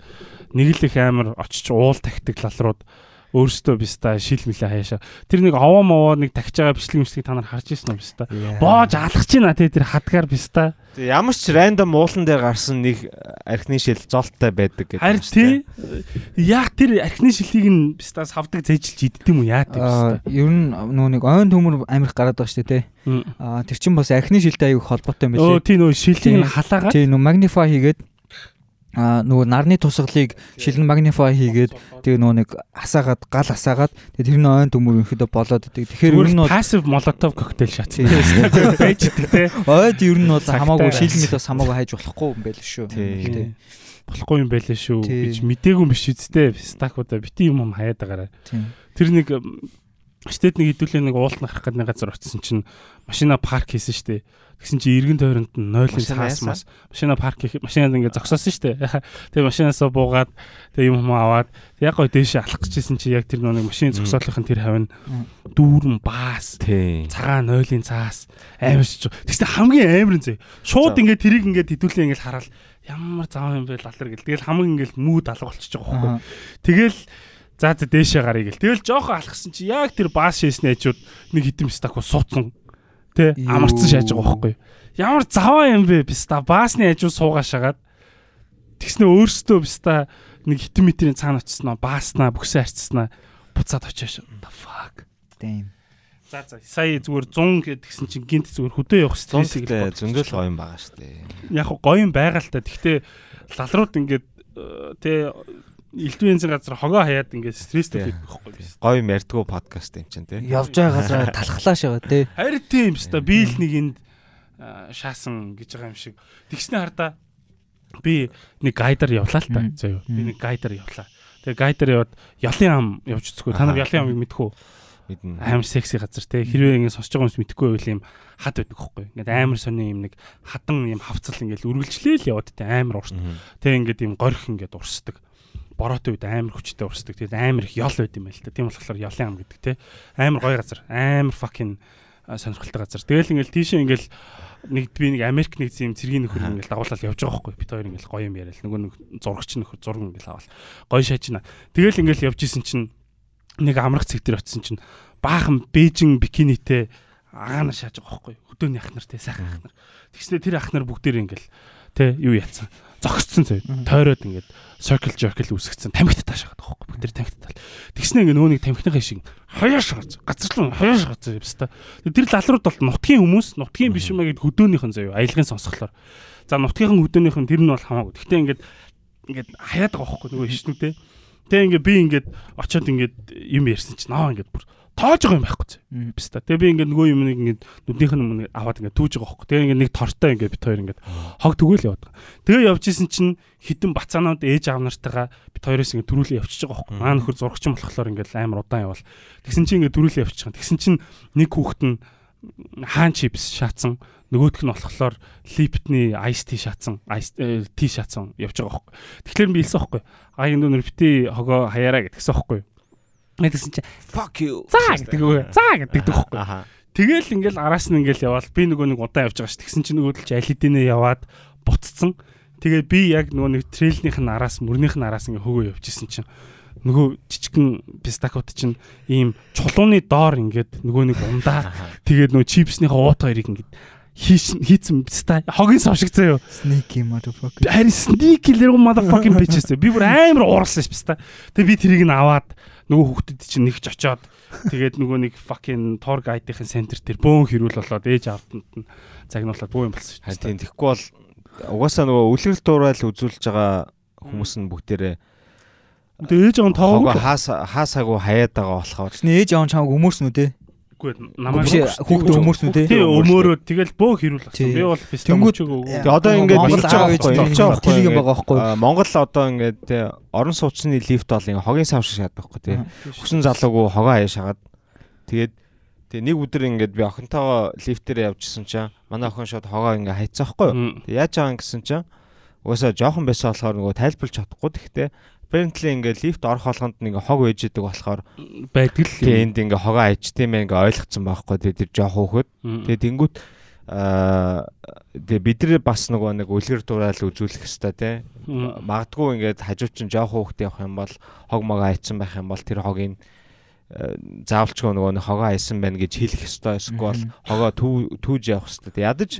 нэг л их амир очиж уул тахдаг лалрууд өөрөөсөө биста шил мэлээ хаяашаа. Тэр нэг овоо мовоо нэг тагч байгаа бичлэг мишлэг та нар харж ирсэн юм биста. Боож алхаж байна те тэр хадгаар биста. Ямар ч рандом уулан дээр гарсан нэг архины шил золттой байдаг гэдэг. Харин тий. Яг тэр архины шилийг нь биста савдаг зэжилж иддэм үү яа тийм биста. Ер нь нөгөө нэг ойн төмөр амирх гараад байгаа шүү дээ те. Аа тэр чин бас архины шилтэй аяг холбоотой юм билээ. Өө тий нөгөө шилийг нь халаагаад. Тий нөгөө магнифай хийгээд а нөгөө нарны тусгалыг шилэн магнифай хийгээд тэгээ нөгөө нэг асаагаад гал асаагаад тэгээ тэр нь ойн төмөр ерөнхийдөө болоод идэг. Тэгэхээр ер нь пассив молотов коктейл шат. Байж идэг те. Ойд ер нь бол хамаагүй шилэн мэдээс хамаагүй хайж болохгүй юм байл шүү. Тий. Болохгүй юм байлээ шүү гэж мдээгүй биш үсттэй стакуудаа бити юм юм хаяад байгаарай. Тэр нэг Штед нэг хэдүүлээ нэг уулт нарах гэдэг нэг газар очисон чинь машина парк хийсэн штэ. Тэгсэн чинь эргэн тойронд нь нойлын цаас мас машина парк хийх машинад ингээд зогсоосон штэ. Тэгээ машинаасаа буугаад тэгээ юм юм аваад яг гоо дээшээ алах гэжсэн чинь яг тэр нэг машины зогсоолынхын тэр хавь нь дүүрэн баас цагаан нойлын цаас амар шиж. Тэгсэн хамгийн амар зэ. Шууд ингээд тэрийг ингээд хэдүүлээ ингээд хараад ямар зав юм бэ лалар гэл. Тэгэл хамгийн ингээд мүүд алга болчихж байгаа байхгүй. Тэгэл За за дээшээ гарыг гэл. Тэгэл жоохон алхсан чи яг тэр баас шээсний хажууд нэг хитэн стак суудсан. Тэ амарцсан шааж байгаа байхгүй. Ямар заваа юм бэ биста баасны хажууд суугаа шагаад тэгснэ өөрөөсөө биста нэг хитэн метрийн цаана очсноо бааснаа бүксээ харцснаа буцаад очиж the fuck. Damn. За за сая зүгээр 100 гэдгсэн чинь гинт зүгээр хөдөө явах стрессийг зөндөл гоё юм байгаа шүү дээ. Яг гоё юм байгаа л та. Гэхдээ лалрууд ингээд э, тэ элдв янзын газар хогоо хаяад ингээд стресстэй байдаг байхгүй би. Гоё юм ярьдгүү подкаст юм чинь тий. Явж байгаа газар талхлаа шагаа тий. Харин тийм шүү дээ. Би л нэг энд шаасан гэж байгаа юм шиг. Тэгснэ хардаа би нэг гайдаар явлаа л та. Зөө. Би нэг гайдаар явлаа. Тэгээ гайдаар яваад ялын ам явж үзэхгүй. Та нар ялын амыг мэдхүү? Мэднэ. Амар секси газар те. Хэрвээ ингэ сонсож байгаа юмс мэдхгүй байвал юм хад байдаг хөөхгүй. Ингээд амар сони юм нэг хадан юм хавцал ингээд үргэлжлээл яваад те амар урт. Тэ ингээд юм горих ингээд урсдаг бороотой үед амар хүчтэй урсдаг. Тэгээд амар их ёл байд юм байл та. Тийм болохоор ёлын ам гэдэг те. Амар гоё газар. Амар fucking сонирхолтой газар. Тэгэл ингээл тийшээ ингээл нэг би нэг Америк нэг зэм цэргийн нөхөр ингээл дагуулаад явж байгаа байхгүй. Бид хоёр ингээл гоё юм яриад. Нөгөө нэг зурагч нөхөр зураг ингээл аваад гоё шаажна. Тэгэл ингээл явж исэн чинь нэг амрах цэг дээр очисон чинь баахан Бээжин бикинитэй агаана шааж байгаа байхгүй. Хөдөөний ах нар те сайхан ах нар. Тэгснэ тэр ах нар бүгдээр ингээл те юу яатсан зогсцсон зөө. Тойроод ингээд circle jerk үүсгэсэн. Тамхит таашаад байгаа хөөхгүй. Бүгд тамхит тал. Тэгснэ ингээ нөөнийг тамхиныхаа шиг хаяаш гарч. Газарлан хаяаш гарч явста. Тэр лалрууд бол нутгийн хүмүүс, нутгийн биш юмаа гэд хөдөөнийхэн зөө. Аялгын сонсголоор. За нутгийн хөдөөнийхэн тэр нь бол хамаагүй. Гэхдээ ингээд ингээд хаяад байгаа хөөхгүй нөгөө хишнүүдээ. Тэ ингээ би ингээд очиод ингээд юм ярьсан чинь наа ингээд бүр тоож байгаа юм байхгүй биш та. Тэгээ би ингээд нөгөө юм ингээд нүднийх нь өмнө аваад ингээд түүж байгаа байхгүй. Тэгээ ингээд нэг тортой ингээд бит хоёр ингээд хог тгөөл яваад байгаа. Тэгээ явж исэн чинь хитэн бацаанууд ээж аав нартайгаа бит хоёроос ингээд төрүүлээ явчихж байгаа байхгүй. Маа нөхөр зурагчин болохоор ингээд амар удаан явал. Тэгсэн чинь ингээд төрүүлээ явчихсан. Тэгсэн чинь нэг хүүхэд нь хаан чипс шаацсан нөгөөх нь болохоор липтний айс ти шаацсан айс ти шаацсан явж байгаа байхгүй. Тэгэхээр би хэлсэн байхгүй. А энэ нөр бити хогоо хаяараа гэдгсэн байхгүй. Тэгсэн чинь fuck you. За гэдэг үгүй. За гэдэг дөхөхгүй. Тэгэл ингээл араас нь ингээл яваал би нөгөө нэг удаан явж байгаа ш. Тэгсэн чинь нөгөө л чи аль хэдийнэ яваад буццсан. Тэгээ би яг нөгөө нэг трейлнийх нь араас мөрнийх нь араас ингээ хөгөө явжсэн чинь нөгөө жижигхэн пистакот чинь ийм чулууны доор ингээд нөгөө нэг ундаа тэгээд нөгөө чипснийхаа уут хоёрыг ингээд хийцэн ста хогийн савшиг заяо. Sneaky motherfucker. Харин sneaky лэр motherfucking bitches. Би бүр амар уурсан ш ста. Тэгээ би тэрийг нь аваад нөгөө хүүхдэд чинь нэгж очоод тэгээд нөгөө нэг fucking tour guide-ийн центр дээр бөөн хэрүүл болоод ээж аавтанд нь загнуулаад бөө юм болсон шүү дээ. Тийм тэгэхгүй бол угаасаа нөгөө үлгэр дуурайл үзүүлж байгаа хүмүүс нь бүгдээрээ Тэгээ ээж аав нь хаас хаасаагүй хаяад байгаа болохоор. Тэсний ээж аав нь чамайг өмөрснө үү те? Үгүй намайг хүүхдээ өмөрснө тий. Тий өмөрөө тэгэл бөө хэрүүл болсон. Би бол бистэмчиг өгөө. Тэгээ одоо ингээд Монгол аав ээж тэлэг юм байгаа байхгүй. Монгол одоо ингээд тий орон сууцны лифт бол ингээд хогийн сав шиг шаад байхгүй тий. Хүсэн залуугүй хогоо хаяа шагаад тэгээд Тэгээ нэг өдөр ингээд би охинтойгоо лифтээр явжсэн чинь манай охин шууд хогоо ингээ хайцсан байхгүй юу. Яаж байгаа юм гэсэн чинь угаасаа жоохон байсан болохоор нөгөө тайлбарлаж чадахгүй. Тэгэхдээ apparently ингээ лифт орох болгонд ингээ хог ээж идэг болохоор байдаг л тийм энд ингээ хогоо аяж тийм ингээ ойлгоцсон байхгүй. Тэгээ тэр жоох хөөхөд тэгээ тэнгүүт аа тэгээ бид нар бас нөгөө нэг үлгэр дуурайл үзүүлэх хэвээр те. Магадгүй ингээд хажууд чинь жоох хөөхтэй явах юм бол хог мого айцсан байх юм бол тэр хогийг заавалчгүй нөгөө хогоо айсан байна гэж хэлэх ёстой эсвэл хогоо түүж явах ёстой. Ядаж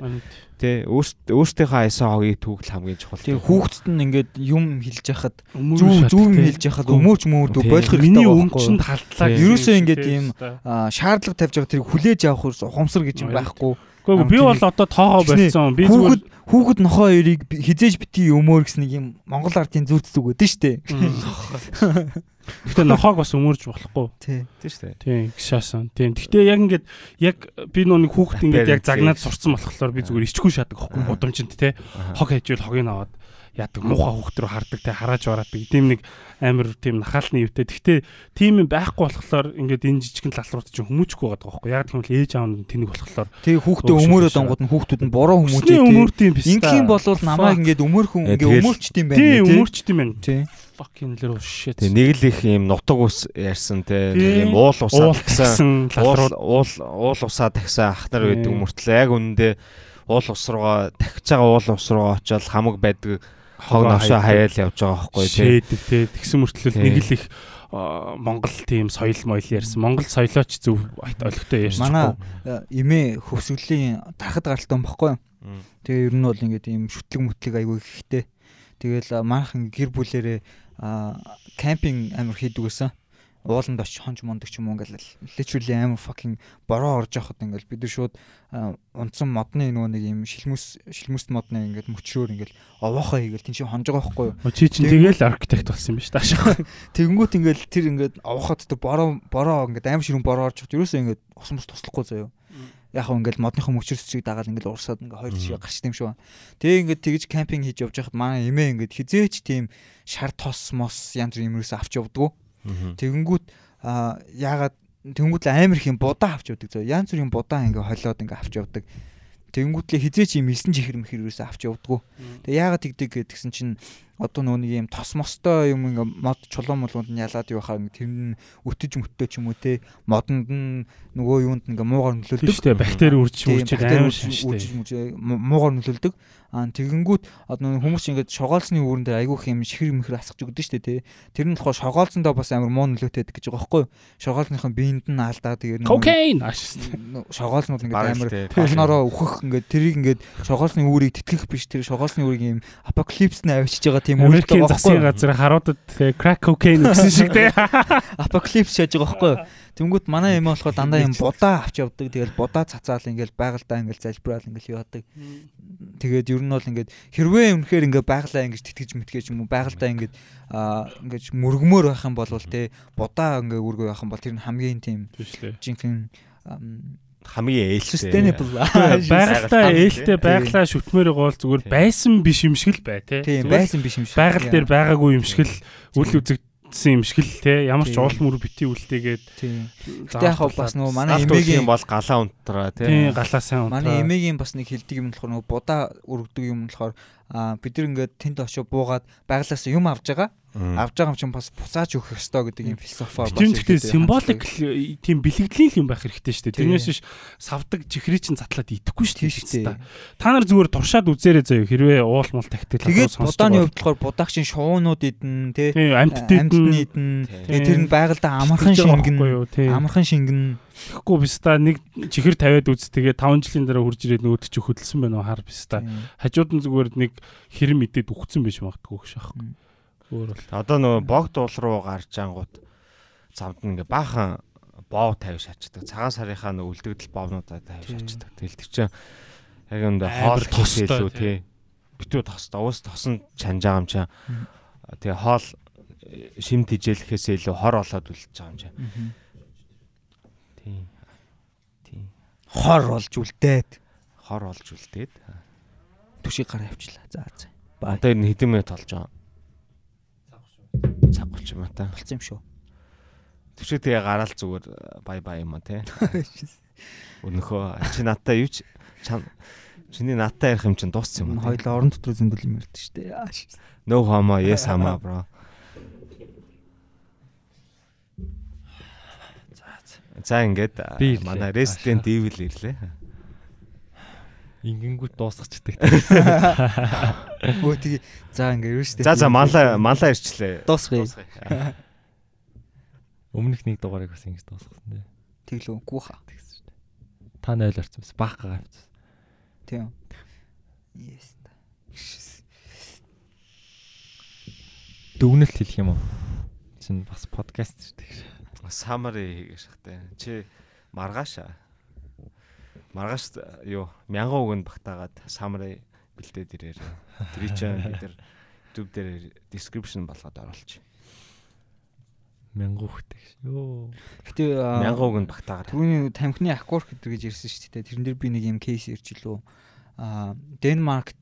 тий өөртөөхөө айсан хогийг түүгэл хамгийн чухал. Тий хүүхдэд нь ингээд юм хэлж яхад зүв зүв юм хэлж яхад өмөөч мөөдөө болох хэрэгтэй. Миний өмчөнд халдлаа. Ерөөсөө ингээд ийм шаардлага тавьж байгаа тэрийг хүлээж авах ухамсар гэж юм байхгүй. Гэхдээ би бол одоо тоогоо болцсон. Би зүгээр хүүхэд нохоо хоёрыг хизээж бити өмөр гэсэн нэг юм Монгол артын зүрд зүг өгдөн штэ. Гэхдээ нохоог бас өмөрж болохгүй. Тий. Тий штэ. Тий, гişаасан. Тий. Гэхдээ яг ингээд яг би нүг хүүхэд ингээд яг загнаад сурцсан болохоор би зүгээр ичгүй шатдаг байхгүй гудамжинд те. Хог хажуул хогийг аваад яадаг муухай хүүхд рүү хардаг те харааж бараадаг тийм нэг амар тийм нахаалны юутэй. Гэхдээ тийм юм байхгүй болохоор ингээд энэ жижигэн лалрууд чинь хүмүүжгүй байгаа байхгүй. Яг тийм л ээж аав нь тэнэг болохоор. Тэгээ хүүхдээ өмөрөөд онгод нь хүүхдүүд нь буруу юм биш. Ингийн болвол намайг ингээд өмөрхөн ингээд өмөрчт юм байна. Тийм өмөрчт юм байна. Тийм fucking little shit. Тэг нэг л их юм нутаг ус ярьсан те нэг юм уул усаа тагсан уул уул уул усаа тагсан ахнар байдаг мөртлөө яг үнэндээ уул ус руугаа тагч байгаа уул ус руугаа очиод хамаг байдаг хог навшаа хаяал явж байгаа байхгүй тий. Шээдэг тий. Тэгсэн мөртлөө нэг л их Монгол тийм соёл моёл ярьсан. Монгол соёлооч зөв олигтой ярьсан. Манай эмээ хөвсгөлийн тархад гаралтай юм баггүй юу? Тэгээ ер нь бол ингээд ийм шүтлэг мүтлэг айгүй ихтэй. Тэгэл манайхан гэр бүлэрээ кемпинг амар хийдэг гэсэн ууланд очиж хонж мондөг ч юм уу ингээл literally амар fucking бороо орж явахад ингээл бид нар шууд унтсан модны нөгөө нэг юм шилмүс шилмүс модны ингээд мөчрөөр ингээл овоохоо хийгээл тийш хонж байгаа байхгүй юу. Чи чинь тэгэл архитект болсон юм биш таашаа. Тэгэнгүүт ингээл тэр ингээд овоохоо дотор бороо бороо ингээд амар ширүүн бороо орж явахад ерөөсөө ингээд усмус туслахгүй заяа яг хөө ингээл модныхон мөчрөсчийг дагаад ингээл урсаад ингээ хоёр жишээ гарч тийм шүү. Тэгээ ингээд тэгж кемпинг хийж явж байхад манай эмээ ингээд хизээч тийм шар тос мос янз бүр юмрээс авч явдггүй. Тэгэнгүүт яагаад тэгэнгүүт л амар их юм будаа авч явдаг зөө. Янз бүрийн будаа ингээ холиод ингээ авч явдаг. Тэгэнгүүтлээ хизээч юм 9 чихэр мэхэрээс авч явдггүй. Тэгээ яагаад тэгдэг гэдгсэн чинь одоо нөгөө нэг юм тос мостой юм ингээ мод чулуун молгонд нь ялаад явахаар тэр нь өтөж мөтөө ч юм уу те модонд нь нөгөө юунд ингээ муугар нөлөөлдөг. Тийм шүү дээ. Бактери үржиж үржиж амар шаштай. Муугар нөлөөлдөг. Аа тэгэнгүүт одоо хүмүүс ингээд шогоолсны үүрэн дээр айгүйх юм шихэр мэхэр асгаж өгдөн шүү дээ тий. Тэр нь болохоор шогоолсондоо бас амар муу нөлөөтэй гэж байгаа байхгүй юу? Шогоолсныхан биед нь алдаа тэгээд кокейн шогоолснууд ингээд амар толноороо өөхөх ингээд тэрийг ингээд шогоолсны үүрийг тэтгэх биш тэр шогоолсны үүрийг юм апокалипсны авчиж байгаа тийм юу? Засгийн газар харуудад crack cocaine гэсэн шиг тий. Апокалипс шааж байгаа байхгүй? Тэнгүүт манай юм болохоор дандаа юм будаа авч явдаг. Тэгэл будаа цацаал ингээл байгальдаа ингээл залбираал ингээл яваадаг. Тэгээд ер нь бол ингээд хэрвээ үнэхээр ингээд байгалаа ингэж тэтгэж мэтгэж юм уу байгальдаа ингээд аа ингэж мөргмөр байх юм бол те будаа ингээд үргөө байх юм бол тэр нь хамгийн тийм жинхэнэ хамгийн ээлтэй байгальтаа ээлтэй байглаа шүтмээр гол зүгээр байсан биш юм шиг л бай те тийм байсан биш юм шиг байгаль дээр байгаагүй юм шиг л үл үзэг үлдсэн юм шиг л те ямар ч уул мөр бити үлдээгээд тийм. Гэтэ яг бас нөгөө манай эмээгийн бол галаа унтраа те. Тийм галаа сайн унтраа. Манай эмээгийн бас нэг хилдэг юм болохоор нөгөө будаа өргөдөг юм болохоор бид нар ингээд тэнд очиж буугаад байглаас юм авж байгаа. Авж байгаа юм чинь бас буцааж өгөх ёстой гэдэг юм философи бас тийм гэхдээ символик тийм бэлэгдлийн юм байх хэрэгтэй шүү дээ. Тэрнээс биш савдаг чихрий чинь затлаад идэхгүй шүү дээ. Та. нар зүгээр туршаад үзээрэй заяа. Хэрвээ уул мал тагтал Тэгээд будааны хувьд болохоор будаагчин шуунууд идэн тий амьд идэн. тэр нь байгальдаа амархан шингэн амархан шингэн Тэгэхгүй биш та нэг чихэр тавиад үз тэгээ 5 жилийн дараа хурж ирээд нөгөөд чи хөдөлсөн байна уу хар биш та. Хажууд нь зүгээр нэг хэрэм идээд үхсэн байж магадгүй гэж аахгүй. Өөр бол. Одоо нөгөө богд уул руу гарч ангууд замд ингээ баахан боо тавьж шачдаг. Цагаан сарынхаа нөгөө үлдэгдэл боовнуудаа тавьж шачдаг. Тэгэл тэр чинь яг энэ хоол тос илүү тий. Битүү тостой. Уус тосон чанж байгаа юм чаа. Тэгээ хоол шим тижээлэхээс илүү хор олоод үлдэж байгаа юм чаа. Тийм. Тийм. Хор олж үлдээд. Хор олж үлдээд. Түшиг гараа авчлаа. За за. Одоо энэ хэдэн минут болж байгаа цаг болчих юм та. Болцсон юм шүү. Тэвчээ тэгээ гараал зүгээр бай бай юм а те. Өнөхөө чи надтай юу ч чиний надтай ярих юм чин дууссан юм аа. Хоёлаа орон дотор зөндөл юм ярьдаг шүү дээ. No homo yes homo bro. За ингээд манай Resident Evil ирлээ. Ингэнгүүт дуусчихдаг. Өө тэгээ за ингээ ерөөстэй. За за манла манла ирчлээ. Дуусгая. Өмнөх нэг дугаарыг бас ингэж дуусгасан дээ. Тэглөө гүүха. Тэгсэн шүү дээ. Та 0 орсон бас баг гавцсан. Тийм. Yes. Дүгнэлт хэлэх юм уу? Чин бас подкаст шүү дээ. Summary хийгээш хтэй. Чи маргаашаа маргааш юу мянган үгэнд багтаагаад самрай бэлдээд ирээр. Тэрий чинь бид нар YouTube дээр description болгоод оруулчих. Мянган үхтэй гэж. Йоо. Гэтэ мянган үгэнд багтаагаад. Түүний тамхины аккорд гэдэг гэж ирсэн шүү дээ. Тэрэн дээр би нэг юм кейс ирж лөө. Аа Денмаркт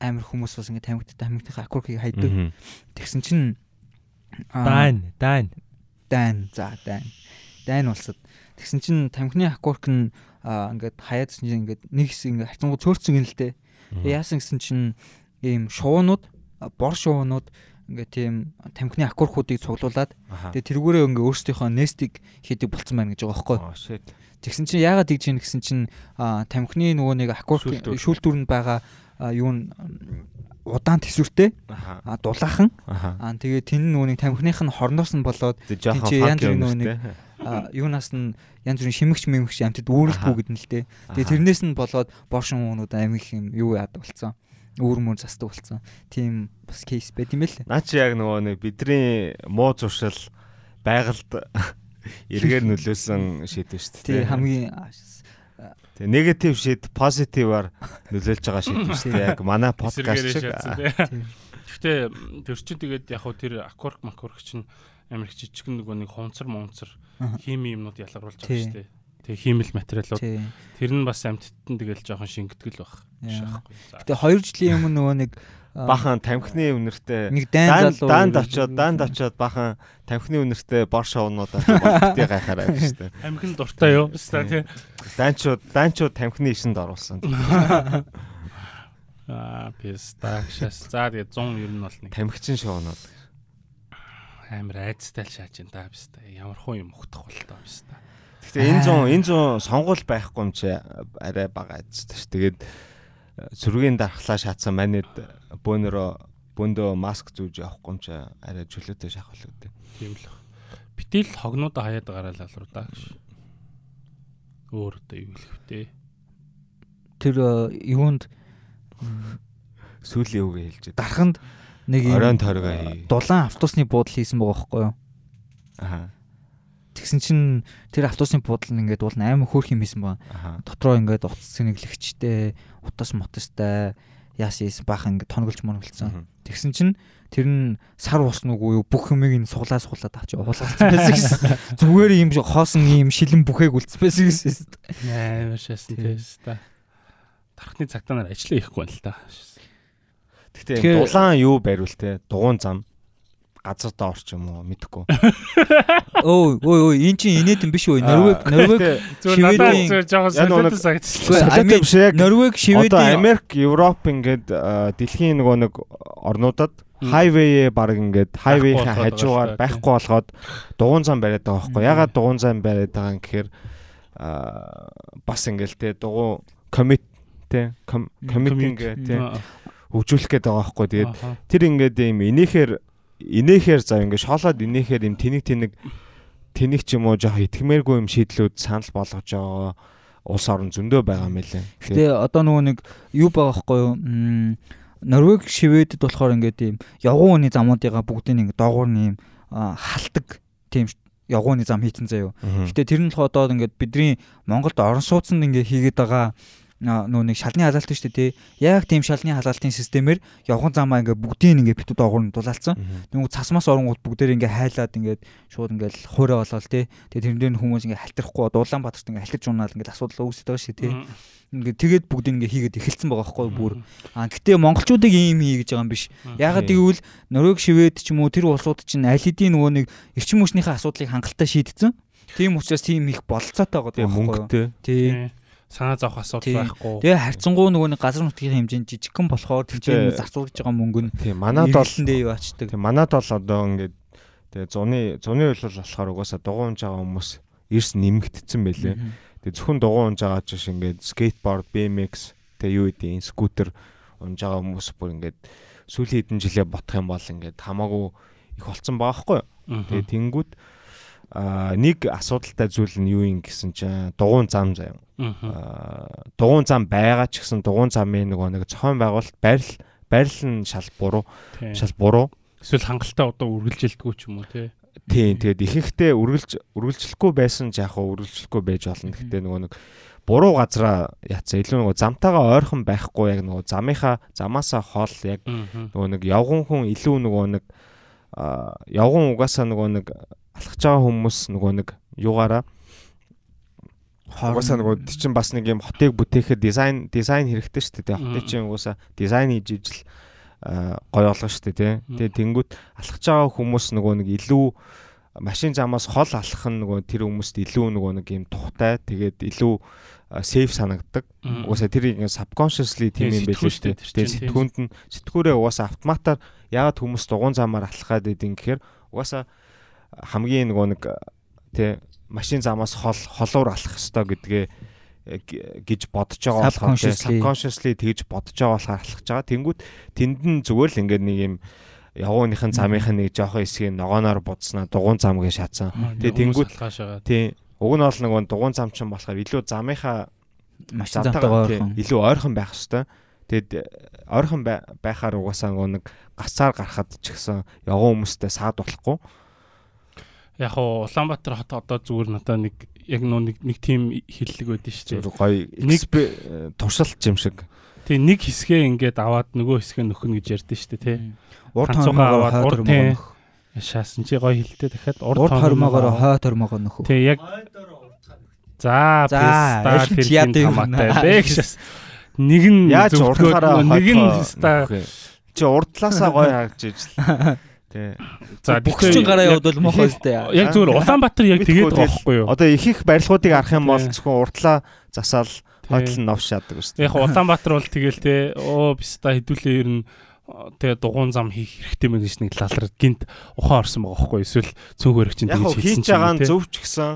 амар хүмүүс бас ингэ тамхитай тамхиныхаа аккордыг хайдаг. Тэгсэн чинь Дайн, дайн. Дайн, за дайн. Дайн улсад. Тэгсэн чинь тамхины аккорд нь ингээд хаяадсан чинь ингээд нэг хэсэг ингээд хайцангуу цөөрцөн гин л дээ. Яасан гэсэн чинь ийм шуунууд бор шуунууд ингээ тийм тамхины аккордуудыг цуглуулад тэгээ тэргүүрээ ингээ өөрсдийнхөө нестиг хийдэг болцсон байна гэж байгаа байхгүй. Тэгсэн чинь яагаад тэгж юм гэсэн чинь тамхины нөгөө нэг аккорд шүүлтүүрэнд байгаа юу н удаан төсвөртэй а дулаахан аа тэгээ тэн нэг тамхиных нь хорноос нь болоод тийч янз бүрийн нэг юунаас нь янз бүрийн шимэгч мэмэгч амтд үүрэлтгүй гэдэг нь л дээ. Тэгээ тэрнээс нь болоод боршин уунууд амиг юм юу яад болцсон үүр мөр застдаг болсон. Тийм бас кейс байт юм л. Наа чи яг нөгөө нэг бидний муу зуршил байгальд эргээр нөлөөсөн шийдвэр шүү дээ. Тийм хамгийн Тэгээ негатив шийд позитиваар нөлөөлж байгаа шийдвэр шүү дээ. Яг манай подкаст шиг. Гэхдээ тэр чинь тэгээд яг хөө тэр аккорд маккорд чинь амар их жижиг нөгөө нэг хунцар мунцар хими юмнууд ялгаруулж байгаа шүү дээ. Тэгээ хиймэл материалууд. Тэр нь бас амьтдад нь тэгэл жоохон шингэтгэл баг. Гэтэ 2 жилийн өмнө нөгөө нэг бахан тамхины үнэртэй нэг дайн залуу даанд очоод даанд очоод бахан тамхины үнэртэй бор шоунуудаа болтыг гайхаарай гэж штэ. Тамхин дуртай юу? Тэ. Даанчууд даанчууд тамхины ишинд оруулсан. Аа, писта шас. За тэгээ 100 ер нь бол нэг тамхичин шоунууд амар айцтай л шааж ин да писта. Ямар хуу юм ухтах бол таа писта. Гэхдээ энэ 100 энэ 100 сонгуул байхгүй юм чи арай бага айцтай ш. Тэгээд сүргийн дархлаа шаацсан манайд бөөнөрөө бөөндөө маск зүүж явахгүй юм чи арай чөлөөтэй шахах л үүдээ. Тийм л. Битэл хогнуудаа хаяад гараал алруу да гэж. Өөр одоо юу хэлэхвтэй. Тэр юунд сүүлийн үгээ хэлж. Дарханд нэг оройн тойргоо хий. Дулаан автобусны буудал хийсэн байгаа байхгүй юу? Аа. Тэгсэн чинь тэр автобусны буудал нь ингээд уул амар хөөрх юм хийсэн ба. Дотроо ингээд утас цэнэглэгчтэй, утас мотостай яас ийсэн баах ингээд тонголж моноглцсон. Тэгсэн чинь тэр нь сар усан уу юу бүх юмыг нь суглаа суглаад авч уулгалцсан байсан гэсэн. Зүгээр юм хоосон юм шилэн бүхээг үлдсэн байсан гэсэн. Амар шаасан тест та. Тархны цагтаа нар ажиллаа ихгүй байна л та. Гэтэ дулаан юу бариул те дугуун зам газар доор ч юм уу мэдэхгүй. Өө өө өө эн чинь инээд юм биш үү? Норвег Норвег шивэдийн жоохон солиотой санагдчихлаа. биш яг Норвег шивэдийн Америк, Европ ингээд дэлхийн нөгөө нэг орнуудад хайвей баг ингээд хайвейхийн хажуугаар байхгүй болгоод дугуун зам бариад байгаа байхгүй. Ягаад дугуун зам бариад байгаа юм гэхээр бас ингээд те дугуун комит те комитинг те хөгжүүлэх гээд байгаа байхгүй. Тэгээд тэр ингээд юм инээхээр инээхээр за ингээд шоолоод инээхээр юм тэнэг тэнэг тэнэг ч юм уу жоох итгэмээргүй юм шийдлүүд санал болгож байгаа улс орон зөндөө байгаа юм лээ. Гэтэ одоо нөгөө нэг юу байгаа байхгүй юу? Норвег, Шведэд болохоор ингээд ийм явган үний замуудыгаа бүгдийг ингээд доогуур нь ийм халтдаг тийм үний зам хийтэн заяо. Гэтэ тэр нь болохоор одоо ингээд бидний Монголд орон сууцнд ингээд хийгээд байгаа нөө нэг шалны халаалт шүү дээ тий. Яг тийм шалны халаалтын системээр явхан замаа ингээ бүгдийг ингээ битүү доогуур нь дулаалцсан. Нөгөө цасмаас оронгууд бүгдээр ингээ хайлаад ингээ шууд ингээ хуурай болол тий. Тэгээ тэрнээр хүмүүс ингээ хальтрахгүй Улаанбаатарт ингээ хальтарч унаал ингээ асуудал үүсэж байгаа шүү тий. Ингээ тэгээд бүгд ингээ хийгээд эхэлсэн байгаа байхгүй бүр. А гэтээ монголчуудыг ийм хий гэж байгаа юм биш. Ягаад гэвэл Норвег, Швед ч юм уу тэр улсууд чинь аль хэдийн нөгөө нэг эрчим хүчнийхээ асуудлыг хангалттай шийдсэн. Тийм учраас тийм их бололцоотой байгаа байхгүй юу? Тийм санаа зовх асуудал байхгүй. Тэгээ харьцангуй нөгөө нэг газар нутгийн хэмжээнд жижигхэн болохоор тийм зарцуулж байгаа мөнгө нь тийм манад бол дэв ачдаг. Тийм манад бол одоо ингээд тэгээ зуны зуны үйлрэл болохоор угаасаа дугуунж байгаа хүмүүс эрс нэмэгдсэн байлээ. Тэгээ зөвхөн дугуунж байгаа ч биш ингээд скейтборд, BMX тэгээ юу гэдэг скутер унж байгаа хүмүүс бүр ингээд сүүлийн хэдэн жилээ ботох юм бол ингээд хамаагүй их болцсон байгаа хгүй. Тэгээ тэнгүүд нэг асуудалтай зүйл нь юу юм гэсэн чинь дугуун зам заяа. Аа дугуун зам байгаа ч гэсэн дугуун замын нөгөө нэг цохон байгуулалт байрал байрал нь шал буруу. Шал буруу. Эсвэл хангалттай одоо үргэлжилдэггүй ч юм уу тий. Тийм тэгээд ихэнхдээ үргэлж үргэлжлэхгүй байсан ч яг хаа үргэлжлэхгүй байж болно. Гэхдээ нөгөө нэг буруу газараа яатсан илүү нөгөө замтайгаа ойрхон байхгүй яг нөгөө замынхаа замаасаа хол яг нөгөө нэг явган хүн илүү нөгөө нэг явган угаасаа нөгөө нэг алхаж байгаа хүмүүс нөгөө нэг югаараа Угаасаа нөгөө тий чин бас нэг юм хотыг бүтээхэд дизайн дизайн хэрэгтэй шүү дээ. Хотыг чин угаасаа дизайн хийж ижил гой олгоо шүү дээ. Тэгээ тэнгүүт алхаж байгаа хүмүүс нөгөө нэг илүү машин замаас хол алхах нь нөгөө тэр хүмүүст илүү нөгөө нэг юм тухтай тэгээд илүү сейф санагддаг. Угаасаа тэр subconsciously тийм юм байлээ шүү дээ. Тэгээд сэтгүүнд нь сэтгүүрээ угаасаа автоматар яагаад хүмүүс дугуун замаар алхахад байдин гэхээр угаасаа хамгийн нөгөө нэг тий машин замаас хол холуур алах ёстой гэдгээ э, гэж бодож байгаа болохоор subconsciously тэгж бодож байгаа болохоор алхаж байгаа. Тэнгүүд тэнд нь зүгээр л ингээд нэг юм явууныхын замынхын нэг жоохон хэсгийг ногооноор будснаа дугуун зам гэж шатсан. Тэгээ тэнгүүд тий уг нь бол нэг дугуун зам чинь болохоор илүү замынхаа машин замтайгаа илүү ойрхон байх хэвээр. Тэгэд э, ойрхон байхаар угаасаа нэг гацаар гарахад ч гэсэн явган хүмүүстэй саад болохгүй яг хуу Улаанбаатар хот одоо зүгээр надаа нэг яг нөө нэг нэг тим хиллэг байдэн шүү дээ. Гоё нэг туршилт юм шиг. Тий нэг хэсгээ ингээд аваад нөгөө хэсгээ нөхнө гэж ярьдэн шүү дээ тий. Урд хормоогоор хойд хормоог шаасан чи гоё хилтэй дахиад урд хормоогоор хойд хормоогоо нөхөө. Тий яг За писта тэр хамаатай. бэ гэж нэг нь яаж урдлаараа нэг нь писта. чи урдлаасаа гоё харагч ижил Тий. За бүгчин гараа явуулбал мохоо өстэй. Яг зүгээр Улаанбаатар яг тэгээд байгаа байхгүй юу? Одоо их их барилгуудыг арах юм бол зөвхөн уртлаа засаал хойдол нь новш яадаг үстэй. Яг Улаанбаатар бол тэгэл те оо биста хэдүүлээ ер нь тэгээ дугуун зам хийх хэрэгтэй мэн гэж нэг лалраад гинт ухаан орсон байгаа байхгүй эсвэл цөөхөр чинь тэгж хэлсэн чинь байгаа зөв ч гэсэн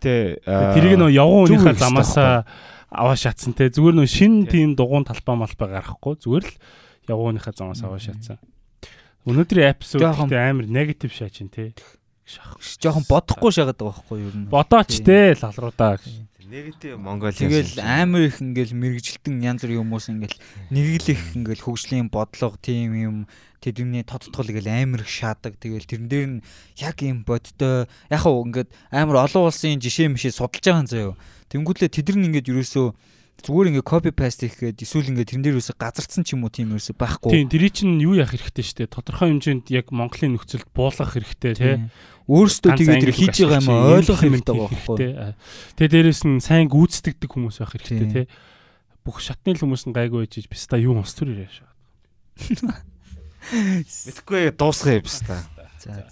тий тэрийг нөө явган үнийхээ замаасаа аваа шатсан те. Зүгээр нөө шин тийм дугуун талбай малбай гарахгүй. Зүгээр л үнийхээ замаас аваа шатсан Өнөөдрийн эпизод гэдэг амар негатив шааж ин тий. Жохон бодохгүй шагаад байгаа байхгүй юу? Бодооч те лалруудаа гэж. Негатив Монгол Тэгэл амар их ингээл мэрэгжилтэн янз бүрийн хүмүүс ингээл нэглэх ингээл хөгжлийн бодлого тийм юм тэдний тодтгол ингээл амар их шаадаг. Тэгэл тэрэн дээр нь яг юм бодтой яг хөө ингээд амар олон улсын жишээ мишээ судалж байгаа юм заяо. Тэнгүүдлээ тэд нар ингээд юусоо зүгээр ингээ copy paste хийх гээд эсвэл ингээ тэрэн дээр үсэ газарцсан ч юм уу тийм ерөөсө байхгүй. Тийм, тэр чинь юу яах хэрэгтэй штэ. Тодорхой хэмжээнд яг Монголын нөхцөлд буулгах хэрэгтэй тий. Өөрөөсөө тэгээд тэр хийж байгаа юм ойлгох хэрэгтэй байхгүй. Тэгээ дээрэс нь сайн гүйцэтгэдэг хүмүүс байх хэрэгтэй тий. Бүх шатны хүмүүс нь гайгүй байж биста юу ус төр ирээ шаа. Мэдхгүй дуусгая биста. За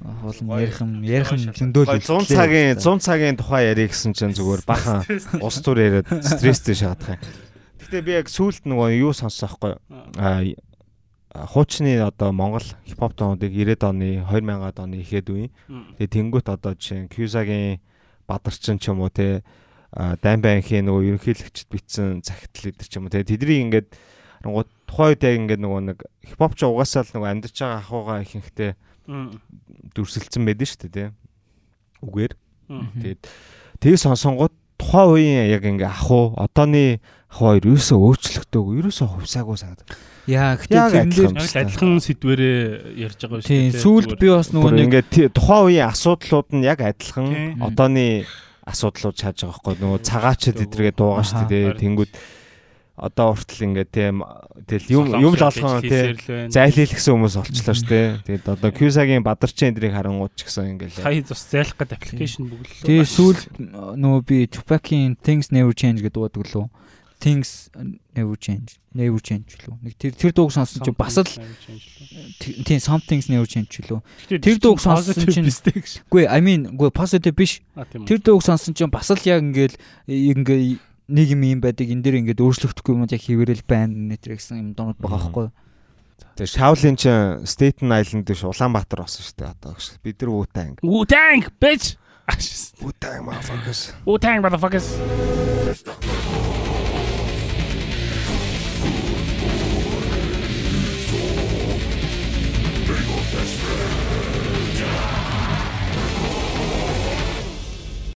хуулан ярих юм ярих юм зөндөөл 100 цагийн 100 цагийн тухай ярих гэсэн чинь зүгээр бахан ус тур яриад стресстэй шаадах юм. Гэтэ би яг сүулт нөгөө юу сонссон байхгүй а. Хуучны одоо Монгол хипхоп тоонуудыг 90-ад оны 2000-ад оны ихэд үе. Тэгээ тэнгуут одоо жишээ Кьюзагийн Бадарчин ч юм уу те Дайн банкийн нөгөө ерөнхийлөгчд битсэн захидал эдэр ч юм уу те тэдний ингээд тухайн үед яг ингээд нөгөө нэг хипхоп ч угаасаа л нөгөө амьдарч байгаа ахуйгаа ихэнхдээ дүрсэлсэн байдэн шүү дээ тий. Үгээр. Тэгээд тийг сонсонгууд тухайн үеийн яг ингээ ах уу одооны ах хоёр ерөөсөө өөрчлөгдөөгүй ерөөсөө хувьсаагүй санагдав. Яа гэхдээ тэрнээр адилхан сэдвэрээ ярьж байгаа шүү дээ. Тийм сүүлд би бас нөгөө нэг ингээ тухайн үеийн асуудлууд нь яг адилхан одооны асуудлууд чааж байгаа байхгүй нөгөө цагаачд эдрэгээ дуугаа шүү дээ. Тэнгүүд одоо хүртэл ингээд тийм тэгэл юм юм л олгоо тий зайлийлгсэн хүмүүс олчлоо шүү дээ. Тэгээд одоо Qsaгийн бадарчин эндрийг харангууд ч гэсэн ингээд хай бас зайлах гэдэг аппликейшн бүглөө. Тэгээ сүүл нөгөө би Tupac-ийн Things Never Change гэдэг дуудаг лөө. Things Never Change. Never Change лөө. Нэг тэр тэр дууг сонсон чинь бас л тийм Something's Never Change лөө. Тэр дууг сонсон чинь үгүй I mean үгүй positive биш. Тэр дууг сонсон чинь бас л яг ингээд ингээ нэг юм юм байдаг энэ дээр ингээд өөрчлөгдөхгүй юм яг хийвэрэл байна нэтэр гэсэн юм дуунууд байгаа байхгүй. Тэгээ Shaolin ч Staten Island биш Улаанбаатар болсон шүү дээ одоо гэж. Бид нар Wu-Tang. Wu-Tang bitch. Wu-Tang motherfuckers. Wu-Tang motherfuckers.